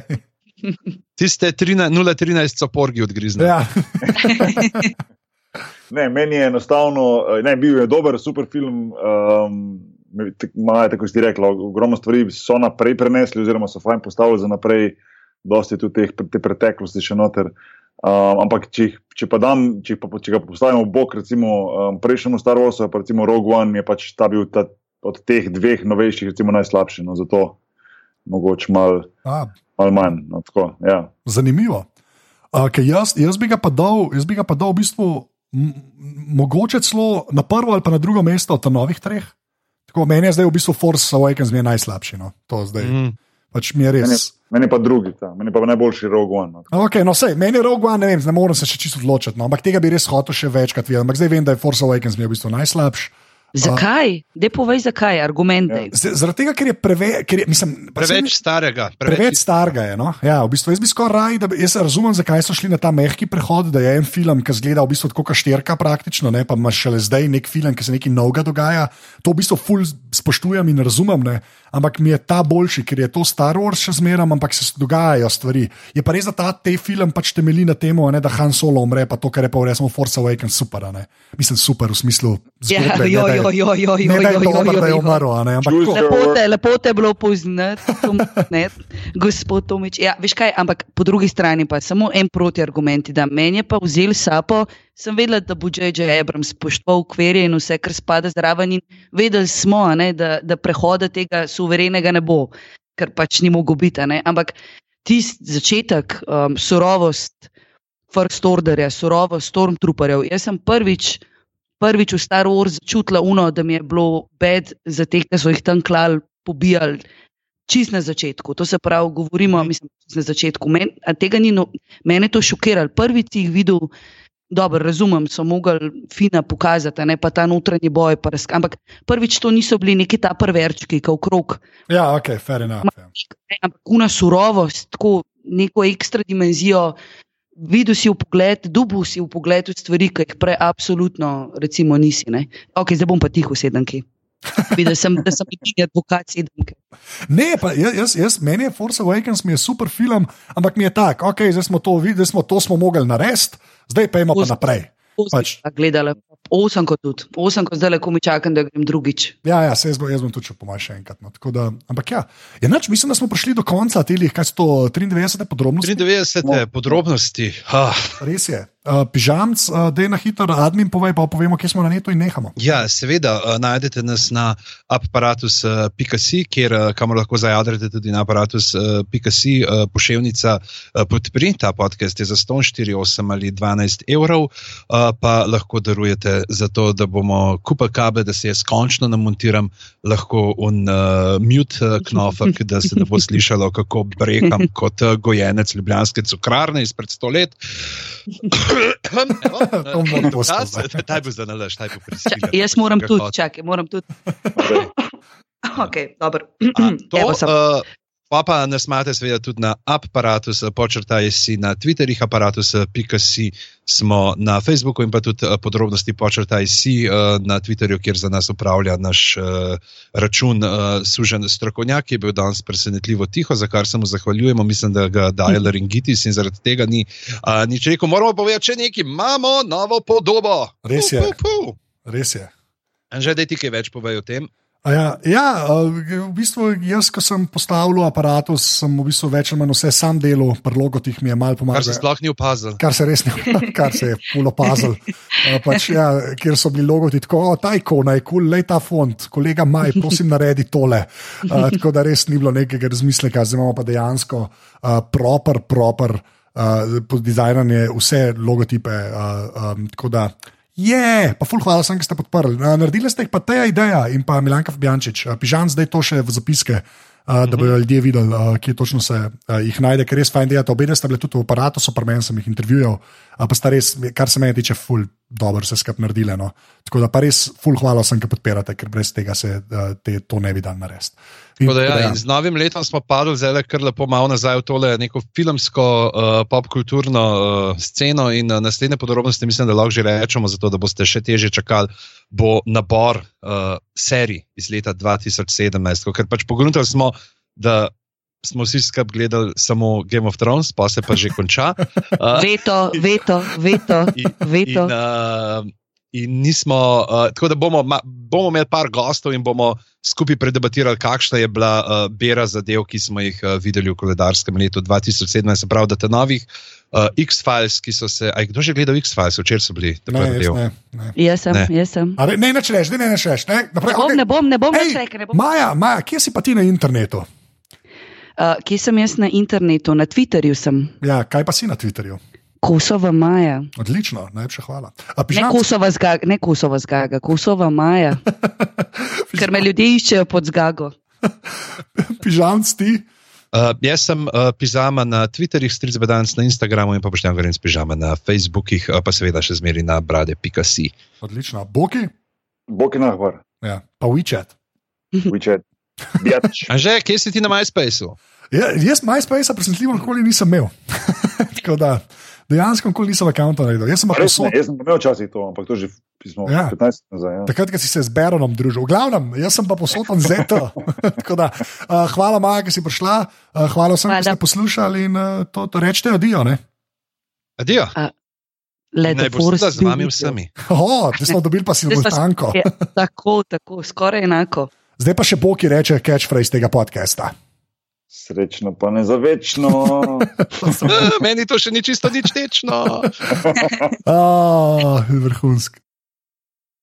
Tiste 13 013 so porgi odgriznili. Ja. *laughs* Ne, meni je enostavno, eh, ne, bil je dober, super film. Um, Maja, tako si ti rekla, ogromno stvari so naprej prenesli, oziroma so fajn postavili za naprej, dosti tudi teh, te preteklosti še noter. Um, ampak, če, jih- če pa dam, če, pa, če ga postavimo v bok, recimo um, prejšnjemu Star Warsu, pa recimo Rogue One, je pač ta bil ta, od teh dveh novejših, recimo najslabši. No, zato mogoče malo A, mal manj. No, tako, ja. zanimivo. Uh, jaz, jaz, bi ga pa dal, jaz bi ga pa dal v bistvu mogoče celo na prvo ali pa na drugo mesto od novih treh. Tako, meni je zdaj v bistvu Force Awakens je najslabši. No. To zdaj. Mm. Pač mi je Meni, res. meni pa drugi, ta, meni pa najboljši Rogue One. No. Okay, no, sej, meni je Rogue One, ne vem, ne morem se še čisto odločiti, no, ampak tega bi res hotel še večkrat videti. Ampak zdaj vem, da je Force Awakens mi je v bistvu najslabši. Zakaj? Dej povej, zakaj, argumente. Ja. Z- Zaradi tega, ker je preveč, ker je, mislim, Preveč starega. Preveč starega je. No? Ja, v bistvu, jaz bi skoraj raj, da bi, jaz razumem, zakaj so šli na ta mehki prehod, da je en film, ki zgleda v bistvu kot šterka, praktično, ne? pa imaš šele zdaj nek film, ki se nekaj novega dogaja. To v bistvu ful spoštujem in razumem, ne? Ampak mi je ta boljši, ker je to Star Wars še zmeraj, ampak se dogajajo stvari. Je pa res, da ta te film pač temelji na tem, da Han Solo umre, pa to, kar je pa v resnici Force Awakens super. a ne. Mislim, super v smislu. Ja, zgodbe, ne jo, jo, jo, jo, jo, Ne, da je jo, jo, dobro, da je umrl, a ne, ampak Choose tako. your Lepo word. te, lepo te je bilo poznati, gospod Tomič. Ja, veš kaj, ampak po drugi strani pa samo en protiargument. da Meni je pa vzel sapo, sem vedela, da bo J.J. Abrams spoštoval ukvirje in vse, kar spada zraven. In vedeli smo, ne, da, da prehoda tega suverenega ne bo, ker pač ni mogel biti. Ampak tisti začetek, um, surovost First Orderja, surovost Stormtrooperjev. Jaz sem prvič prvič v Star Wars začutila uno, da mi je bilo bed za te, ki so jih tam klali, pobijali. Čist na začetku, to se pravi, govorimo, mislim, na začetku. Men, tega ni, no, mene je to šokiralo. Prvič jih videl, dobro, razumem, so mogli fina pokazati, ne pa ta notranji boj. Raz, ampak prvič to niso bili neki ta prverčki, ki okrog Ja, ok, fair enough. Ja. ne, ampak una surovost, tako neko ekstra dimenzijo. Videl si v pogled, dubu si v pogled v stvari, ki jih prej absolutno recimo, nisi. Ne? Ok, zdaj bom pa tiho sedemki. Videl sem, da sem edini advokat sedemke. Ne, pa jaz, jaz, jaz, meni je Force Awakens mi je super film, ampak mi je tako, ok, zdaj smo to videli, smo, to smo mogli narediti, zdaj pa imamo pa Osem. naprej. Pač. Pač. Gledala, osem kot tudi, osem kot zdaj, ko mi čakam, da grem drugič. Ja, ja, se jaz, bo, jaz bom tudi šel po mojem še enkrat. No. Tako Da, ampak ja, ja nač, mislim, da smo prišli do konca teh, kaj so to 93 podrobnosti. 93 podrobnosti. Ah. Res je. Uh, pižamc, uh, da je na hitro, admin povej, pa povemo, kje smo na netu in nehamo. Ja, seveda, uh, najdete nas na aparatus.si, kjer uh, lahko zajadrete tudi na aparatus.si, uh, pošiljnica uh, podpri. Ta podcast je za 148 ali 12 evrov, uh, pa lahko darujete za to, da bomo kupili kable, da se jaz končno namontiram, lahko un uh, mute uh, knofek, da se ne bo slišalo, kako brekam kot uh, gojenec ljubljanske cukrarne izpred sto let. Evo, To dokaz, skozi. Taj bo za nalaž, taj bo prisiljen. jaz moram tudi, čakaj, moram tudi. Ok, *laughs* dobro. A, To, Evo sem. uh, pa pa nas imate seveda tudi na aparatus, počrtaj si na Twitterjih, aparatus.si smo na Facebooku in pa tudi uh, podrobnosti počrtaj si uh, na Twitterju, kjer za nas upravlja naš uh, račun sužen strokovnjak, ki je bil danes presenetljivo tiho, za kar se mu zahvaljujemo. Mislim, da ga daje laringitis in zaradi tega ni nič rekel. Moramo povedati še nekaj, imamo novo podobo. Res je. Pu, pu, pu. Res je. Že da ti kaj več povej o tem. A Ja, ja v bistvu jaz, ko sem postavil aparatus, sem v bistvu več ali manj vse sam delal, pri logotih mi je malo Kar se pomagal. sploh ni opazil. Kar se res ni, *laughs* kar se je pulo pazil. Uh, pač, ja, kjer so bili logoti tako, o, ta ikona je kul, cool, lej ta font, kolega Maj, prosim, naredi tole. Uh, tako da res ni bilo nekega razmisleka, zdaj imamo pa dejansko uh, proper, proper uh, dizajnanje vse logotipe. Uh, um, tako da je, pa ful, hvala sem, ki ste podprli. Uh, naredili ste pa Teja Ideja in pa Milanka Fabjančič, uh, Pižan zdaj to še v zapiske. Uh, da bodo ljudje videli, uh, kje točno se uh, jih najde, ker res fajn delati. Obe sta bili tudi v aparatu, so pa meni sem jih intervjuval, uh, pa sta res, kar se meni tiče, ful, dobro se skupaj naredili. No. Tako da pa res ful, hvala vsem, ki podpirate, ker brez tega se uh, te, to ne bi dal narediti. Da, ja, z novim letom smo padli zelo kar lepo malo nazaj v tole neko filmsko, uh, popkulturno uh, sceno in uh, naslednje podrobnosti mislim, da lahko že rečemo, zato da boste še teže čakali, bo nabor uh, serij iz leta 2017. Ker pač pogledali smo, da smo vsi skupaj gledali samo Game of Thrones, pa se pa že konča. Uh, *laughs* Veto, veto, veto. in, veto. in, uh, in nismo, uh, tako da bomo, ma, bomo imeli par gostov in bomo skupaj predebatirali, kakšna je bila uh, bera zadev, ki smo jih uh, videli v koledarskem letu 2017. Se pravi, da te novih uh, X-Files, ki so se. Aj, kdo že gledal X-Files, včeraj so bili Ne, jaz ne, ne. Jaz sem, Ne. jaz sem. A Ne, ne, češ, ne, ne, ne, češ. Ne, Ne bom, okej. ne bom, ne bom Ej, ne bom. Maja, Maja, kje si pa ti na internetu? Uh, kje sem jaz na internetu, na Twitterju sem, Ja, kaj pa si na Twitterju? Kosova Maja. Odlično, najlepša hvala. A Ne pižam, Kosova zgaga, ne Kosova zgaga, Kosova Maja. *laughs* Ker me ljudje iščejo pod zgago. *laughs* pižam ti? Uh, jaz sem uh, pižama na Twitterju, stric bedanc na Instagramu in pa pošteno govorim s pižama na Facebookih, uh, pa seveda še zmeri na brade.si. Odlično. Boki? Boki nahvar, Ja, pa WeChat. *laughs* WeChat. Anže, kje si ti na MySpaceu? Ja, jaz MySpace presenetljivo nikoli nisem imel. Tako da dejansko nikoli nisem računa naredil. Jaz sem pa posod. jaz sem imel včasih to, ampak to že smo Ja. 15 nazaj. Ja. Takrat, ko si se z Beronom družil, v glavnem, jaz sem pa posoten zeto. *laughs* Tako da, uh, hvala, Maja, ki si prišla, uh, hvala vsem, ki Hvala. ste poslušali in uh, to, to rečete, odijo. Ne? Adijo. Le da Naj bo seveda z vami vsemi. Oh, zdaj smo dobili pa simultanko. Tako, tako, skoraj enako. Zdaj pa še Boki reče catchphrase tega podcasta. Srečno, pa ne za večno. *laughs* Meni to še ni čisto nič tečno. *laughs* Oh, vrhunsko.